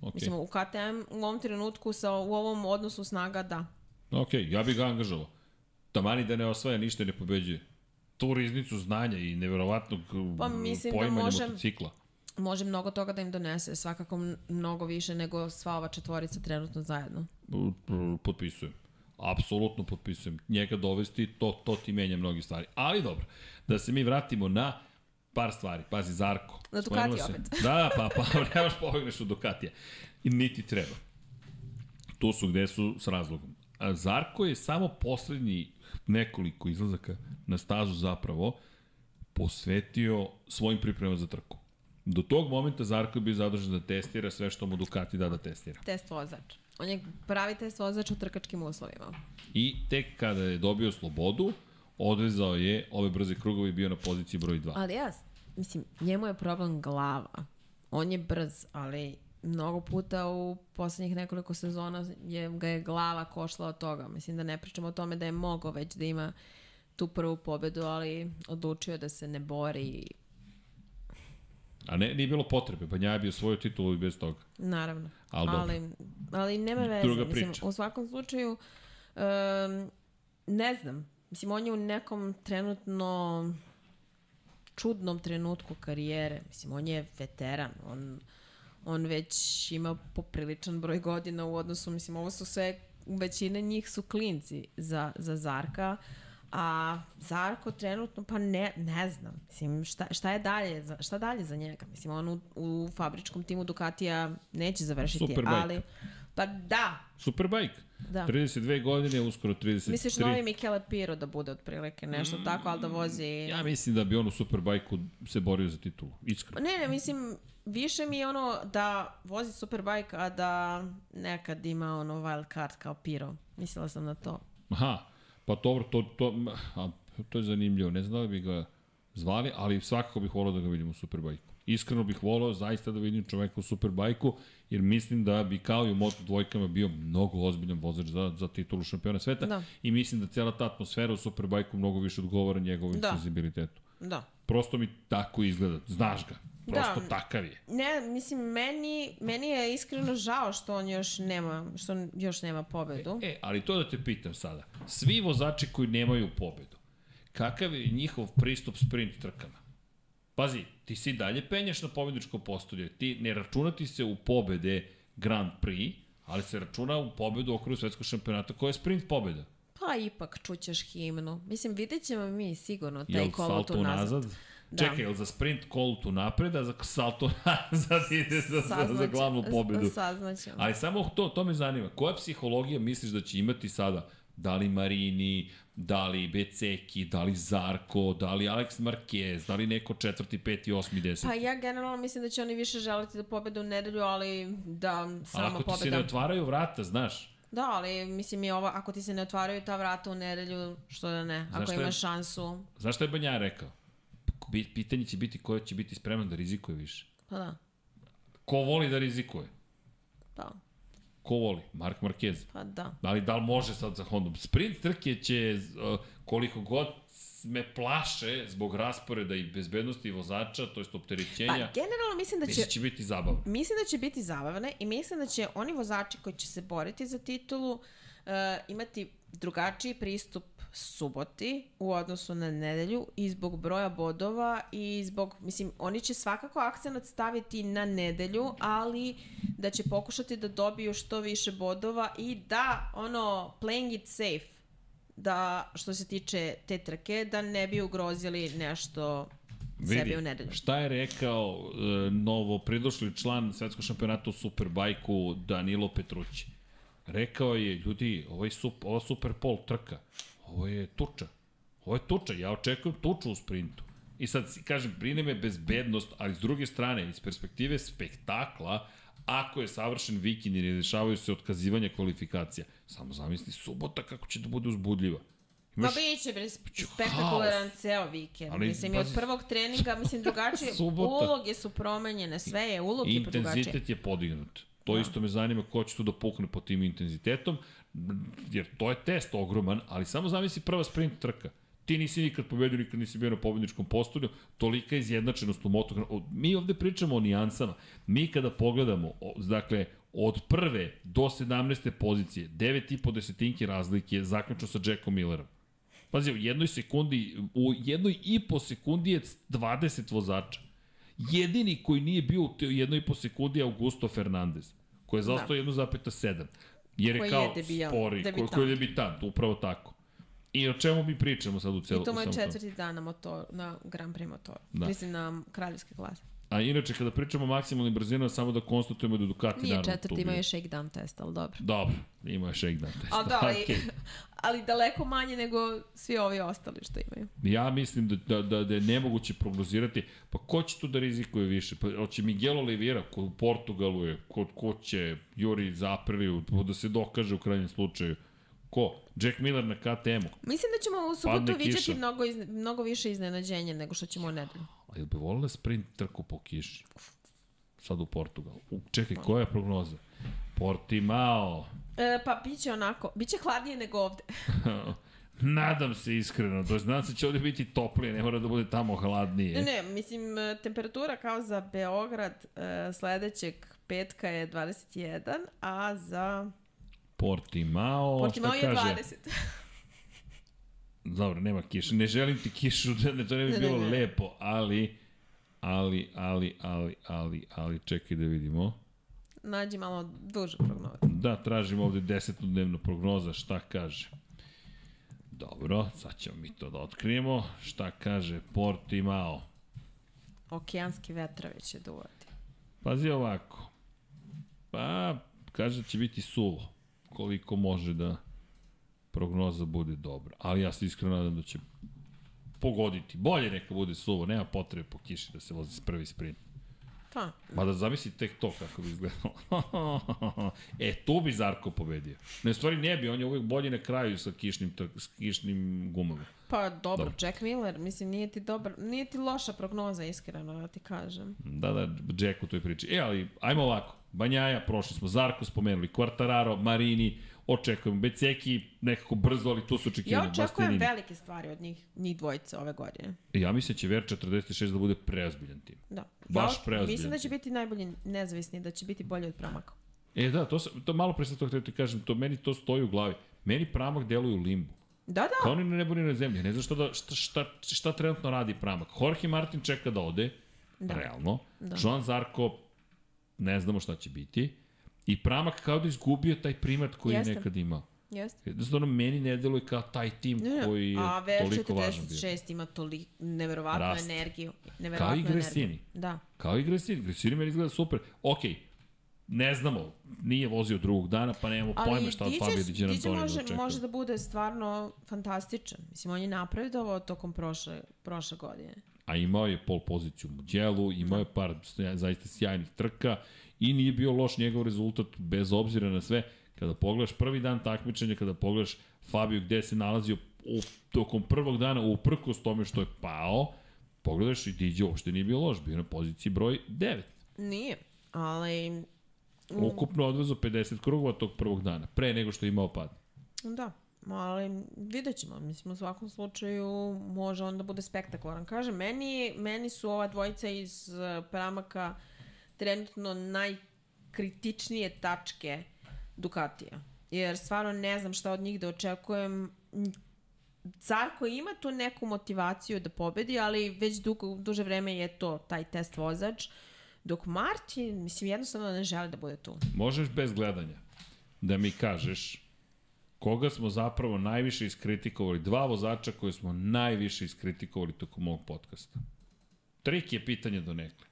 Okay. Mislim, u KTM u ovom trenutku sa, u ovom odnosu snaga, da. Ok, ja bih ga angažovao. Tamani da ne osvaja ništa i ne pobeđuje. Tu riznicu znanja i neverovatnog Pa mislim da možem- motocikla. Može mnogo toga da im donese, svakako mnogo više nego sva ova četvorica trenutno zajedno. Potpisujem. Apsolutno potpisujem. Njega dovesti, to, to ti menja mnogi stvari. Ali dobro, da se mi vratimo na par stvari. Pazi, Zarko. Na Ducati se- opet. Da, pa, pa nemaš pobegneš od Ducatija. I niti treba. Tu su gde su s razlogom. Zarko je samo poslednji nekoliko izlazaka na stazu zapravo posvetio svojim pripremama za trku. Do tog momenta Zarko je bio zadužen da testira sve što mu Ducati da da testira. Test vozač. On je pravi test vozač u trkačkim uslovima. I tek kada je dobio slobodu, odvezao je ove brze krugovi i bio na poziciji broj 2. Ali ja, mislim, njemu je problem glava. On je brz, ali mnogo puta u poslednjih nekoliko sezona je, ga je glava košla od toga. Mislim da ne pričamo o tome da je mogao već da ima tu prvu pobedu, ali odlučio da se ne bori. A ne, nije bilo potrebe, Banja je bio svoju titulu i bez toga. Naravno. Ali ali, ali nema veze. Druga Mislim, priča. u svakom slučaju, um, ne znam. Mislim, on je u nekom trenutno čudnom trenutku karijere. Mislim, on je veteran. On, on već ima popriličan broj godina u odnosu, mislim, ovo su sve, većina njih su klinci za, za Zarka, a Zarko trenutno, pa ne, ne znam, mislim, šta, šta je dalje, za, šta dalje za njega? Mislim, on u, u fabričkom timu Ducatija neće završiti, Superbike. ali, pa da, Superbike. Da. 32 godine, uskoro 33. Misliš novi Michele Piro da bude otprilike nešto tako, ali da vozi... Ja mislim da bi on u Superbike-u se borio za titulu, iskreno. Ne, ne, mislim, više mi je ono da vozi Superbike, a da nekad ima ono wild card kao Piro. Mislila sam na to. Aha, pa dobro, to, to, a, to je zanimljivo. Ne znam da bi ga zvali, ali svakako bih volao da ga vidim u Superbike-u. Iskreno bih volao zaista da vidim čoveka u Superbike-u, jer mislim da bi kao i u Moto dvojkama bio mnogo ozbiljan vozač za, za titulu šampiona sveta Da. i mislim da cijela ta atmosfera u Superbike-u mnogo više odgovara njegovom Da. senzibilitetu. Da. Prosto mi tako izgleda. Znaš ga. Prosto Da. takav je. Ne, mislim, meni, meni je iskreno žao što on još nema, što on još nema pobedu. E, ali to da te pitam sada. Svi vozači koji nemaju pobedu, kakav je njihov pristup sprint trkama? Pazi, ti si dalje penjaš na pobedničko postolje. Ti ne računati se u pobede Grand Prix, ali se računa u pobedu u okviru svetskog šampionata koja je sprint pobeda. Pa ipak čućeš himnu. Mislim, vidjet ćemo mi sigurno taj Jel kolo salto tu nazad. nazad? Da. Čekaj, jel za sprint kol tu napred, a za salto nazad ide za, za, za glavnu pobedu? Saznaćemo. Ali samo to, to me zanima. Koja psihologija misliš da će imati sada? Da li Marini, da li Beceki, da li Zarko, da li Alex Marquez, da li neko četvrti, peti, osmi, deseti? Pa ja generalno mislim da će oni više želiti da pobede u nedelju, ali da samo ako ti se pobeda. ne otvaraju vrata, znaš, Da, ali mislim je ovo, ako ti se ne otvaraju ta vrata u nedelju, što da ne, Znaš ako je- imaš šansu, znaš šta je Banja rekao? Pitanje će biti ko će biti spreman da rizikuje više. pa da, Ko voli da rizikuje? pa, Ko voli? Mark Marquez. pa da. Ali da li može sad za Hondom? Sprint trke će, koliko god me plaše zbog rasporeda i bezbednosti vozača, to jest Pa opterećenja, generalno mislim da će, mislim da će biti zabavno. mislim da će biti zabavne i mislim da će oni vozači koji će se boriti za titulu uh, imati drugačiji pristup suboti u odnosu na nedelju i zbog broja bodova i zbog, mislim, oni će svakako akcenat staviti na nedelju, ali da će pokušati da dobiju što više bodova i da, ono, playing it safe, da, što se tiče te trke, da ne bi ugrozili nešto sebi u nedelju. šta je rekao uh, novo pridošli član svetskog šampionata u Superbajku Danilo Petrući? Rekao je, ljudi, ovo je sup, ova Super Pol trka, ovo je tuča. Ovo je tuča, ja očekujem tuču u sprintu. I sad, kažem, brine me bezbednost, ali s druge strane, iz perspektive spektakla, ako je savršen vikend i ne dešavaju se otkazivanja kvalifikacija, samo zamisli subota kako će da bude uzbudljiva. Ma biće bre, sp- spektakularan ceo vikend. Ali, mislim, i od pazi- prvog treninga, mislim, drugačije, uloge su promenjene, sve je, ulog je drugačije. Intenzitet je podignut. To da. isto me zanima ko će tu da pukne po tim intenzitetom, jer to je test ogroman, ali samo zamisli prva sprint trka. Ti nisi nikad pobedio, nikad nisi bio na pobedničkom postolju, tolika izjednačenost u motokronu. Mi ovde pričamo o nijansama. Mi kada pogledamo, dakle, od prve do 17. pozicije, 9,5 desetinke razlike, zaključno sa Jackom Millerom. Pazi, u jednoj sekundi, u jednoj i po sekundi je 20 vozača. Jedini koji nije bio u jednoj i po sekundi je Augusto Fernandez, koji je zastao da. 1,7. Jer je Koji kao je debija- spori, debitant. koji je debitant, upravo tako. I o čemu mi pričamo sad u celu... I to mu je četvrti dan na, motor, na Grand Prix motoru. Da. Da. Mislim na kraljevske klase. A inače, kada pričamo o maksimalnim brzinama, samo da konstatujemo da Ducati Nije naravno četvrti, ima je shakedown test, ali dobro. Dobro, ima je shakedown test. Ali da, ali, Okej. ali daleko manje nego svi ovi ostali što imaju. Ja mislim da, da, da, da je nemoguće prognozirati. Pa ko će tu da rizikuje više? Pa hoće Miguel Oliveira, ko u Portugalu je, ko, ko će Juri Zapriliju, da se dokaže u krajnjem slučaju. Ko? Jack Miller na KTM-u. Mislim da ćemo u subotu vidjeti mnogo, iz, mnogo više iznenađenja nego što ćemo u nedelju. Jel bi volila sprint trku po kiši? Sad u Portugalu. U, čekaj, koja je prognoza? Portimao. E, pa biće onako, biće hladnije nego ovde. Nadam se iskreno, to znam se će ovde biti toplije, ne mora da bude tamo hladnije. Ne, ne, mislim, e, temperatura kao za Beograd e, sledećeg petka je 21, a za Portimao, Portimao je kaže? 20. Dobro, nema kiše. Ne želim ti kišu, ne, to ne bi Ne, ne, bilo ne. lepo, ali, ali, ali, ali, ali, ali, čekaj da vidimo. Nađi malo dužu prognozu. Da, tražim ovde desetodnevna prognoza, šta kaže. Dobro, sad ćemo mi to da otkrijemo. Šta kaže Portimao? Okeanski vetrovi će duvati. Pazi ovako. Pa, kaže da će biti suvo. Koliko može da prognoza bude dobra. Ali ja se iskreno nadam da će pogoditi. Bolje neka bude suvo. Nema potrebe po kiši da se vozi s prvi sprint. Pa, Mada zamisli tek to kako bi izgledalo. e, tu bi Zarko pobedio. Ne, stvari ne bi, on je uvijek bolji na kraju sa kišnim, s kišnim gumama. pa dobro, Dobro. Jack Miller, mislim, nije ti, dobar, nije ti loša prognoza, iskreno, da ti kažem. Da, da, Jack u toj priči. E, ali, ajmo ovako. Banjaja, prošli smo. Zarko spomenuli. Quartararo, Marini, očekujemo. Beceki, nekako brzo, ali tu su Ja očekivanja. očekujem Bastianini. velike stvari od njih, njih dvojice ove godine. E, Ja mislim da će VR46 da bude preozbiljan tim. Da. Baš ja, preozbiljan Mislim da će biti najbolji nezavisni, da će biti bolji od Pramaka. E, da, to, sam, to malo pre sam to htio ti kažem, to meni to stoji u glavi. Meni pramak deluje u limbu. Da, da. Kao ni na nebu ni na zemlji. Ne znam šta, da, šta, šta, šta trenutno radi Pramak. Jorge Martin čeka da ode, da. realno. Da. Joan Zarko, ne znamo šta će biti. I Pramak kao da izgubio taj primat koji Jeste. je nekad imao. Jeste. Jednostavno, meni ne deluje kao taj tim Ne, koji je a toliko važan bio. VR46 ima toliko neverovatnu Rast. energiju. Kao Neverovatnu i Gresini. Da. Kao i Gresini. Gresini meni izgleda super. Okej, ne znamo, nije vozio drugog dana, pa nemamo pojma šta od Fabio Di Giannantonio može, očekuje. može da bude stvarno fantastičan. Mislim, on je napredovao tokom prošle, prošle godine. a imao je pol poziciju u Muđelu, imao je par zaista sjajnih trka i nije bio loš njegov rezultat bez obzira na sve. Kada pogledaš prvi dan takmičenja, kada pogledaš Fabio gde se nalazio u, tokom prvog dana uprkos tome što je pao, pogledaš i Diđe uopšte nije bio loš, bio na poziciji broj 9. Nije, ali Ukupno odvezo 50 krugova tog prvog dana, pre nego što je imao pad. da. Ali vidjet ćemo, mislim u svakom slučaju može on da bude spektakularan. Kažem, meni, meni su ova dvojica iz eh, Pramaka trenutno najkritičnije tačke Ducatija. Jer stvarno ne znam šta od njih da očekujem. Zarko ima tu neku motivaciju da pobedi, ali već dugo, duže vreme je to taj test vozač. Dok Martin, mislim, jednostavno ne želi da bude tu. Možeš bez gledanja da mi kažeš koga smo zapravo najviše iskritikovali, dva vozača koje smo najviše iskritikovali tokom ovog podcasta. Trik je pitanje do nekle.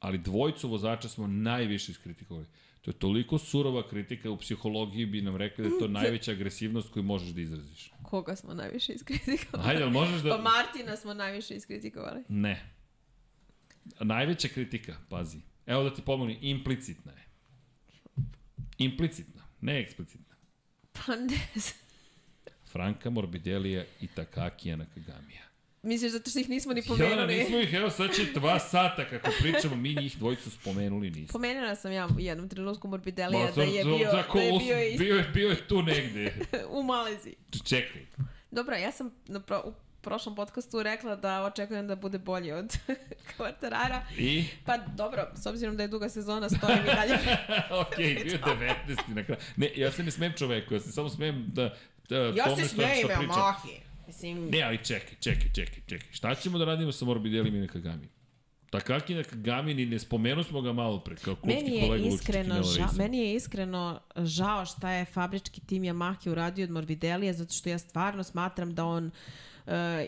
Ali dvojicu vozača smo najviše iskritikovali. To je toliko surova kritika u psihologiji bi nam rekli da je to najveća agresivnost koju možeš da izraziš. Koga smo najviše iskritikovali? Hajde, ali možeš da... Pa Martina smo najviše iskritikovali. Ne. Najveća kritika, pazi. Evo da ti pomognem, implicitna je. Implicitna, ne eksplicitna. Pa ne znam. Franka Morbidelija i Takakija Nakagamija. Misliš zato što ih nismo ni pomenuli? nismo ih, evo sad će dva sata kako pričamo, mi njih dvojicu spomenuli nismo. Pomenula sam ja u jednom trenutku Morbidelija Ma, da je bio, da je bio iz, bio, je, bio je tu negde. u Maleziji. Čekaj. Dobro, ja sam na pro, u prošlom podcastu rekla da očekujem da bude bolji od Kvartarara. I? Pa dobro, s obzirom da je duga sezona, stojim i dalje. ok, bio je 19. na kraju. Ne, ja se ne smem čoveku, ja se samo smem da, da ja se smijem, ja mahi. Mislim, Ne, ali čekaj, čekaj, čekaj, čekaj. Šta ćemo da radimo sa Morbidelim i Nakagami? Takaki Nakagami, ni ne spomenu smo ga malo pre, kao klubski Meni kolega Lučić iskreno ža, Racing. meni je iskreno žao šta je fabrički tim Yamaha uradio od Morbidelija, zato što ja stvarno smatram da on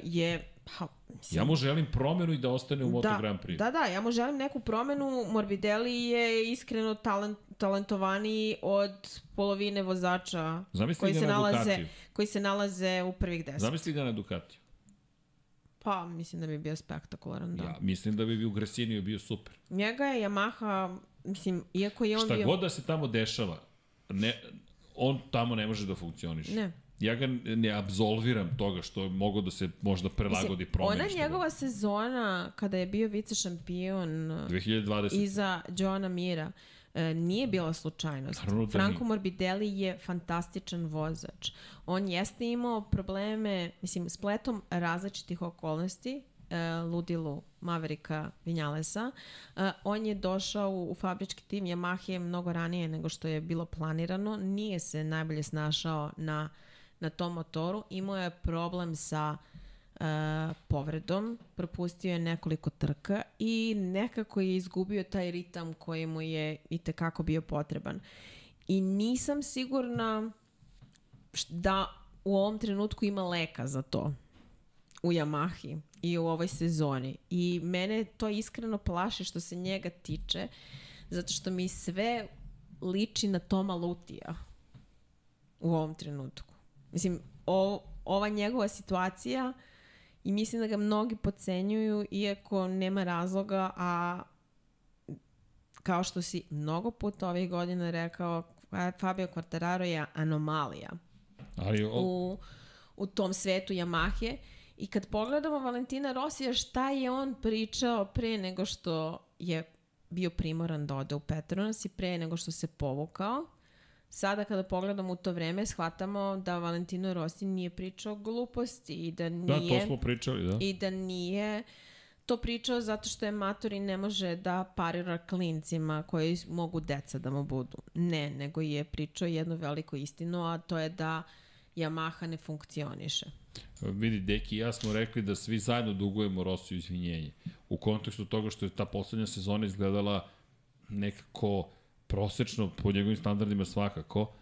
je pa, mislim, Ja mu želim promenu i da ostane u Moto da, Grand Prix. Da, da, ja mu želim neku promenu. Morbidelli je iskreno talent, talentovaniji od polovine vozača Zamisli koji se, na nalaze, Ducatiju. koji se nalaze u prvih deset. Zamisli ga na Ducatiju. Pa, mislim da bi bio spektakularan, da. Ja mislim da bi bio Gresinio bio super. Njega je Yamaha, mislim, iako je on Šta bio... god da se tamo dešava, ne, on tamo ne može da funkcioniše. Ne. Ja ga ne absolviram toga što je mogao da se možda prelagodi promeni. ona njegova sezona kada je bio vice šampion god. 2020. iza Johna Mira e, nije bila slučajnost. Naravno da Franco. Morbidelli je fantastičan vozač. On jeste imao probleme, mislim, spletom različitih okolnosti, e, ludilu Maverika Vinjalesa. E, on je došao u, u fabrički tim Yamahe mnogo ranije nego što je bilo planirano. Nije se najbolje snašao na, na tom motoru. Imao je problem sa e, povredom, propustio je nekoliko trka i nekako je izgubio taj ritam koji mu je i tekako bio potreban. I nisam sigurna da u ovom trenutku ima leka za to u Yamahi i u ovoj sezoni. I mene to iskreno plaši što se njega tiče, zato što mi sve liči na Toma Lutija u ovom trenutku. Mislim, o, ova njegova situacija i mislim da ga mnogi pocenjuju iako nema razloga, a kao što si mnogo puta ovih godina rekao, Fabio Quartararo je anomalija Ali o, u, u tom svetu Yamahe. I kad pogledamo Valentina Rosija, šta je on pričao pre nego što je bio primoran da ode u Petronas i pre nego što se povukao, sada kada pogledamo u to vreme, shvatamo da Valentino Rossi nije pričao gluposti i da da, nije to smo pričali, da. i da nije to pričao zato što je mator i ne može da parira klincima koji mogu deca da mu budu. Ne, nego je pričao jednu veliku istinu, a to je da Yamaha ne funkcioniše. Vidi, Deki i ja smo rekli da svi zajedno dugujemo Rosiju izvinjenje. U kontekstu toga što je ta poslednja sezona izgledala nekako prosečno po njegovim standardima svakako,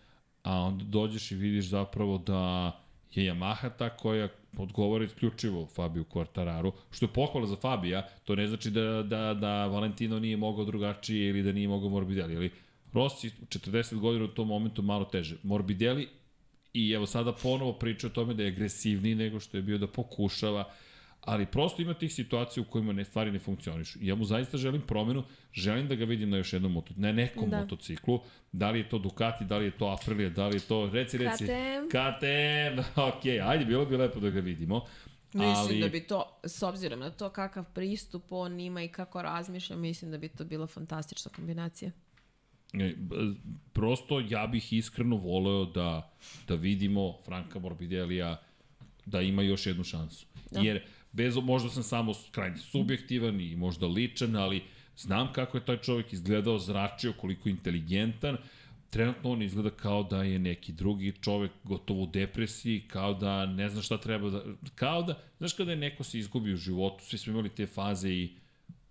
a onda dođeš i vidiš zapravo da je Yamaha ta koja odgovara isključivo Fabiju Quartararu, što je pohvala za Fabija, to ne znači da, da, da Valentino nije mogao drugačije ili da nije mogao Morbidelli, ali Rossi 40 godina u tom momentu malo teže. Morbidelli I evo sada ponovo priča o tome da je agresivniji nego što je bio da pokušava, ali prosto ima tih situacija u kojima ne, stvari ne funkcionišu. Ja mu zaista želim promenu, želim da ga vidim na još jednom moto, na nekom Da. motociklu, da li je to Ducati, da li je to Aprilia, da li je to, reci, reci. KTM. KTM, ok, ajde, bilo bi lepo da ga vidimo. Mislim ali, da bi to, s obzirom na to kakav pristup on ima i kako razmišlja, mislim da bi to bila fantastična kombinacija. E, prosto ja bih iskreno voleo da, da vidimo Franka Morbidelija da ima još jednu šansu. Da. Jer bez, možda sam samo krajnje subjektivan i možda ličan, ali znam kako je taj čovjek izgledao, zračio, koliko je inteligentan, trenutno on izgleda kao da je neki drugi čovek gotovo u depresiji, kao da ne zna šta treba da... Kao da, znaš kada je neko se izgubi u životu, svi smo imali te faze i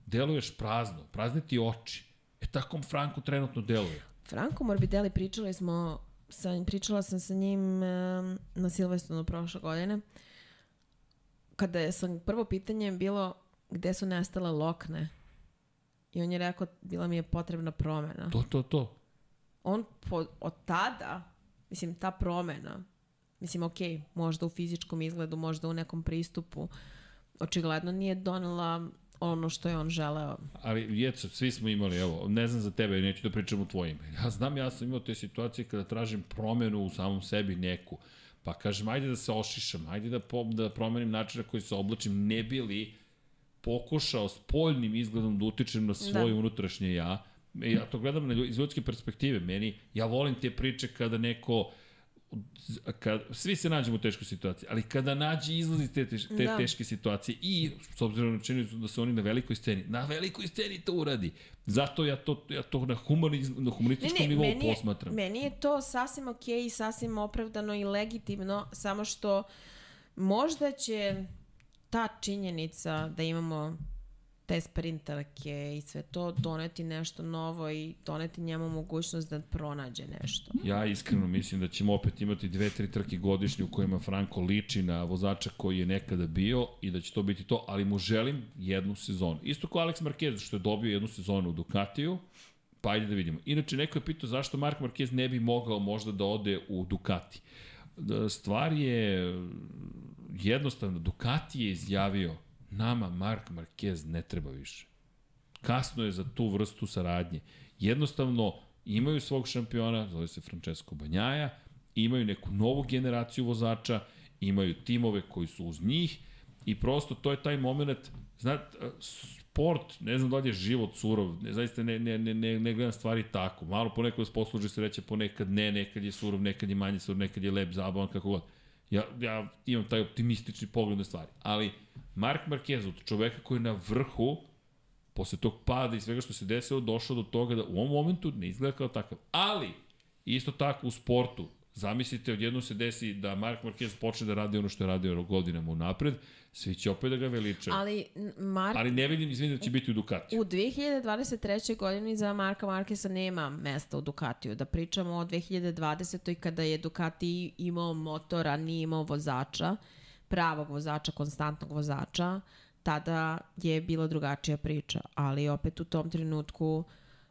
deluješ prazno, prazne ti oči. E tako Franko trenutno deluje. Franco Morbidelli pričali smo, sa, pričala sam sa njim na Silvestronu prošle godine, kada je sam prvo pitanje bilo gde su nestale lokne. I on je rekao, bila mi je potrebna promena. To, to, to. On po, od tada, mislim, ta promena, mislim, ok, možda u fizičkom izgledu, možda u nekom pristupu, očigledno nije donela ono što je on želeo. Ali, jeco, svi smo imali, evo, ne znam za tebe, neću da pričam u tvojim. Ja znam, ja sam imao te situacije kada tražim promenu u samom sebi neku. Pa kažem, ajde da se ošišam, ajde da, po, da promenim način na koji se oblačim, ne bi li pokušao s poljnim izgledom da utičem na svoje da. unutrašnje ja. E, Ja to gledam iz ljudske perspektive. Meni, ja volim te priče kada neko kad, svi se nađemo u teškoj situaciji, ali kada nađe izlaz iz te, teš, te Da. teške situacije i s obzirom na činjenicu da su oni na velikoj sceni, na velikoj sceni to uradi. Zato ja to, ja to na, humaniz, na humanističkom nivou meni je, posmatram. meni je to sasvim ok i sasvim opravdano i legitimno, samo što možda će ta činjenica da imamo te sprinterke i sve to, doneti nešto novo i doneti njemu mogućnost da pronađe nešto. Ja iskreno mislim da ćemo opet imati dve, tri trke godišnje u kojima Franko liči na vozača koji je nekada bio i da će to biti to, ali mu želim jednu sezonu. Isto kao Alex Marquez što je dobio jednu sezonu u Ducatiju, pa ajde da vidimo. Inače, neko je pitao zašto Mark Marquez ne bi mogao možda da ode u Ducati. Da, stvar je jednostavno, Ducati je izjavio nama Mark Marquez ne treba više. Kasno je za tu vrstu saradnje. Jednostavno, imaju svog šampiona, zove se Francesco Banjaja, imaju neku novu generaciju vozača, imaju timove koji su uz njih i prosto to je taj moment, znate, sport, ne znam da li je život surov, ne, zaista ne, ne, ne, ne, ne gledam stvari tako. Malo ponekad vas posluži sreće, ponekad ne, nekad je surov, nekad je manje surov, nekad je lep, zabavan, kako god. Ja, ja imam taj optimistični pogled na stvari. Ali Mark Marquez, od čoveka koji je na vrhu, posle tog pada i svega što se desilo, došao do toga da u ovom momentu ne izgleda kao takav. Ali, isto tako u sportu, zamislite, odjednom se desi da Mark Marquez počne da radi ono što je radio godinama unapred, svi će opet da ga veličaju. Ali, Mark... Ali ne vidim, izvinim da će biti u Ducatiju. U 2023. godini za Marka Markesa nema mesta u Ducatiju. Da pričamo o 2020. kada je Ducati imao motora, nije imao vozača, pravog vozača, konstantnog vozača, tada je bila drugačija priča. Ali opet u tom trenutku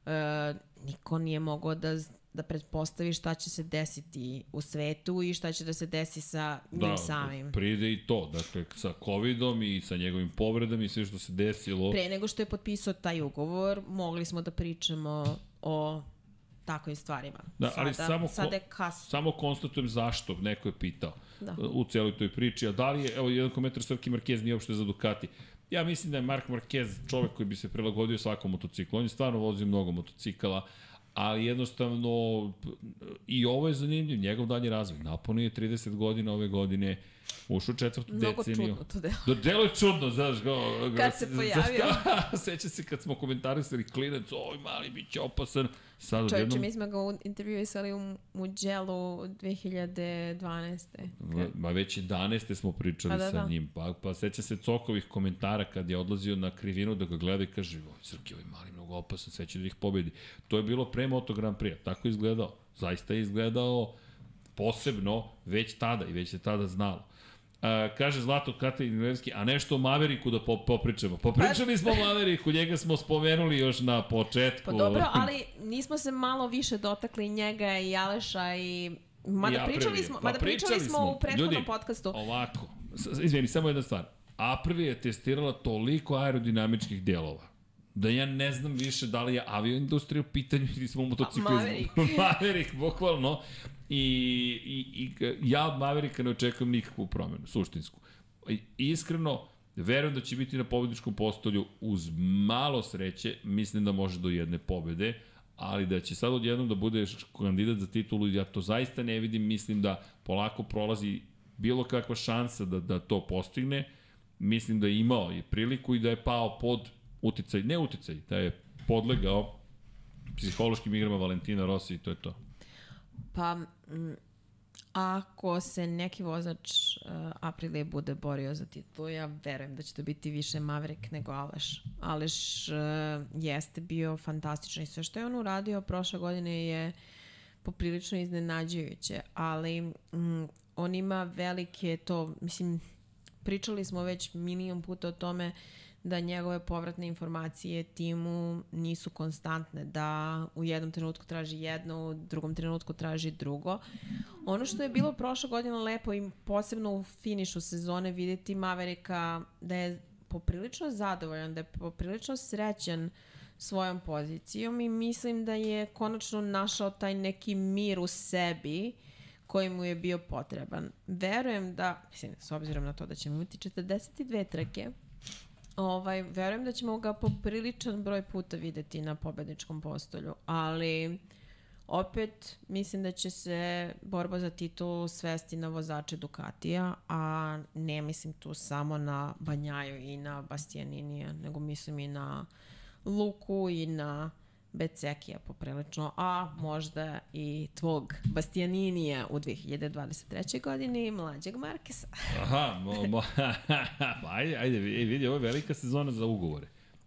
e, niko nije mogao da da pretpostavi šta će se desiti u svetu i šta će da se desi sa njim da, samim. pride i to, dakle, sa COVID-om i sa njegovim povredama i sve što se desilo. Pre nego što je potpisao taj ugovor, mogli smo da pričamo o takvim stvarima. Da, sada, ali samo, sada je kas... samo konstatujem zašto, neko je pitao da. u celoj toj priči. A da li je, evo, jedan komentar Srki Marquez nije uopšte za Ducati. Ja mislim da je Mark Marquez čovek koji bi se prilagodio svakom motociklu. On je stvarno vozio mnogo motocikala, ali jednostavno i ovo je zanimljiv, njegov dalji razvoj. Napunio je 30 godina ove godine, ušao u četvrtu Mnogo deceniju. Mnogo čudno to delo. Da, delo je čudno, znaš, go, go, kad se pojavio. Seća se kad smo komentarisali klinac, oj mali, bit će opasan. Sad Čovječe, jednom... mi smo ga intervjuisali u Mugello 2012. Kad... Ma već 11. smo pričali pa da, sa da. njim. Pa, pa seća se Cokovih komentara kad je odlazio na krivinu da ga gleda i kaže, oj, Srki, ovaj mali mnogo opasan, sve će da ih pobedi. To je bilo pre Moto Grand Prix, tako je izgledao. Zaista je izgledao posebno već tada i već se tada znalo. Uh, kaže Zlato Katalin a nešto o Maveriku da popričamo. Popričali smo o Maveriku, njega smo spomenuli još na početku. Pa dobro, ali nismo se malo više dotakli njega i Aleša i Mada, ja, pričali smo, pa mada pričali, pričali smo u prethodnom Ljudi, podcastu. ovako, izvini, samo jedna stvar. Aprilia je testirala toliko aerodinamičkih delova da ja ne znam više da li je avioindustrija u pitanju ili smo u motociklizmu. Maverick. Maverick, bukvalno. I, i, i ja od Mavericka ne očekujem nikakvu promenu, suštinsku. I, iskreno, verujem da će biti na pobedničkom postolju uz malo sreće, mislim da može do jedne pobede, ali da će sad odjednom da bude kandidat za titulu, ja to zaista ne vidim, mislim da polako prolazi bilo kakva šansa da, da to postigne, mislim da je imao i priliku i da je pao pod uticaj, ne uticaj, da je podlegao psihološkim igrama Valentina Rossi i to je to. Pa, ako se neki vozač uh, Aprilije bude borio za titulu, ja verujem da će to biti više Maverick nego Aleš. Aleš uh, jeste bio fantastičan i sve što je on uradio prošle godine je poprilično iznenađujuće, ali mm, on ima velike to, mislim, pričali smo već milion puta o tome uh, da njegove povratne informacije timu nisu konstantne, da u jednom trenutku traži jedno, u drugom trenutku traži drugo. Ono što je bilo prošle godine lepo i posebno u finišu sezone videti Maverika da je poprilično zadovoljan, da je poprilično srećan svojom pozicijom i mislim da je konačno našao taj neki mir u sebi koji mu je bio potreban. Verujem da, mislim, s obzirom na to da ćemo imati 42 trke, Ovaj, verujem da ćemo ga popriličan broj puta videti na pobedničkom postolju, ali opet mislim da će se borba za titul svesti na vozače Ducatija, a ne mislim tu samo na Banjaju i na Bastianinija, nego mislim i na Luku i na Becekija poprilično, a možda i tvog Bastianinija u 2023. godini, mlađeg Markesa. Aha, mo, mo, ajde, ajde, vidi, ovo je velika sezona za ugovore.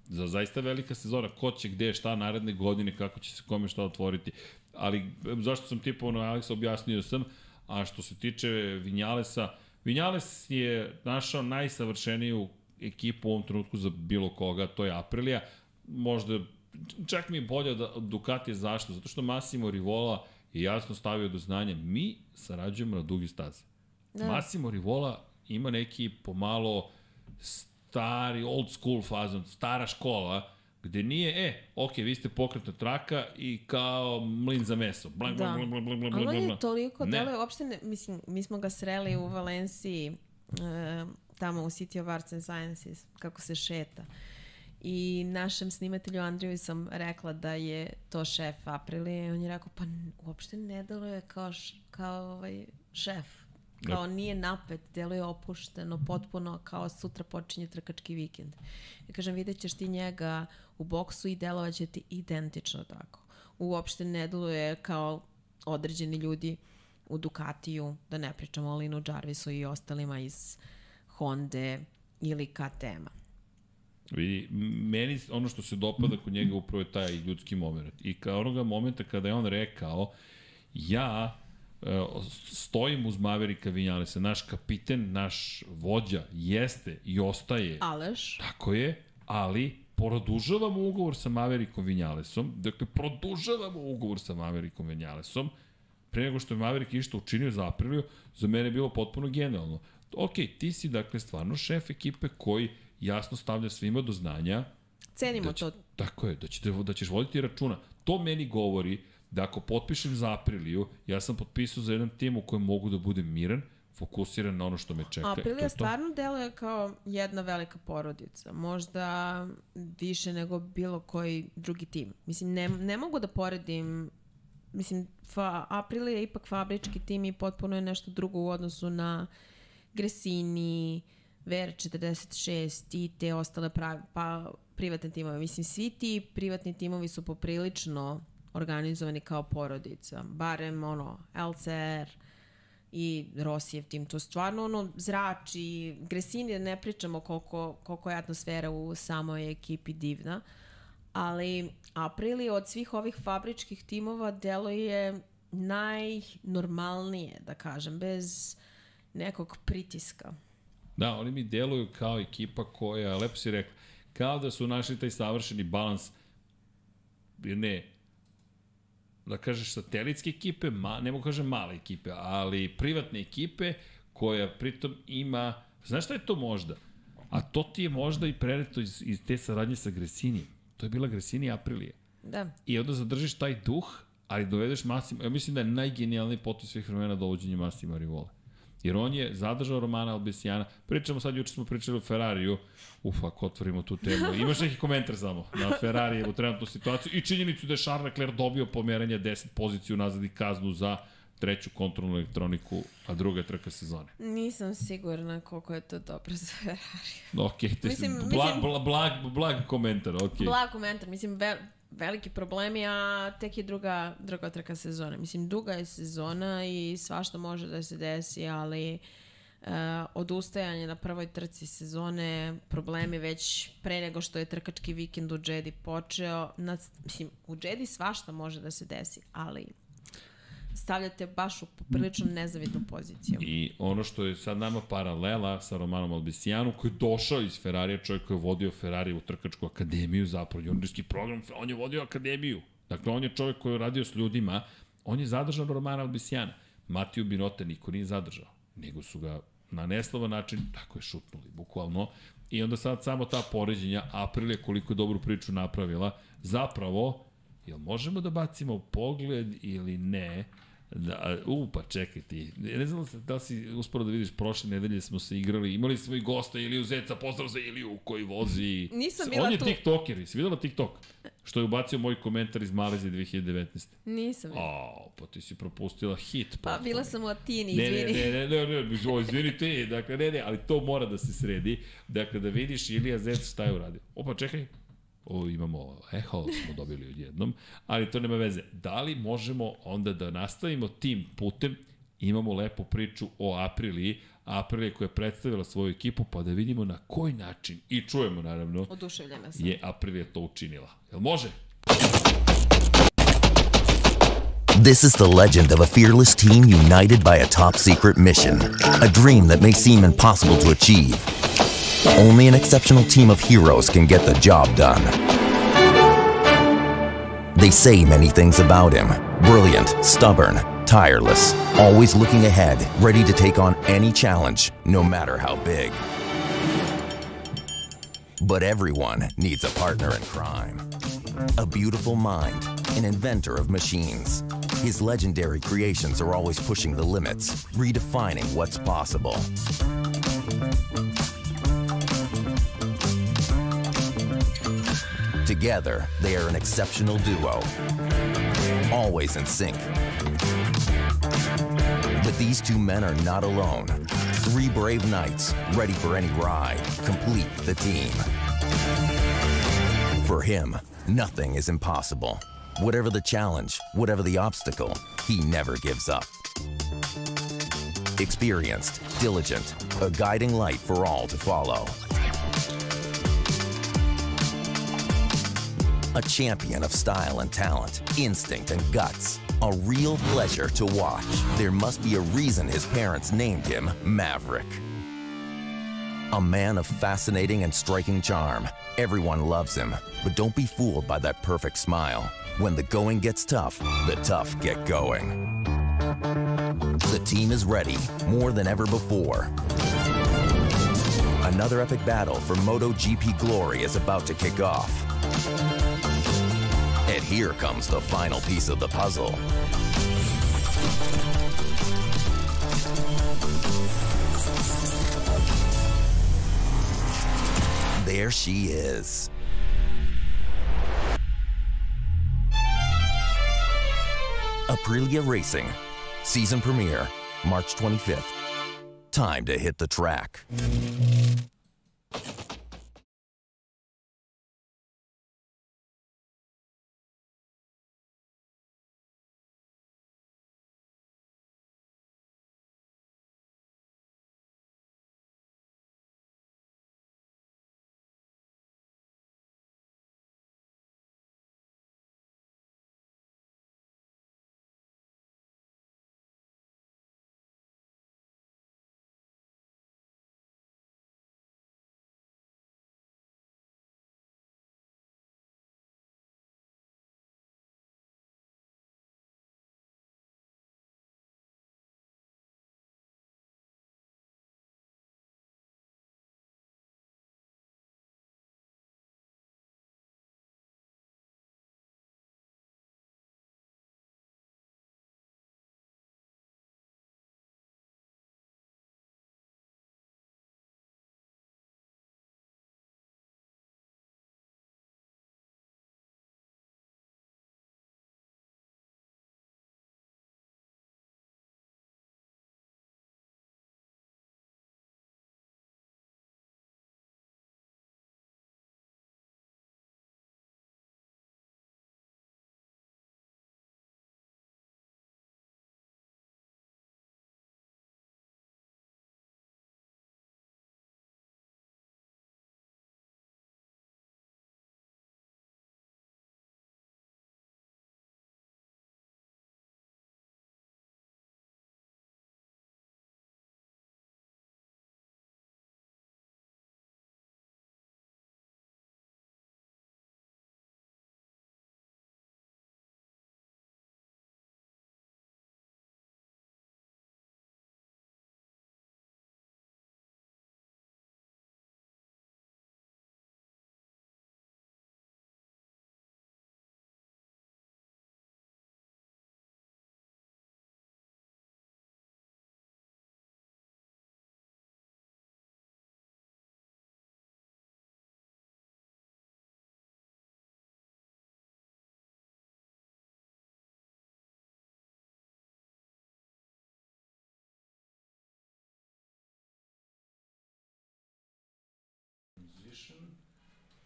za zaista velika sezona, ko će gde, šta naredne godine, kako će se kome šta otvoriti. Ali zašto sam tipao na Alexa objasnio sam, a što se tiče Vinjalesa, Vinjales je našao najsavršeniju ekipu u ovom trenutku za bilo koga, to je Aprilija. Možda čak mi je bolje da Ducati zašto, zato što Massimo Rivola je jasno stavio do znanja, mi sarađujemo na dugi staze. Da. Massimo Rivola ima neki pomalo stari, old school fazon, stara škola, gde nije, e, ok, vi ste pokretna traka i kao mlin za meso. Blank, da. blank, blank, blank, blank, blank, Ali on je toliko, ne. deluje, uopšte ne, mislim, mi smo ga sreli u Valenciji, e, tamo u City of Arts and Sciences, kako se šeta. I našem snimatelju Andriju sam rekla da je to šef Aprilije i on je rekao, pa uopšte ne deluje kao, š, kao ovaj šef Kao nije napet, deluje opušteno, potpuno kao sutra počinje trkački vikend. Ja kažem, vidjet ćeš ti njega u boksu i delovaće ti identično tako. Uopšte ne deluje kao određeni ljudi u Ducatiju, da ne pričamo o Linu Jarvisu i ostalima iz Honda ili KTM-a. Vidi, meni ono što se dopada kod njega upravo je taj ljudski moment. I kao onoga momenta kada je on rekao, ja E, stojim uz Maverika Vinjalesa, naš kapiten, naš vođa jeste i ostaje. Aleš. Tako je, ali produžavamo ugovor sa Maverikom Vinjalesom, dakle produžavamo ugovor sa Maverikom Vinjalesom, pre nego što je Maverick išto učinio za Apriliju, za mene je bilo potpuno genijalno. Ok, ti si dakle stvarno šef ekipe koji jasno stavlja svima do znanja Cenimo da će, to. Tako je, da, ćete, da ćeš voditi računa. To meni govori da ako potpišem za Apriliju, ja sam potpisao za jedan tim u kojem mogu da budem miran, fokusiran na ono što me čeka. Aprilija to stvarno deluje kao jedna velika porodica. Možda više nego bilo koji drugi tim. Mislim, ne, ne mogu da poredim mislim, fa, Aprilija je ipak fabrički tim i potpuno je nešto drugo u odnosu na Gresini, VR46 i te ostale pra, pa, privatne timove. Mislim, svi ti privatni timovi su poprilično organizovani kao porodica. Barem ono, LCR i Rosijev tim. To stvarno ono zrači. Gresini ne pričamo koliko, koliko je atmosfera u samoj ekipi divna. Ali Aprili od svih ovih fabričkih timova deluje najnormalnije, da kažem, bez nekog pritiska. Da, oni mi deluju kao ekipa koja, lepo si rekla, kao da su našli taj savršeni balans, ne, da kažeš, satelitske ekipe, ma, ne mogu kažem male ekipe, ali privatne ekipe koja pritom ima, znaš šta je to možda? A to ti je možda i preneto iz, iz te saradnje sa Gresinijem. To je bila Gresini Aprilije. Da. I onda zadržiš taj duh, ali dovedeš Massimo, ja mislim da je najgenijalniji potis svih vremena dovođenje Massima Rivola. Jer on je zadržao Romana Albesijana. Pričamo sad, juče smo pričali o Ferrariju. Uf, ako otvorimo tu temu. Imaš neki komentar samo na Ferrari u trenutnu situaciju i činjenicu da je Charles Leclerc dobio pomeranje 10 poziciju nazad i kaznu za treću kontrolnu elektroniku, a druga je trka sezone. Nisam sigurna koliko je to dobro za Ferrari. Ok, te mislim, blag, mislim, blag, blag, blag komentar, ok. Blag komentar, mislim, ve, veliki problemi, a tek je druga, druga trka sezona. Mislim, duga je sezona i svašta može da se desi, ali uh, odustajanje na prvoj trci sezone, problemi već pre nego što je trkački vikend u Jedi počeo. Na, mislim, u Jedi svašta može da se desi, ali stavljate baš u poprilično nezavidnu poziciju. I ono što je sad nama paralela sa Romanom Albisijanom, koji je došao iz Ferrarija, čovjek koji je vodio Ferrari u trkačku akademiju, zapravo juniorski program, on je vodio akademiju. Dakle, on je čovjek koji je radio s ljudima, on je zadržao Romana Albisijana. Matiju Binote niko nije zadržao, nego su ga na neslavan način, tako je šutnuli, bukvalno. I onda sad samo ta poređenja, Aprilia koliko je dobru priču napravila, zapravo, jel možemo da bacimo pogled ili ne, Da, u, pa čekaj ti. Ne znam da si usporo da vidiš, prošle nedelje smo se igrali, imali smo i gosta Iliju Zeca, pozdrav za Iliju koji vozi... Nisam bila On je tu. tiktoker, jesi videla tiktok? Što je ubacio moj komentar iz Malezije 2019. Nisam. O, pa ti si propustila hit. Pa potpuno. bila sam u Atini, izvini. Ne, ne, ne, ne, ne, ne, o, izvini ti, dakle, ne, ne, ali to mora da se sredi. Dakle, da vidiš Ilija Zec šta je uradio. Opa, čekaj, o, imamo eho, smo dobili odjednom, ali to nema veze. Da li možemo onda da nastavimo tim putem, imamo lepu priču o Apriliji, Aprilia koja je predstavila svoju ekipu, pa da vidimo na koji način, i čujemo naravno, Oduševljena sam. je Aprilia to učinila. Jel može? This is the legend of a fearless team united by a top secret mission. A dream that may seem impossible to achieve. Only an exceptional team of heroes can get the job done. They say many things about him brilliant, stubborn, tireless, always looking ahead, ready to take on any challenge, no matter how big. But everyone needs a partner in crime. A beautiful mind, an inventor of machines. His legendary creations are always pushing the limits, redefining what's possible. Together, they are an exceptional duo, always in sync. But these two men are not alone. Three brave knights, ready for any ride, complete the team. For him, nothing is impossible. Whatever the challenge, whatever the obstacle, he never gives up. Experienced, diligent, a guiding light for all to follow. A champion of style and talent, instinct and guts. A real pleasure to watch. There must be a reason his parents named him Maverick. A man of fascinating and striking charm. Everyone loves him, but don't be fooled by that perfect smile. When the going gets tough, the tough get going. The team is ready, more than ever before. Another epic battle for MotoGP glory is about to kick off. Here comes the final piece of the puzzle. There she is. Aprilia Racing, season premiere, March 25th. Time to hit the track.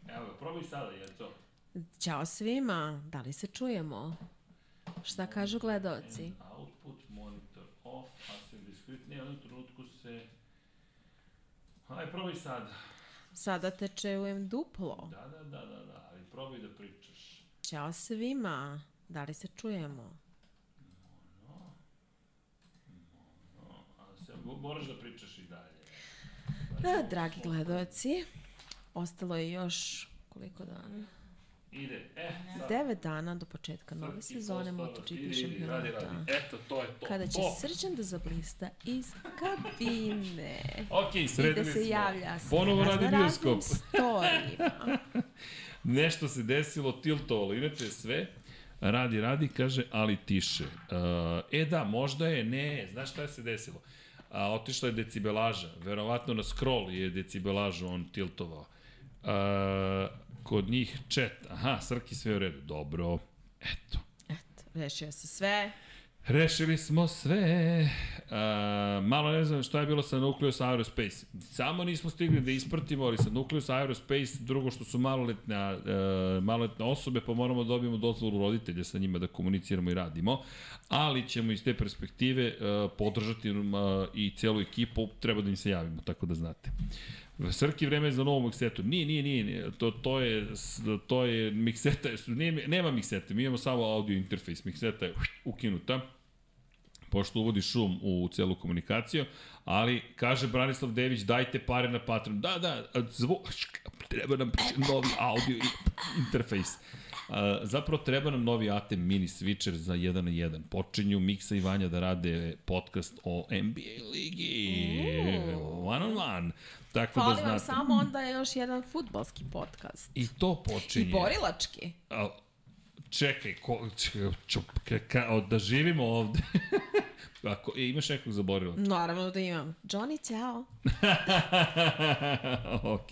Evo, probaj sada, je to? Ćao svima, da li se čujemo? Šta kažu gledaoci? Output monitor off, a se diskretnije, u jednom trenutku se Aj, probaj sada. Sada te čujem duplo. Da, da, da, da, da, ali probaj da pričaš. Ćao svima. Da li se čujemo? A se, moraš da pričaš i dalje. Da, dragi gledoci, ostalo je još koliko dana? Ide, e, sad. Devet dana do početka nove sezone. MotoGP ide, Radi, šampionata. radi. Eto, to je to. Kada će to. srđan da zablista iz kabine. Ok, I sredili da se smo. javlja sa Ponovo radi bioskop. storijima. Nešto se desilo, tiltovalo, inače sve. Radi, radi, kaže, ali tiše. Uh, e da, možda je, ne, znaš šta se desilo? A, otišla je decibelaža, verovatno na scroll je decibelažu on tiltovao. Uh, kod njih chat, aha, Srki sve u redu, dobro, eto. Eto, rešio se sve. Rešili smo sve. Uh, malo ne znam šta je bilo sa Nucleus Aerospace. Samo nismo stigli da ispratimo, ali sa Nucleus Aerospace, drugo što su maloletne, uh, maloletne osobe, pa moramo da dobijemo dozvolu roditelja sa njima da komuniciramo i radimo. Ali ćemo iz te perspektive uh, podržati uh, i celu ekipu, treba da im se javimo, tako da znate. Srki vreme za novu miksetu. Nije, nije, nije, nije. To, to je, to je mikseta, nije, nema miksete, mi imamo samo audio interfejs. Mikseta je ukinuta pošto uvodi šum u celu komunikaciju, ali kaže Branislav Dević dajte pare na Patreon. Da, da, zvu, treba nam novi audio interfejs. Zapravo treba nam novi ATEM mini switcher za 1 na 1. Počinju Miksa i Vanja da rade podcast o NBA ligi. One on one. Tako Fali da vam znate. samo onda još jedan futbalski podcast. I to počinje. I borilački. A, čekaj, ko, čekaj, ču, ka, ka, da živimo ovde. Ako, e, imaš nekog zaboravila? Naravno da imam. Johnny, ciao. ok.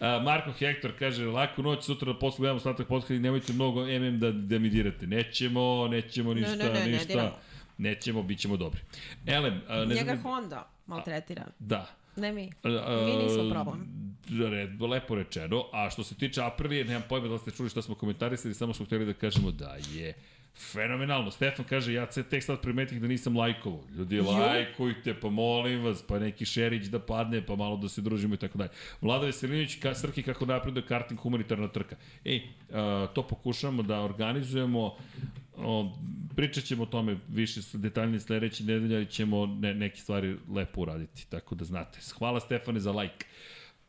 A, Marko Hektor kaže, laku noć, sutra da posle gledamo ostatak podcast i nemojte mnogo MM da, da mi dirate. Nećemo, nećemo ništa, ne, ne, ne ništa. diramo. Nećemo, bit ćemo dobri. Elem, a, ne Njega znam... Honda maltretira. Da. Ne mi. A, a, Mi nismo problem. Red, lepo rečeno. A što se tiče Aprilije, nemam pojma da ste čuli šta smo komentarisali, samo smo hteli da kažemo da je fenomenalno. Stefan kaže, ja se tek sad primetih da nisam lajkovo. Ljudi, lajkujte, pa molim vas, pa neki šerić da padne, pa malo da se družimo i tako dalje. Vlada Veselinović, ka, Srki kako napreduje karting humanitarna trka. Ej, a, to pokušamo da organizujemo, o, pričat ćemo o tome više detaljnije sledeće nedelje, ali ćemo ne, neke stvari lepo uraditi, tako da znate. Hvala Stefane za lajk.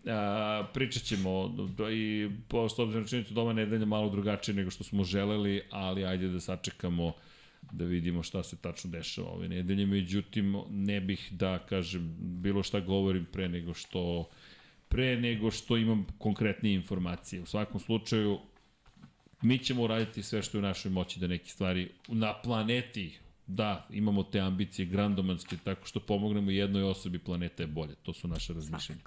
A, pričat ćemo do, i pošto obzirom da ova nedelja malo drugačije nego što smo želeli, ali ajde da sačekamo da vidimo šta se tačno dešava ove nedelje. Međutim, ne bih da, kažem, bilo šta govorim pre nego što pre nego što imam konkretnije informacije. U svakom slučaju, mi ćemo uraditi sve što je u našoj moći da neke stvari na planeti Da, imamo te ambicije grandomanske, tako što pomognemo jednoj osobi, planeta je bolje. To su naše razmišljenja.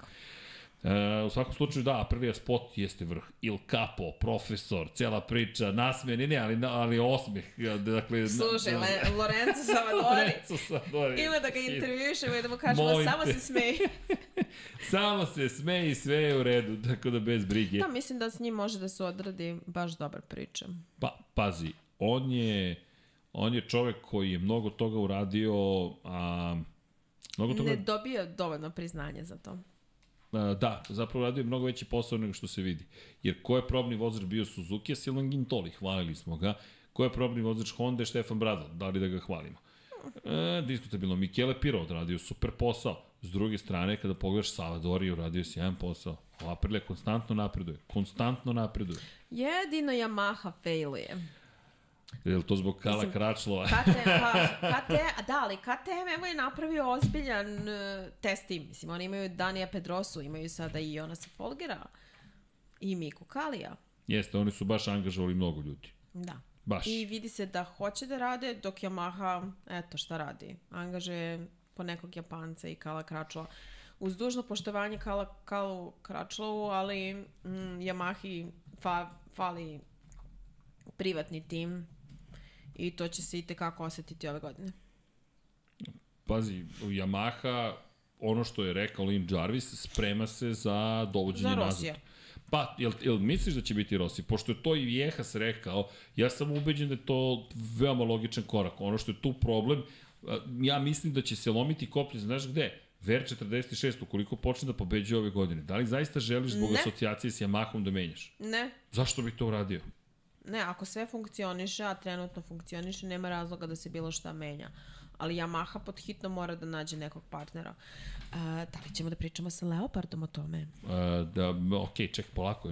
E, u svakom slučaju, da, prvi spot jeste vrh. Il Capo, profesor, cela priča, nasmej, ne, ne, ali, ali osmeh. Dakle, Slušaj, na, Le, Lorenzo Savadori. Lorenzo Savadori. Ima da ga intervjušemo i da mu kažemo Molim samo te. se smeji. Samo se smeji i sve je u redu, tako da bez brige. Da, mislim da s njim može da se odradi baš dobar priča. Pa, pazi, on je, on je čovek koji je mnogo toga uradio, a, mnogo toga... Ne dobija dovoljno priznanje za to. Da, zapravo radio je mnogo veći posao nego što se vidi. Jer ko je probni vozač bio Suzuki, a Silvan Gintoli, hvalili smo ga. Ko je probni vozač Honda Štefan Bradl, da li da ga hvalimo. E, diskutabilno, Michele Piro odradio super posao. S druge strane, kada pogledaš Savadori, uradio si jedan posao. Aprilia konstantno napreduje. Konstantno napreduje. Jedino Yamaha failuje. Je li to zbog Kala Mislim, Kračlova? KTM, pa, KTM, da, ali KTM evo je napravio ozbiljan uh, test tim. Mislim, oni imaju Danija Pedrosu, imaju sada i Jonasa Folgera i Miku Kalija. Jeste, oni su baš angažovali mnogo ljudi. Da. Baš. I vidi se da hoće da rade, dok Yamaha, eto šta radi, angažuje po nekog Japanca i Kala Kračlova. Uz dužno poštovanje Kala, Kalu Kračlovu, ali mm, Yamahi fa, fali privatni tim i to će se i tekako osetiti ove godine. Pazi, Yamaha, ono što je rekao Lin Jarvis, sprema se za dovođenje Za nazad. Rosija. Pa, jel, jel misliš da će biti Rossi? Pošto je to i Vjehas rekao, ja sam ubeđen da je to veoma logičan korak. Ono što je tu problem, ja mislim da će se lomiti koplje, znaš gde? Ver 46, ukoliko počne da pobeđuje ove godine, da li zaista želiš zbog Ne. asocijacije s Yamahom da menjaš? Ne, Zašto bi to uradio? Ne, ako sve funkcioniše, a trenutno funkcioniše, nema razloga da se bilo šta menja. Ali Yamaha pod hitno mora da nađe nekog partnera. A, da li ćemo da pričamo sa Leopardom o tome? Uh, da, ok, ček, polako,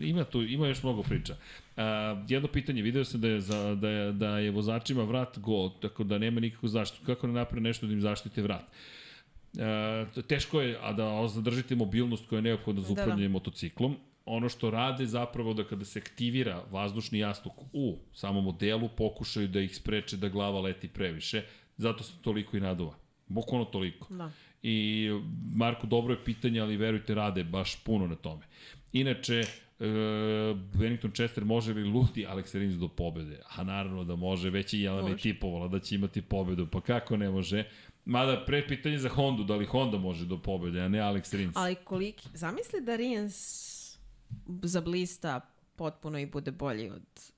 ima tu, ima još mnogo priča. Uh, jedno pitanje, video sam da je, za, da je, da je vozačima vrat go, tako da nema nikakvu zaštitu. Kako ne naprave nešto da im zaštite vrat? Uh, teško je, a da zadržite mobilnost koja je neophodna za Da, da. upravljanje motociklom. Ono što rade zapravo da kada se aktivira vazdušni jastuk u samom modelu, pokušaju da ih spreče da glava leti previše, zato se toliko i naduva. Bukvalno toliko. Da. I Marko, dobro je pitanje, ali verujte, rade baš puno na tome. Inače, e, Bennington Chester može li ludi Alex Rins do pobede? A naravno da može, već i Jelena je tipovala da će imati pobedu, pa kako ne može? Mada, pre pitanje za Hondu, da li Honda može do pobede, a ne Alex Rins? Ali koliki... Zamisli da Rins zablista potpuno i bude bolji od,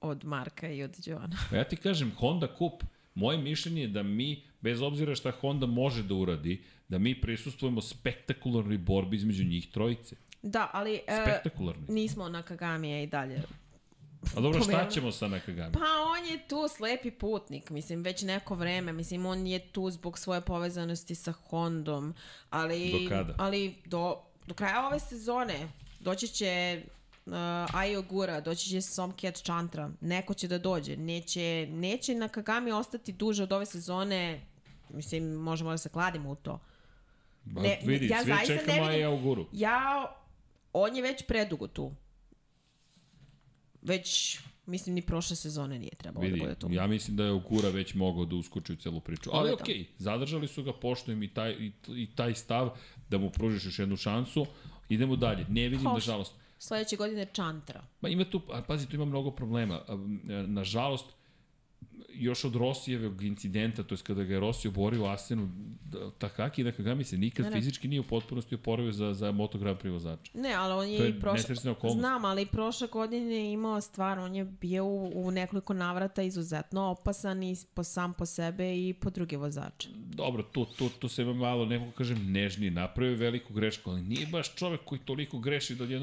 od Marka i od Joana. Pa ja ti kažem, Honda Cup, moje mišljenje je da mi, bez obzira šta Honda može da uradi, da mi prisustujemo spektakularnoj borbi između njih trojice. Da, ali e, nismo na Kagamija i dalje. A dobro, šta ćemo sa Nakagami? Pa on je tu slepi putnik, mislim, već neko vreme. Mislim, on je tu zbog svoje povezanosti sa Hondom. Ali, Do kada? Ali do, do kraja ove sezone doći će uh, Ayo Gura, doći će Somkiat Chantra. Neko će da dođe. Neće, neće na Kagami ostati duže od ove sezone. Mislim, možemo da se kladimo u to. Ba, Ne, vidi, ja svi čekamo Aja Auguru. Ja, on je već predugo tu. Već, mislim, ni prošle sezone nije trebalo Vidi, da bude tu. ja mislim da je Augura već mogao da uskoči u celu priču. Ali da. okej, zadržali su ga, poštujem i taj, i, i taj stav da mu pružiš još jednu šansu. Idemo dalje. Ne vidim, Hoš. nažalost, Sledeće godine Chantra. Ma ima tu, a pazi, tu ima mnogo problema. E, Nažalost, još od Rosijevog incidenta, to je kada ga je Rossi oborio u Asenu, da- Takaki Nakagami se nikad Ne, ne. fizički nije u potpunosti oporavio za, za Moto Grand Prix vozača. Ne, ali on je, To je i prošle... Znam, ali i prošle godine je imao stvar, on je bio u, u nekoliko navrata izuzetno opasan i po, sam po sebe i po druge vozače. Dobro, tu, tu, tu se ima malo, ne mogu kažem, nežniji, napravio je veliku grešku, ali nije baš čovek koji toliko greši da ga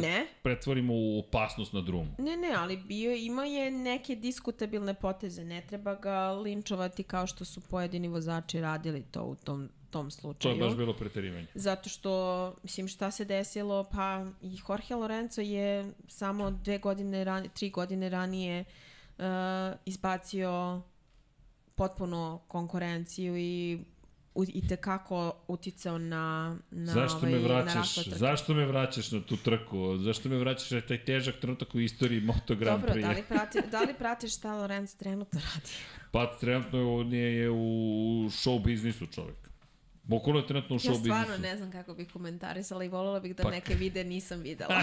Ne. pretvorimo u opasnost na drumu. Ne, ne, ali bio, ima je neke diskutabilne poteze. Ne treba ga linčovati kao što su pojedini vozači radili to u tom, tom To slučaju. je baš bilo preterivanje. Zato što, mislim, šta se desilo, pa i Jorge Lorenzo je samo dve godine, ran, tri godine ranije uh, izbacio potpuno konkurenciju i u, i tekako uticao na, na, Zašto ovaj, me vraćaš? Zašto me vraćaš na tu trku? Zašto me vraćaš na taj težak trenutak u istoriji Moto Grand Dobro, Prix? da li, prati, da li pratiš šta Lorenzo trenutno radi? Pa trenutno on je, je u show biznisu čovek. Bukvalno je trenutno u show Ja biznisu. stvarno ne znam kako bih komentarisala i voljela bih da Pa- neke vide nisam videla.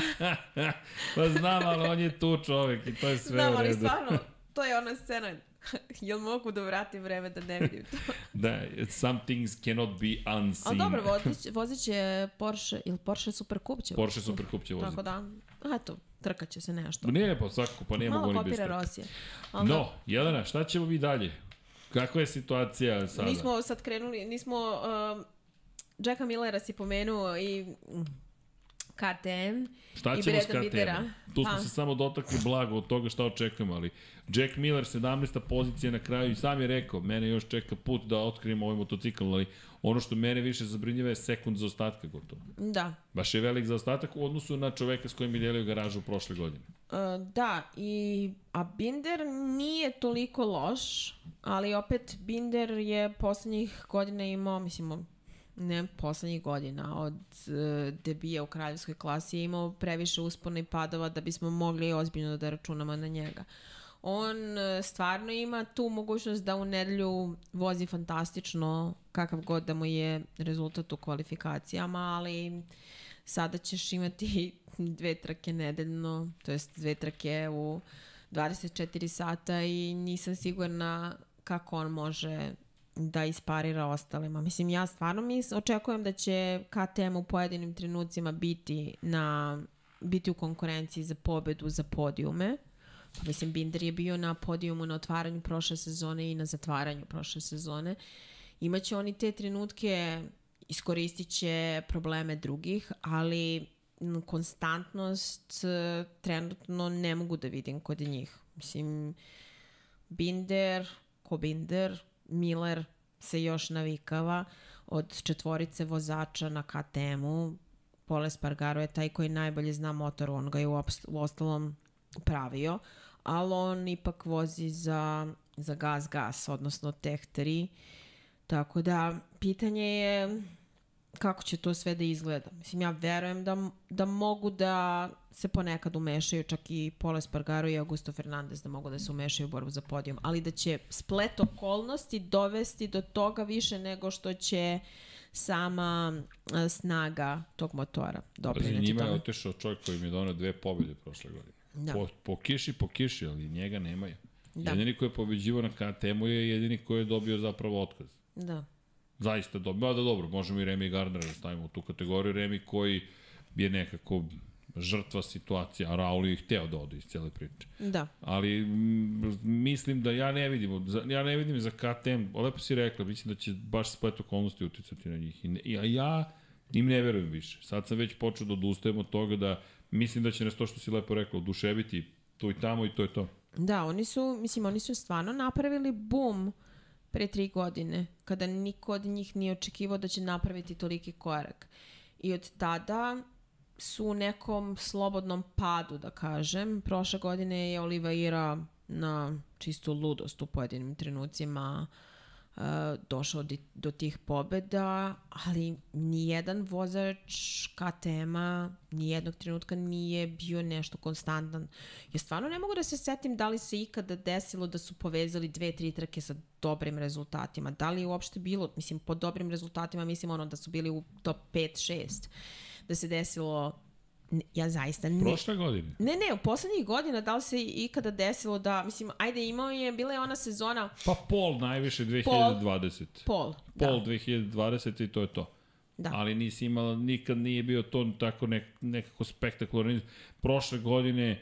pa znam, ali on je tu čovek i to je sve Znam, u ali redu. stvarno, to je ona scena. Jel mogu da vratim vreme da ne vidim to? Da, some things cannot be unseen. Ali dobro, vozit, vozit će Porsche, ili Porsche Super Cup će Porsche. Super Cup će voziti. Tako da, eto, trkat će se nešto. Ne, pa svakako, pa ne mogu oni bez kopira toga. Rosije. Ali No, Jelena, šta ćemo mi dalje? Kakva je situacija sada? Nismo sad krenuli, nismo... Um, Jacka Millera si pomenuo i KTM Šta i ćemo s Breda KTM? Bidera. Tu smo Pa. se samo dotakli blago od toga šta očekujemo, ali Jack Miller 17. pozicija na kraju i sam je rekao, mene još čeka put da otkrijemo ovaj motocikl, ali ono što mene više zabrinjava je sekund za ostatka gotovo. Da. Baš je velik zaostatak u odnosu na čoveka s kojim je delio garažu prošle godine. Uh, da, i, a Binder nije toliko loš, ali opet Binder je poslednjih godina imao, mislim, ne poslednjih godina, od uh, debija u kraljevskoj klasi je imao previše uspona i padova da bismo mogli ozbiljno da računamo na njega. On uh, stvarno ima tu mogućnost da u nedelju vozi fantastično kakav god da mu je rezultat u kvalifikacijama, ali sada ćeš imati dve trke nedeljno, to jest dve trke u 24 sata i nisam sigurna kako on može da isparira ostalima. Mislim, ja stvarno mis, očekujem da će KTM u pojedinim trenucima biti na biti u konkurenciji za pobedu za podijume. Pa, mislim, Binder je bio na podijumu na otvaranju prošle sezone i na zatvaranju prošle sezone. Imaće oni te trenutke, iskoristit će probleme drugih, ali konstantnost e, trenutno ne mogu da vidim kod njih. Mislim, Binder, ko Binder, Miller se još navikava od četvorice vozača na KTM-u. Pole Spargaro je taj koji najbolje zna motor, on ga je uopst, u ostalom pravio, ali on ipak vozi za, za gas-gas, odnosno Tech 3. Tako da, pitanje je kako će to sve da izgleda. Mislim, ja verujem da, da mogu da se ponekad umešaju, čak i Pole Spargaro i Augusto Fernandez da mogu da se umešaju u borbu za podijum, ali da će splet okolnosti dovesti do toga više nego što će sama snaga tog motora doprineti njima je tome. otišao čovjek koji mi je donao dve pobjede prošle godine. Da. Po, po kiši, po kiši, ali njega nemaju. Da. Jedini koji je pobeđivo na KTM-u je jedini koji je dobio zapravo otkaz. Da. Zaista dobro. Da, dobro, možemo i Remy Gardnera da stavimo u tu kategoriju. Remy koji je nekako žrtva situacija, a Raul je hteo da ode iz cele priče. Da. Ali m, mislim da ja ne vidim, ja ne vidim za KTM, lepo si rekla, mislim da će baš splet okolnosti uticati na njih. I, ne, a ja im ne verujem više. Sad sam već počeo da odustajem od toga da mislim da će nas to što si lepo rekla oduševiti tu i tamo i to je to. Da, oni su, mislim, oni su stvarno napravili bum pre tri godine, kada niko od njih nije očekivao da će napraviti toliki korak. I od tada su u nekom slobodnom padu, da kažem. Prošle godine je Oliveira na čistu ludost u pojedinim trenucima uh, došao di, do tih pobeda, ali nijedan vozač KTM-a nijednog trenutka nije bio nešto konstantan. Ja stvarno ne mogu da se setim da li se ikada desilo da su povezali dve, tri trke sa dobrim rezultatima. Da li je uopšte bilo, mislim, po dobrim rezultatima mislim ono da su bili u top 5, 6. Da se desilo, ja zaista ne, Prošle godine. Ne, ne, u poslednjih godina da li se ikada desilo da, mislim, ajde imao je, bila je ona sezona Pa pol najviše 2020. pol. Pol da, 2020 i to je to. da. ali nisi imala, nikad nije bio to tako nek, nekako spektakularno. Prošle godine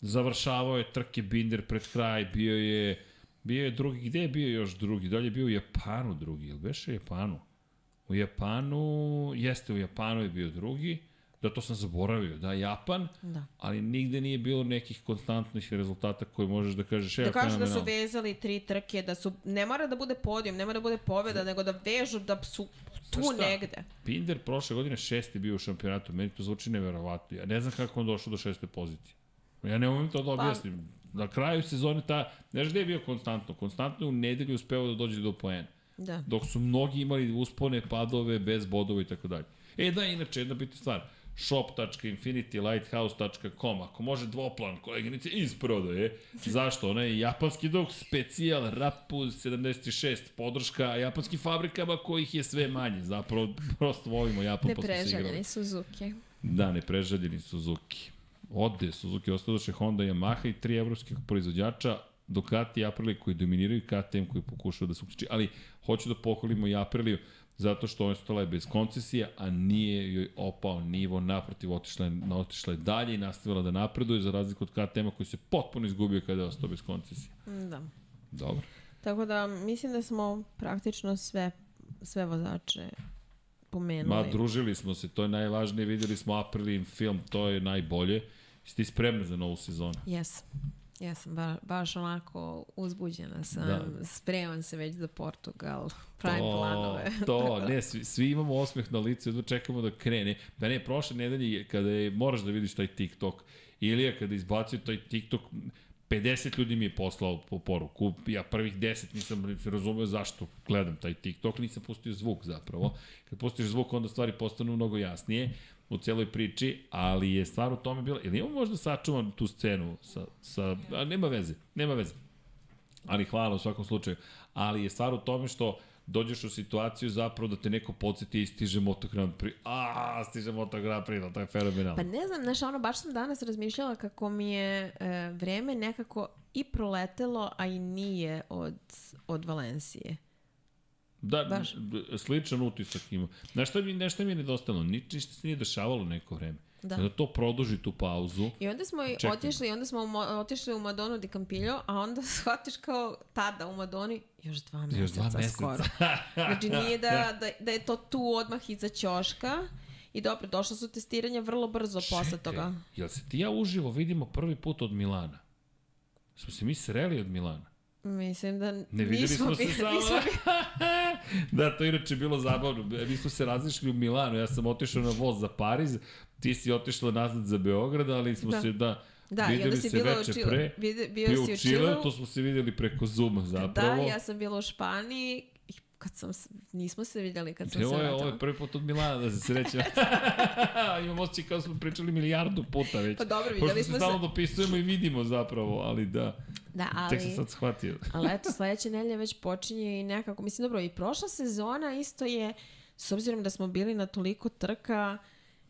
završavao je trke Binder pred kraj, bio je bio je drugi, gde je bio još drugi? Dalje je bio u Japanu drugi, ili beše u Japanu? U Japanu, jeste u Japanu je bio drugi, da to sam zaboravio, da Japan, Da. ali nigde nije bilo nekih konstantnih rezultata koje možeš da kažeš, evo, Da kažu da su vezali tri trke, da su, ne mora da bude podijum, ne mora da bude pobjeda, nego da vežu da su tu šta? negde. Binder prošle godine šesti bio u šampionatu, meni to zvuči neverovatno. Ja ne znam kako on došao do šeste pozicije. Ja ne umem to da objasnim. Na kraju sezone ta, ne znaš gde je bio konstantno? Konstantno je u nedelju uspeo da dođe do poena. Da. Dok su mnogi imali uspone, padove, bez bodova i tako dalje. E da, inače, jedna bitna stvar. shop.infinitylighthouse.com Ako može dvoplan, koleginice, iz prodaje. Zašto? Ona je japanski dok specijal Rapuz 76 podrška japanskim fabrikama kojih je sve manje. Zapravo, prosto volimo Japan se igrali. Nepreželjeni Suzuki. Da, nepreželjeni Suzuki. Ode Suzuki, ostadoše Honda, Yamaha i tri evropskih proizvođača, Ducati i Aprilia koji dominiraju, KTM koji pokušava da se uključi. Ali hoću da pohvalimo i Apriliju zato što ona ostala je bez koncesija, a nije joj opao nivo, naprotiv otišla je, otišla je dalje i nastavila da napreduje za razliku od KTM-a koji se potpuno izgubio kada je ostao bez koncesija. Da. Dobro. Tako da mislim da smo praktično sve, sve vozače pomenuli. Ma, družili smo se, to je najvažnije, videli smo Aprilijin film, to je najbolje. Jesi ti spremna za novu sezonu? Jes. Ja sam ba, baš onako uzbuđena sam, Da. da. spreman se već za Portugal, pravim planove. To, ne, svi, svi imamo osmeh na licu, jedno čekamo da krene. Da ne, prošle nedelje, kada je, moraš da vidiš taj TikTok, Ilija kada izbacio taj TikTok, 50 ljudi mi je poslao po poruku, ja prvih 10 nisam razumeo zašto gledam taj TikTok, nisam pustio zvuk zapravo. Kad pustiš zvuk, onda stvari postanu mnogo jasnije u celoj priči, ali je stvar u tome bila, ili imamo možda sačuvan tu scenu sa, sa a, nema veze, nema veze. Ali hvala u svakom slučaju. Ali je stvar u tome što dođeš u situaciju zapravo da te neko podsjeti i stiže Moto Grand Prix. A, stiže Moto Grand Prix, to je fenomenalno. Pa ne znam, znaš, ono, baš sam danas razmišljala kako mi je e, vreme nekako i proletelo, a i nije od, od Valencije. Da, baš. d- sličan utisak ima. Šta mi, nešto mi je nedostalo? Nič, ništa se nije dešavalo neko vreme. Da. Da to produži tu pauzu. I onda smo i Čekaj. otišli, onda smo mo- otišli u Madonu di Campillo, a onda shvatiš kao tada u Madoni još dva meseca, Još dva meseca. skoro. Znači nije da, da, da je to tu odmah iza ćoška. I dobro, došla su testiranja vrlo brzo posle toga. Jel se ti ja uživo vidimo prvi put od Milana? Smo se mi sreli od Milana? Mislim da Ne videli nismo smo se bili- samo. nismo bili- da, to je inače bilo zabavno. Mi smo se razišli u Milanu. Ja sam otišao na voz za Pariz, ti si otišla nazad za Beograd, ali smo Da. se da Da, i videli onda si se bila u Chile. pre. Vide, bio, Bio si u u Chile, Chileu. to smo se videli preko Zuma zapravo. Da, ja sam bila u Španiji. Kad sam, nismo se vidjeli kad sam Ovo se je, vratila. ovo je prvi put od Milana da se sreće. Imam osjećaj kao smo pričali milijardu puta već. Pa dobro, Pošto vidjeli se smo se. stalno dopisujemo i vidimo zapravo, ali da. Da, Tek sam ali, sad shvatio. ali eto, sledeće nelje već počinje i nekako, mislim, dobro, i prošla sezona isto je, s obzirom da smo bili na toliko trka,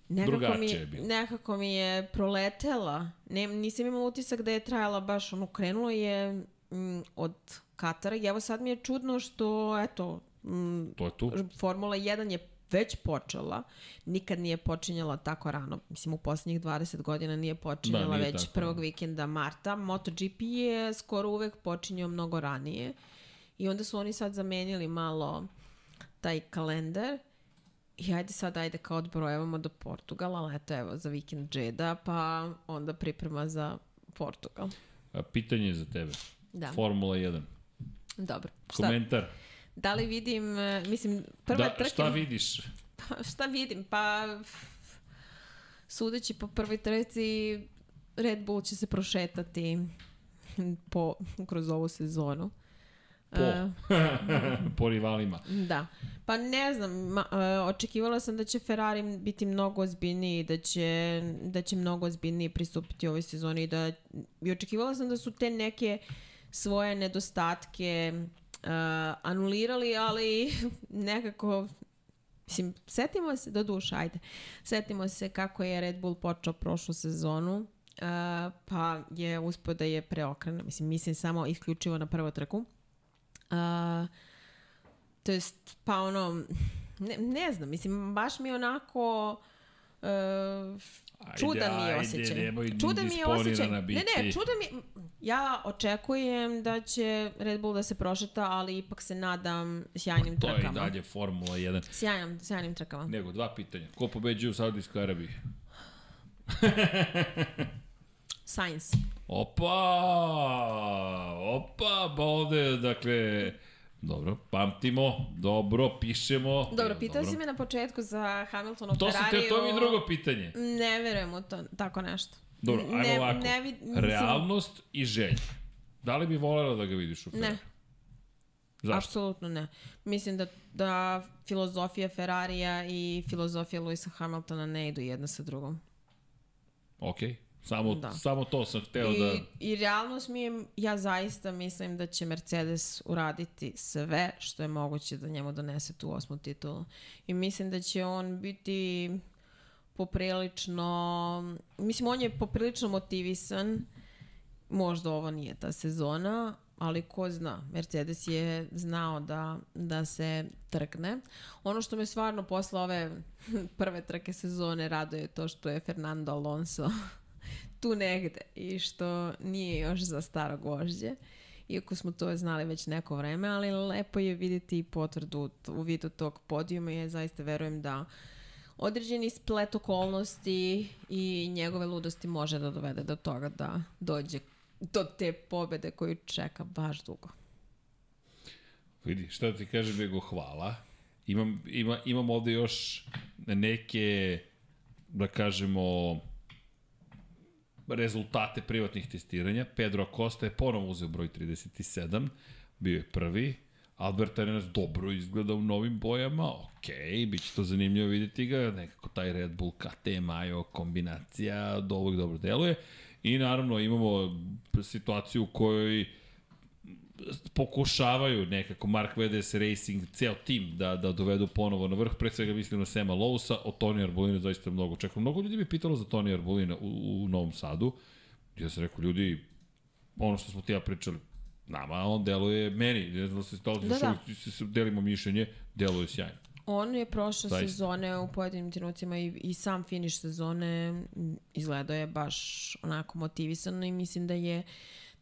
nekako mi, Drugačije je bilo. nekako mi je proletela. Ne, nisam imala utisak da je trajala baš, ono, krenulo je mm, od Katara i evo sad mi je čudno što, eto, mm, To je tu. Formula 1 je već počela, nikad nije počinjala tako rano. Mislim, u poslednjih 20 godina nije počinjala Da, nije već tako prvog vikenda marta. MotoGP je skoro uvek počinjao mnogo ranije. I onda su oni sad zamenili malo taj kalendar. I ajde sad, ajde kao odbrojavamo do Portugala, ali eto evo za vikend Džeda, pa onda priprema za Portugal. A, Pitanje za tebe. Da. Formula 1. Dobro. Šta, Komentar. da li vidim, e, mislim, prva Da, trka... šta vidiš? Pa, šta vidim? Pa, sudeći po prvoj trci, Red Bull će se prošetati po, kroz ovu sezonu. Po. E, po rivalima. da. Pa ne znam, ma, e, očekivala sam da će Ferrari biti mnogo ozbiljniji, da će, da će mnogo ozbiljniji pristupiti ovoj sezoni i da i očekivala sam da su te neke svoje nedostatke uh, anulirali, ali nekako Mislim, setimo se, do duša, ajde, setimo se kako je Red Bull počeo prošlu sezonu, uh, pa je uspio da je preokrene. Mislim, mislim samo isključivo na prvu trku. Uh, to jest, pa ono, ne, ne znam, mislim, baš mi onako... Uh, čudan mi je ajde, osjećaj. nemoj čudan mi je osjećaj. Ne, biti. ne, čudan mi. Ja očekujem da će Red Bull da se prošeta, ali ipak se nadam sjajnim To je i trkama. dalje Formula 1. Sjajnim, sjajnim trkama. Nego, dva pitanja. Ko pobeđuje u Saudijskoj Arabiji? Science. Opa! Opa! Pa ovde, dakle... Dobro, pamtimo, dobro, pišemo. Dobro, Jel, pitao si me na početku za Hamiltonov To, sam te, to mi je drugo pitanje. Ne verujem u to, tako nešto. Dobro, ajmo ne, ovako. Ne, vid, mislim, Realnost i želja. Da li bi volela da ga vidiš u Ferrari? Ne, Zašto? apsolutno ne. Mislim da, da filozofija Ferrarija i filozofija Luisa Hamiltona ne idu jedna sa drugom. Ok, samo, Da. samo to sam hteo I, da... I realnost mi je, ja zaista mislim da će Mercedes uraditi sve što je moguće da njemu donese tu osmu titulu. I mislim da će on biti poprilično, mislim on je poprilično motivisan, možda ovo nije ta sezona, ali ko zna, Mercedes je znao da, da se trkne. Ono što me stvarno posle ove prve trke sezone raduje je to što je Fernando Alonso tu negde i što nije još za staro gvožđe. Iako smo to znali već neko vreme, ali lepo je vidjeti i potvrdu u vidu tog podijuma i ja zaista verujem da određeni splet okolnosti i njegove ludosti može da dovede do toga da dođe do te pobede koju čeka baš dugo. Vidi, šta da ti kažem nego hvala. Imam, ima, imam ovde još neke, da kažemo, rezultate privatnih testiranja. Pedro Acosta je ponovo uzeo broj 37, bio je prvi. Albert Arenas dobro izgleda u novim bojama, ok, bit će to zanimljivo vidjeti ga, nekako taj Red Bull KT Majo kombinacija do dobro deluje. I naravno imamo situaciju u kojoj pokušavaju nekako Mark Vedes Racing, ceo tim da, da dovedu ponovo na vrh, pre svega mislim na Sema Lousa, o Toni Arbolina zaista mnogo čekam. Mnogo ljudi mi pitalo za Toni Arbolina u, u Novom Sadu. Ja sam rekao, ljudi, ono što smo ti ja pričali, nama on deluje, meni, ne znam da se da li Da, da, delimo mišljenje, deluje sjajno. On je prošle Zaista. sezone u pojedinim trenucima i, i sam finiš sezone izgledao je baš onako motivisano i mislim da je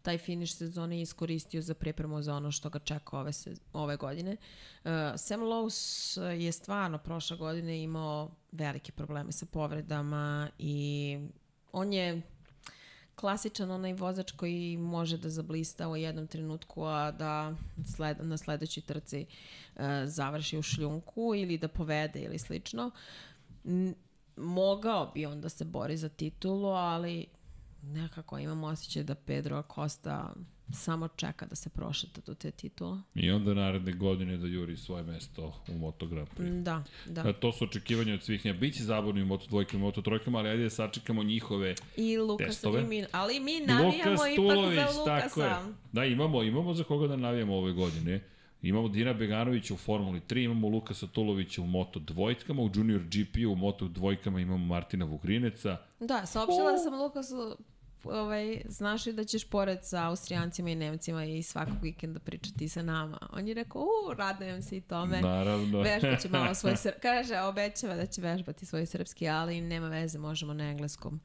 taj finiš sezone iskoristio za pripremu za ono što ga čeka ove, se, ove godine. Uh, Sam Lowe's je stvarno prošle godine imao velike probleme sa povredama i on je klasičan onaj vozač koji može da zablista u jednom trenutku, a da sled, na sledećoj trci uh, završi u šljunku ili da povede ili slično. N mogao bi on da se bori za titulu, ali nekako imam osjećaj da Pedro Acosta samo čeka da se prošeta do te titule. I onda naredne godine da juri svoje mesto u Moto Grand Prix. Da, da. Da. To su očekivanja od svih njega. Biće zabavno i u Moto dvojkama Moto trojkama, ali ajde da sačekamo njihove I Lukas, testove. i mi, ali mi navijamo Lukas ipak Tulović, za tako je. Lukasa. Da, imamo, imamo za koga da navijamo ove godine. Imamo Dina Beganovića u Formuli 3, imamo Lukasa Tulovića u Moto dvojkama, u Junior GP u Moto dvojkama imamo Martina Vugrineca. Da, saopštila sam Lukasu ovaj, znaš li da ćeš pored sa Austrijancima i Nemcima i svakog vikenda pričati sa nama? On je rekao, u, radujem se i tome. Naravno. Vežbaće malo svoj srpski. Kaže, obećava da će vežbati svoj srpski, ali nema veze, možemo na engleskom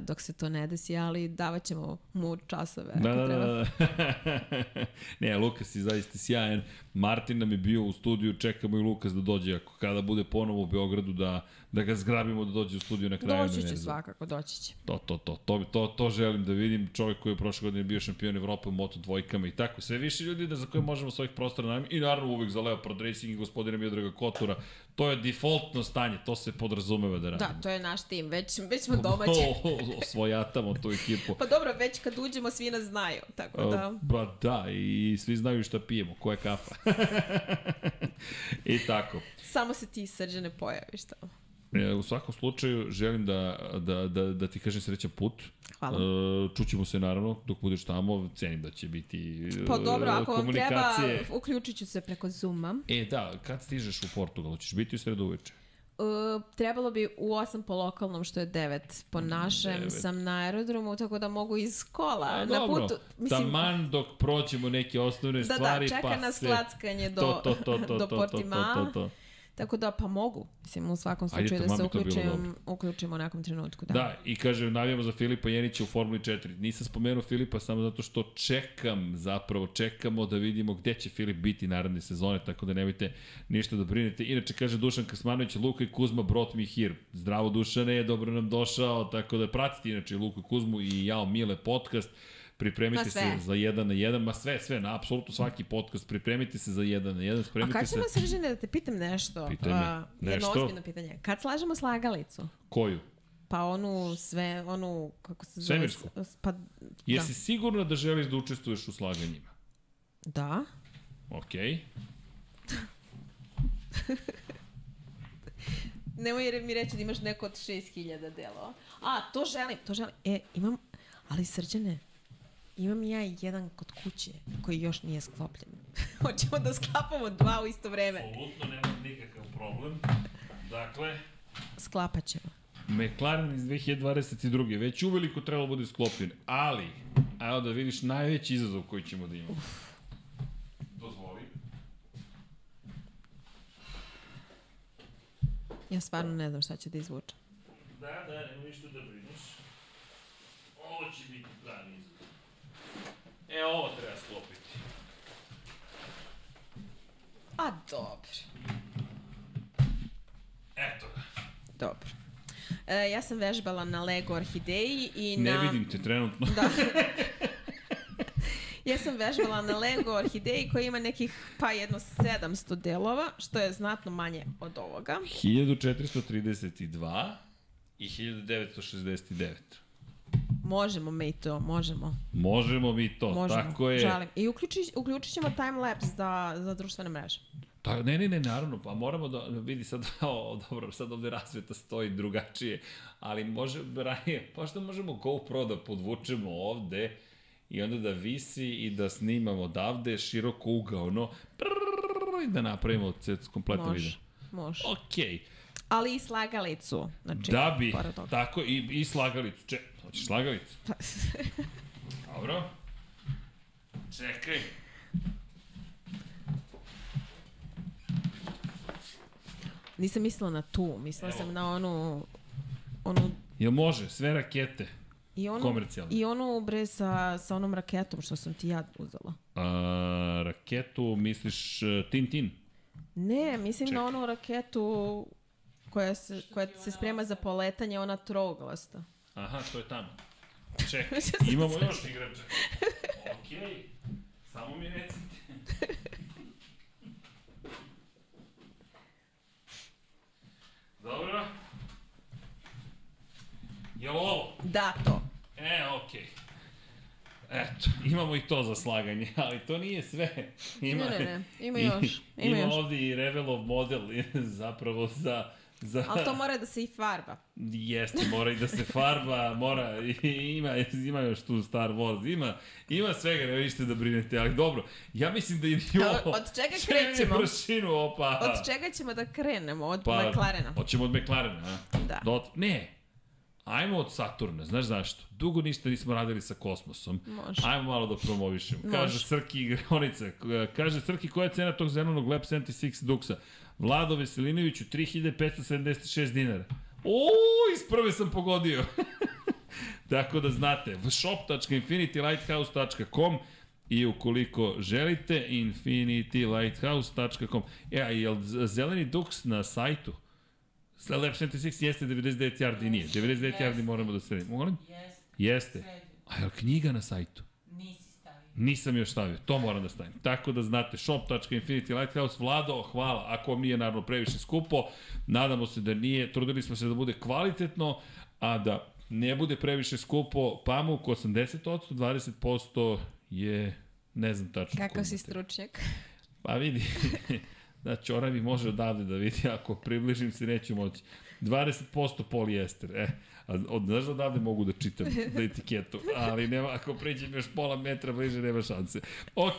dok se to ne desi, ali davat ćemo mu časove. Da, ako da, treba. da, da. ne, Lukas je zaista sjajan. Martin nam je bio u studiju, čekamo i Lukas da dođe, ako kada bude ponovo u Beogradu, da, da ga zgrabimo da dođe u studiju na kraju. Doći će svakako, doći će. To, to, to, to, to, to želim da vidim. Čovjek koji je prošle godine bio šampion Evrope u Moto dvojkama i tako. Sve više ljudi da za koje možemo svojih prostora najem. I naravno uvek za Leopard Racing i gospodina Miodraga Kotura. To je defaultno stanje, to se podrazumeva da radimo. Da, to je naš tim, već, već smo domaći. Osvojatamo tu ekipu. Pa dobro, već kad uđemo svi nas znaju, tako da... Ba da, i svi znaju šta pijemo, koja kafa. I tako. Samo se ti srđane pojaviš tamo. E, U svakom slučaju želim da, da, da, da ti kažem srećan put. Hvala. E, čućemo se naravno dok budeš tamo. Cenim da će biti e, Pa dobro, ako vam treba, uključit ću se preko Zooma. E da, kad stižeš u Portugal? Ćeš biti u sredu uveče? Uh, trebalo bi u 8 po lokalnom, što je 9 po našem, Devet. sam na aerodromu, tako da mogu iz kola. A, na dobro, putu, taman dok prođemo neke osnovne da, stvari, da, čeka pa nas se... klackanje do, to, to, to, to, do to, to, to, to, to. Tako da, pa mogu. Mislim, u svakom Ajde, slučaju da taman se uključim, uključim u nekom trenutku. Da. Da, i kaže, navijamo za Filipa Jenića u Formuli 4. Nisam spomenuo Filipa samo zato što čekam, zapravo čekamo da vidimo gde će Filip biti naredne sezone, tako da nemojte ništa da brinete. Inače, kaže Dušan Kasmanović, Luka i Kuzma brought me here. Zdravo Dušane, dobro nam došao, tako da pratite inače Luku i Kuzmu i Jao Mile podcast. Pripremite se za jedan na jedan, ma sve, sve, na apsolutno svaki podcast, pripremite se za jedan na jedan, A spremite se... ćemo Sržine da te pitam nešto? Pitaj me. A, jedno Nešto? ozbiljno pitanje. Kad slažemo slagalicu? Koju? Pa onu sve, onu, kako se zove? Svemirsku? Pa, Jesi sigurna da želiš da učestvuješ u slaganjima? da. Da. Okej. Nemoj mi reći da imaš neko od 6000 delova. A, to želim, to želim. E, imam, ali srđane, imam ja jedan kod kuće koji još nije sklopljen. Hoćemo da sklapamo dva u isto vreme. Apsolutno nemam nikakav problem. Dakle, Sklapat ćemo. McLaren iz 2022. već uveliko trebalo bude sklopljen, ali, evo da vidiš najveći izazov koji ćemo da imamo. Dozvoli. Ja stvarno ne znam šta će da izvuče. Da, da, nema ništa da brineš. Ovo će biti. E, ovo treba sklopiti. A, dobro. Eto ga. Dobro. E, ja sam vežbala na Lego Orhideji i Ne na... vidim te trenutno. Da. ja sam vežbala na Lego Orhideji koji ima nekih, pa jedno 700 delova, što je znatno manje od ovoga. 1432 i 1969. Možemo me i to, možemo. Možemo mi to, Možemo. tako je. Žalim. I uključi, uključit ćemo time-lapse za, za društvene mreže. Ta, ne, ne, ne, naravno, pa moramo da vidi sad, o, dobro, sad ovde rasveta stoji drugačije, ali može, ranije, pa što možemo GoPro da podvučemo ovde i onda da visi i da snimamo odavde široko ugaono prrrr, i da napravimo cet kompletan video. Može. Može. Okej, okay. Ali i slagalicu. Znači, da bi, tako, i, i slagalicu. Če, hoćeš slagalicu? Dobro. Čekaj. Nisam mislila na tu, mislila sam na onu, onu Jel može? Sve rakete. I onu, Komercijalno. I onu bre sa, sa onom raketom što sam ti ja uzela. A, raketu, misliš uh, Tintin? Ne, mislim Čekaj. na onu raketu koja se, koja se sprema za poletanje, ona troglasta. Aha, to je tamo. Čekaj, imamo još igrača. Okej, okay. samo mi recite. Dobro. Jel ovo? Da, to. E, okej. Okay. Eto, imamo i to za slaganje, ali to nije sve. Ima, Ne, ne, ne, ima još, ima još. ovdje i Revelov model zapravo za... za Ali to mora da se i farba. Jeste, mora i da se farba, mora, i ima, ima još tu Star Wars, ima, ima svega, ne ništa da brinete, ali dobro, ja mislim da i A od čega krećemo? prašinu, opa. Od čega ćemo da krenemo? Od Pa, McLarena. Hoćemo od McLarena, a? Da. Dot, ne, ajmo od Saturna, znaš zašto? Dugo ništa nismo radili sa kosmosom. Može. Ajmo malo da promovišemo. Može. Kaže Srki igraonica, kaže Srki koja je cena tog zelenog Lab 76 Duxa? Vlado Veselinoviću 3576 dinara. O, iz prve sam pogodio. Tako da znate, shop.infinitylighthouse.com i ukoliko želite, infinitylighthouse.com. E, a je zeleni Dux na sajtu? Lab 76 jeste 99 yardi, nije. 99 yardi moramo da sredimo. Molim? Jeste, Jeste. A je li knjiga na sajtu? Nisi stavio. Nisam još stavio, to moram da stavim. Tako da znate, shop.infinity lighthouse, Vlado, hvala, ako vam nije naravno previše skupo, nadamo se da nije, trudili smo se da bude kvalitetno, a da ne bude previše skupo, pamuk 80%, 20% je, ne znam tačno. Kako si stručnjak? Pa vidi, da čoravi može odavde da vidi, ako približim se neću moći. 20% polijester, e. A od, znaš da odavde mogu da čitam da etiketu, ali nema, ako pređem još pola metra bliže, nema šanse. Ok,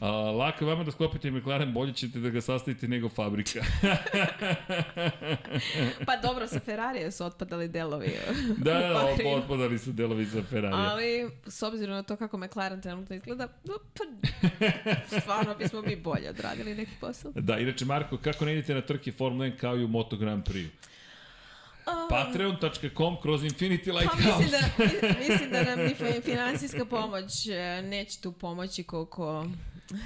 a, lako je vama da sklopite McLaren, bolje ćete da ga sastavite nego fabrika. Pa dobro, sa Ferrarija su otpadali delovi. da, da, da, otpadali su delovi za Ferrari. Ali, s obzirom na to kako McLaren trenutno izgleda, no, pa, stvarno bismo mi bolje odradili neki posao. Da, inače Marko, kako ne idete na trke Formula 1 kao i u Moto Grand Prix? Patreon.com kroz Infinity Pa Lighthouse. mislim da, mi- mislim da nam ni fi- finansijska pomoć e, neće tu pomoći koliko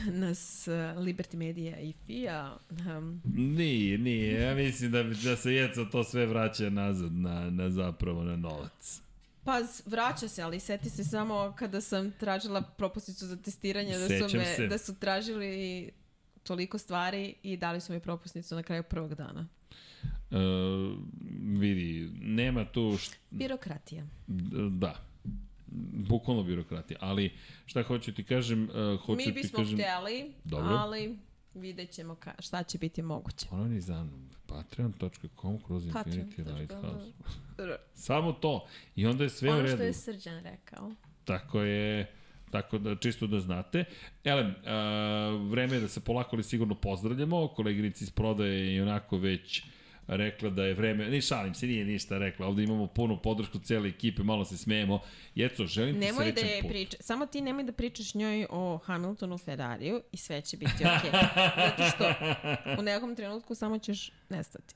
nas e, Liberty Media i FIA um, Nije, nije. Ja mislim da, da se jeca to sve vraća nazad na, na zapravo na novac. Pa vraća se, ali seti se samo kada sam tražila propusnicu za testiranje da su, Sećam me, se. da su tražili toliko stvari i dali su mi propusnicu na kraju prvog dana. E, vidi, nema tu... Št, Birokratija. da, bukvalno birokratija. Ali šta hoću ti kažem, uh, hoću Mi ti bismo kažem... hteli, Dobro. ali vidjet ćemo ka, šta će biti moguće. Ono ni za patreon.com kroz Infinity. Lighthouse. Samo to. I onda je sve u Ono redu. što je Srđan rekao. Tako je, tako da čisto da znate. Elem, uh, vreme je da se polako ali sigurno pozdravljamo. Koleginica iz prodaje je i onako već rekla da je vreme, ni šalim se, nije ništa rekla, ovde imamo punu podršku cijele ekipe, malo se smejemo. Jeco, želim ti Nemoj da srećan je put. priča, samo ti nemoj da pričaš njoj o Hamiltonu, Ferrariju i sve će biti okej. Zato što u nekom trenutku samo ćeš nestati.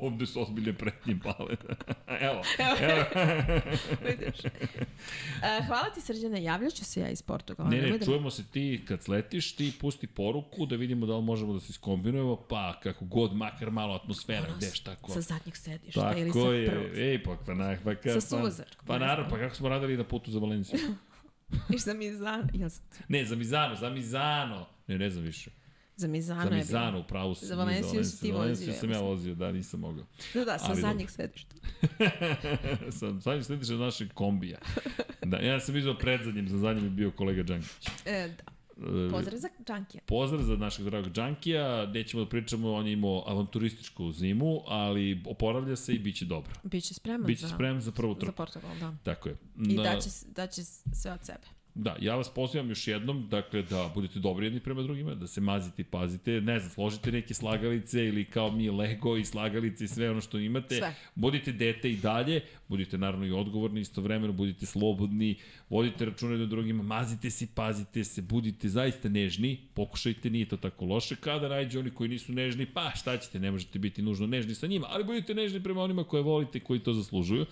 Ovde su ozbiljne pretnje pale. evo, evo. Vidiš. Uh, hvala ti Srđane, javljaću se ja iz Portugala. Ne, Nemoj ne, da- čujemo se ti kad sletiš, ti pusti poruku da vidimo da li možemo da se iskombinujemo, pa kako god, makar malo atmosfera, gde šta ko. Sa zadnjeg sedišta Tako ili sa je, prvog. ej, pa, pa, na, pa, ka, Sa suvozačkog Pa, pa naravno, pa kako smo radili na putu za Valenciju? I za Mizano. Jel, Ne, za Mizano, za Mizano. Ne, ne znam više. Za Mizano Za je bilo. Mizano, upravo si. Za nije Valenciju si ti Za Valenciju vozio, sam ja vozio, da, nisam mogao. Da, da, sa zadnjeg sedišta. sad slediš od našeg kombija. Da, ja sam vidio pred zadnjim, za zadnjim je bio kolega Đankić. E, da. Pozdrav za Džankija. Pozdrav za našeg dragog Džankija, nećemo da pričamo, on je imao avanturističku zimu, ali oporavlja se i bit će dobro. Biće spreman Biće za, spreman za prvu za trku. Portugal, da. Tako je. I Na- daće, daće sve od sebe. Da, ja vas pozivam još jednom, dakle, da budete dobri jedni prema drugima, da se mazite i pazite, ne znam, složite neke slagalice ili kao mi Lego i slagalice i sve ono što imate. Sve. Budite dete i dalje, budite naravno i odgovorni istovremeno, budite slobodni, vodite račune do drugima, mazite se, pazite se, budite zaista nežni, pokušajte, nije to tako loše. Kada nađe oni koji nisu nežni, pa šta ćete, ne možete biti nužno nežni sa njima, ali budite nežni prema onima koje volite, koji to zaslužuju.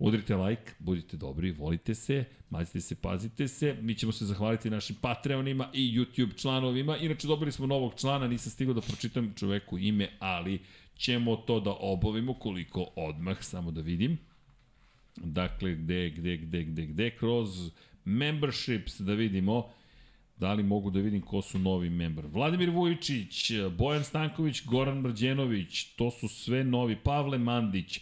Udrite like, budite dobri, volite se, mazite se, pazite se. Mi ćemo se zahvaliti našim Patreonima i YouTube članovima. Inače, dobili smo novog člana, nisam stigao da pročitam čoveku ime, ali ćemo to da obavimo koliko odmah, samo da vidim. Dakle, gde, gde, gde, gde, gde, kroz memberships da vidimo da li mogu da vidim ko su novi member. Vladimir Vujičić, Bojan Stanković, Goran Mrđenović, to su sve novi. Pavle Mandić,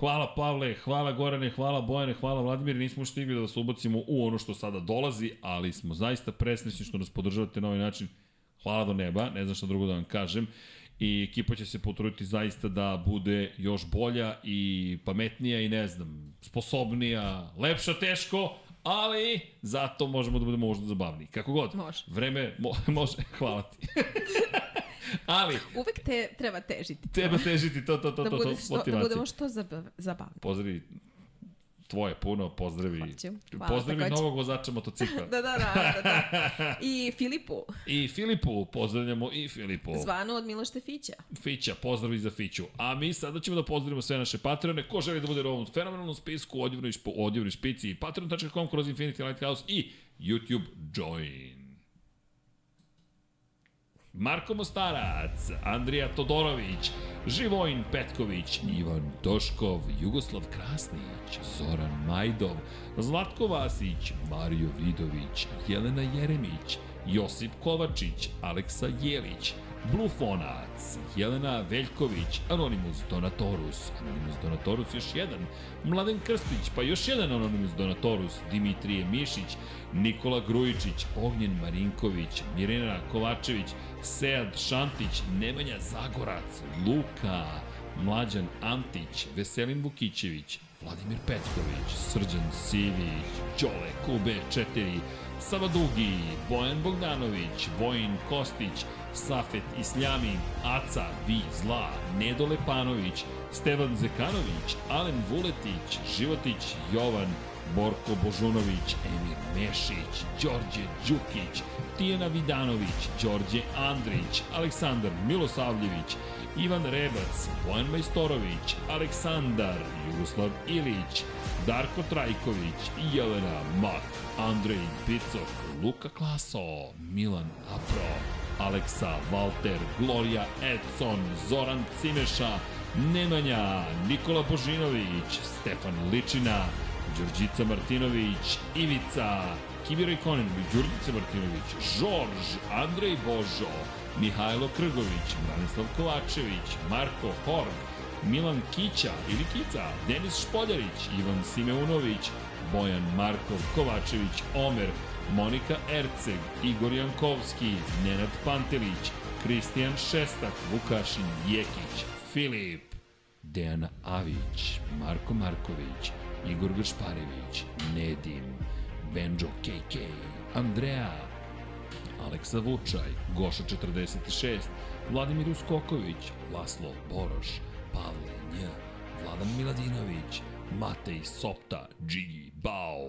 Hvala Pavle, hvala Gorane, hvala Bojane, hvala Vladimir. Nismo stigli da vas ubacimo u ono što sada dolazi, ali smo zaista presnesni što nas podržavate na ovaj način. Hvala do neba, ne znam šta drugo da vam kažem. I ekipa će se potruditi zaista da bude još bolja i pametnija i ne znam, sposobnija, lepša teško, ali zato možemo da budemo možda zabavniji. Kako god. Može. Vreme mo, može. Hvala ti. ali Uvek te treba težiti. treba težiti to, to, to, da, to, to, što, da motivacija. budemo što zabav, zabavni. Pozdravi tvoje puno, pozdravi. Hoću. Hvala, pozdravi takođe. novog vozača motocikla. Da, da, da, da, da. I Filipu, I Filipu, pozdravljamo i Filipu. zvanu od Miloš Tefića. Fića, pozdravi za Fiću. A mi sada ćemo da pozdravimo sve naše Patreone. Ko želi da bude u ovom fenomenalnom spisku, odjevnoj, špo, odjevnoj špici, patreon.com kroz Infinity Lighthouse i YouTube Join. Marko Mostarac, Andrija Todorović, Živojin Petković, Ivan Toškov, Jugoslav Krasnić, Zoran Majdov, Zlatko Vasić, Mario Vidović, Jelena Jeremić, Josip Kovačić, Aleksa Jelić, Blufonac, Jelena Veljković, Anonimus Donatorus, Anonimus Donatorus još jedan, Mladen Krstić, pa još jedan Anonimus Donatorus, Dimitrije Mišić, Nikola Grujičić, Ognjen Marinković, Mirena Kovačević, Sead Šantić, Nemanja Zagorac, Luka, Mlađan Antić, Veselin Vukićević, Vladimir Petković, Srđan Sivić, Đole Kube 4, Sava Dugi, Bojan Bogdanović, Vojin Kostić, Safet Isljami, Aca, Vi, Zla, Nedo Lepanović, Stevan Zekanović, Alen Vuletić, Životić, Jovan, Borko Božunović, Emir Mešić, Đorđe Đukić, Tijena Vidanović, Đorđe Andrić, Aleksandar Milosavljević, Ivan Rebac, Bojan Majstorović, Aleksandar, Jugoslav Ilić, Darko Trajković, Jelena Mak, Andrej Picok, Luka Klaso, Milan Apro, Aleksa Valter, Gloria Edson, Zoran Cimeša, Nemanja, Nikola Božinović, Stefan Ličina, Đurđica Martinović, Ivica, Kibira Ikonin, Đurđica Martinović, Žorž, Andrej Božo, Mihajlo Krgović, Branislav Kovačević, Marko Horg, Milan Kića ili Kica, Denis Špoljarić, Ivan Simeunović, Bojan Markov Kovačević, Omer, Monika Erceg, Igor Jankovski, Nenad Pantelić, Kristijan Šestak, Vukašin Jekić, Filip, Dejana Avić, Marko Marković, Igor Gašparević, Nedim, Benjo KK, Andrea, Aleksa Vučaj, Goša 46, Vladimir Uskoković, Laslo Boroš, Pavle Nj, Vladan Miladinović, Matej Sopta, Džigi Bao,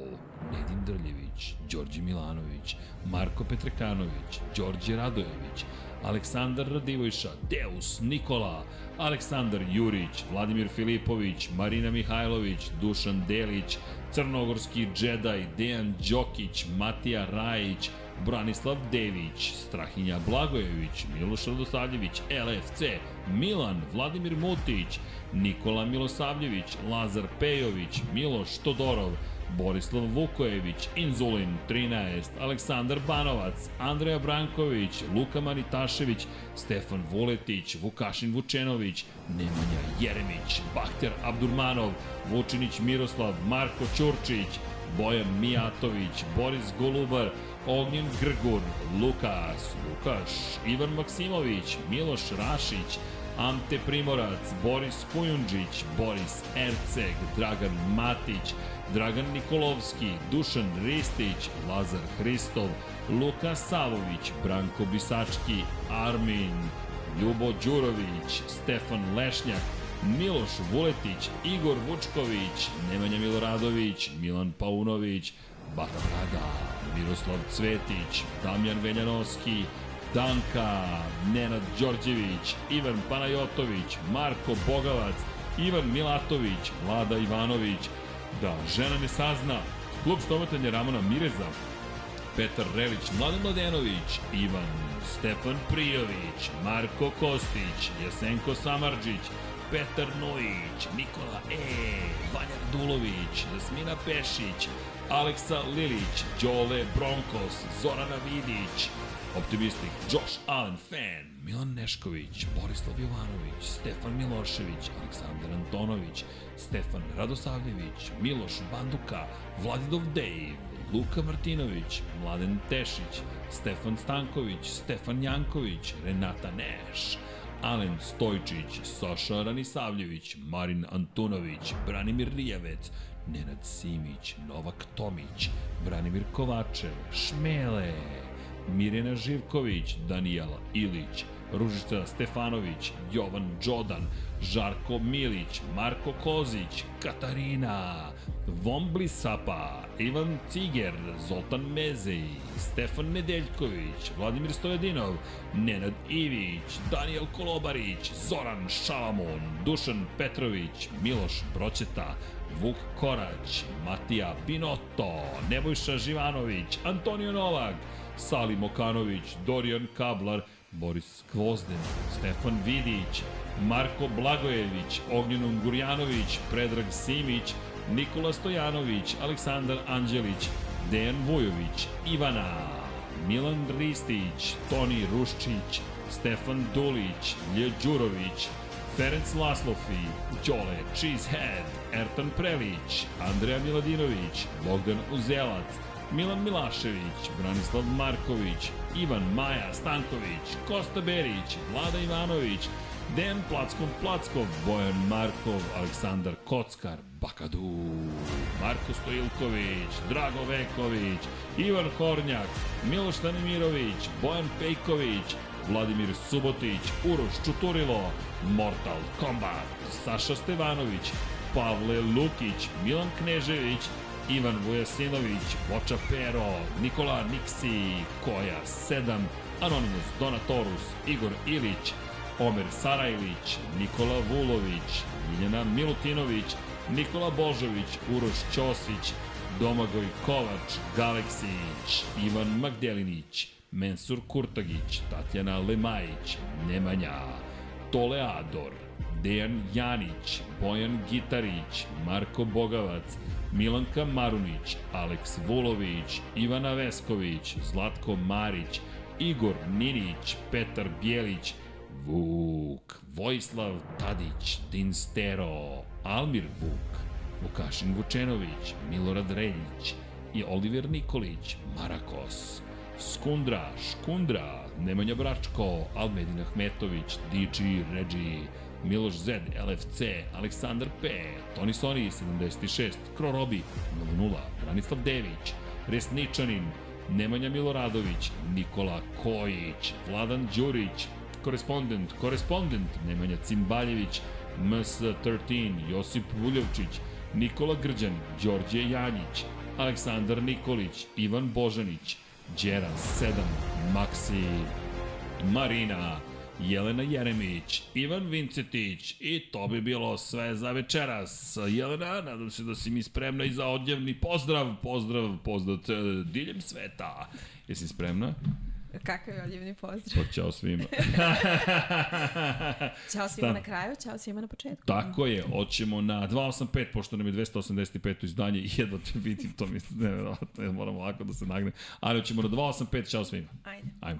Nedim Drljević, Đorđe Milanović, Marko Petrekanović, Đorđe Radojević, Aleksandar Radivojša, Deus Nikola, Aleksandar Jurić, Vladimir Filipović, Marina Mihajlović, Dušan Delić, Crnogorski džedaj, Dejan Đokić, Matija Rajić, Branislav Dević, Strahinja Blagojević, Miloš Radosavljević, LFC, Milan, Vladimir Mutić, Nikola Milosavljević, Lazar Pejović, Miloš Todorov, Borislav Vukojević, Inzulin 13, Aleksandar Banovac, Andreja Branković, Luka Manitašević, Stefan Vuletić, Vukašin Vučenović, Nemanja Jeremić, Bakter Abdurmanov, Vučinić Miroslav, Marko Ćurčić, Bojan Mijatović, Boris Golubar, Ognjen Grgur, Lukas, Lukaš, Ivan Maksimović, Miloš Rašić, Ante Primorac, Boris Kujundžić, Boris Erceg, Dragan Matić, Dragan Nikolovski, Dušan Ristić, Lazar Hristov, Luka Savović, Branko Bisački, Armin, Ljubo Đurović, Stefan Lešnjak, Miloš Vuletić, Igor Vučković, Nemanja Miloradović, Milan Paunović, Bata Braga, Miroslav Cvetić, Damjan Veljanovski, Danka, Nenad Đorđević, Ivan Panajotović, Marko Bogavac, Ivan Milatović, Vlada Ivanović, da žena ne sazna, klub stomatanja Ramona Mireza, Petar Relić, Mladen Mladenović, Ivan, Stefan Prijović, Marko Kostić, Jesenko Samarđić, Petar Nojić, Nikola E, Vanja Radulović, Jasmina Pešić, Aleksa Lilić, Đole Bronkos, Zorana Vidić, Optimistik, Josh Allen Fan, Milan Nešković, Borislav Jovanović, Stefan Milošević, Aleksandar Antonović, Stefan Radosavljević, Miloš Banduka, Vladidov Dave, Luka Martinović, Mladen Tešić, Stefan Stanković, Stefan Janković, Renata Neš, Alen Stojčić, Saša Ranisavljević, Marin Antunović, Branimir Rijavec, Nenad Simić, Novak Tomić, Branimir Kovačev, Šmele, Mirjana Živković, Danijela Ilić, Ružica Stefanović, Jovan Đodan, Žarko Milić, Marko Kozić, Katarina, Vombli Sapa, Ivan Ciger, Zoltan Mezej, Stefan Nedeljković, Vladimir Stojadinov, Nenad Ivić, Daniel Kolobarić, Zoran Šalamon, Dušan Petrović, Miloš Broćeta, Vuk Korać, Matija Pinotto, Nebojša Živanović, Antonio Novak, Salim Okanović, Dorijan Kablar, Boris Kvozden, Stefan Vidić, Marko Blagojević, Ognjen Gurjanović, Predrag Simić, Nikola Stojanović, Aleksandar Anđelić, Dejan Vujović, Ivana, Milan Ristić, Toni Ruščić, Stefan Dulić, Lje Đurović, Ferenc Laslofi, Đole Cheesehead, Ertan Prelić, Andreja Miladinović, Bogdan Uzelac, Milan Milašević, Branislav Marković, Ivan Maja Stanković, Kosta Berić, Vlada Ivanović, Dejan Plackov Plackov, Bojan Markov, Aleksandar Kockar, Bakadu, Marko Stojilković, Drago Veković, Ivan Hornjak, Miloš Tanimirović, Bojan Pejković, Vladimir Subotić, Uroš Čuturilo, Mortal Kombat, Saša Stevanović, Pavle Lukić, Milan Knežević, Ivan Vujasinović, Voča Pero, Nikola Niksi, Koja 7, Anonimus Donatorus, Igor Ilić, Omer Sarajlić, Nikola Vulović, Miljana Milutinović, Nikola Božović, Uroš Ćosić, Domagoj Kovač, Galeksić, Ivan Magdelinić, Mensur Kurtagić, Tatjana Lemajić, Nemanja, Toleador, Dejan Janić, Bojan Gitarić, Marko Bogavac, Milanka Marunić, Aleks Vulović, Ivana Vesković, Zlatko Marić, Igor Ninić, Petar Bjelić, Vuk, Vojislav Tadić, Dinstero, Almir Vuk, Vukašin Vučenović, Milorad Reljić i Oliver Nikolić, Marakos, Skundra, Škundra, Nemanja Bračko, Almedin Ahmetović, DG, Regi, Miloš Z, LFC, Aleksandar P, Toni Soni 76, Kro Robi 00, Branislav Dević, Resničanin, Nemanja Miloradović, Nikola Kojić, Vladan Đurić, korespondent, korespondent, Nemanja Cimbaljević, MS13, Josip Vuljevčić, Nikola Grđan, Đorđe Janjić, Aleksandar Nikolić, Ivan Božanić, Đeran 7, Maksi, Marina, Jelena Jeremić, Ivan Vincetić i to bi bilo sve za večeras. Jelena, nadam se da si mi spremna i za odjevni pozdrav, pozdrav, pozdrav diljem sveta. Jesi spremna? Kakav je odjevni pozdrav? Pa ćao svima. ćao svima na kraju, ćao svima na početku. Tako je, hoćemo na 285, pošto nam je 285. izdanje i jedva te vidim, to mi je ne, moramo lako da se nagne. Ali hoćemo na 285, ćao svima. Ajde. Ajmo.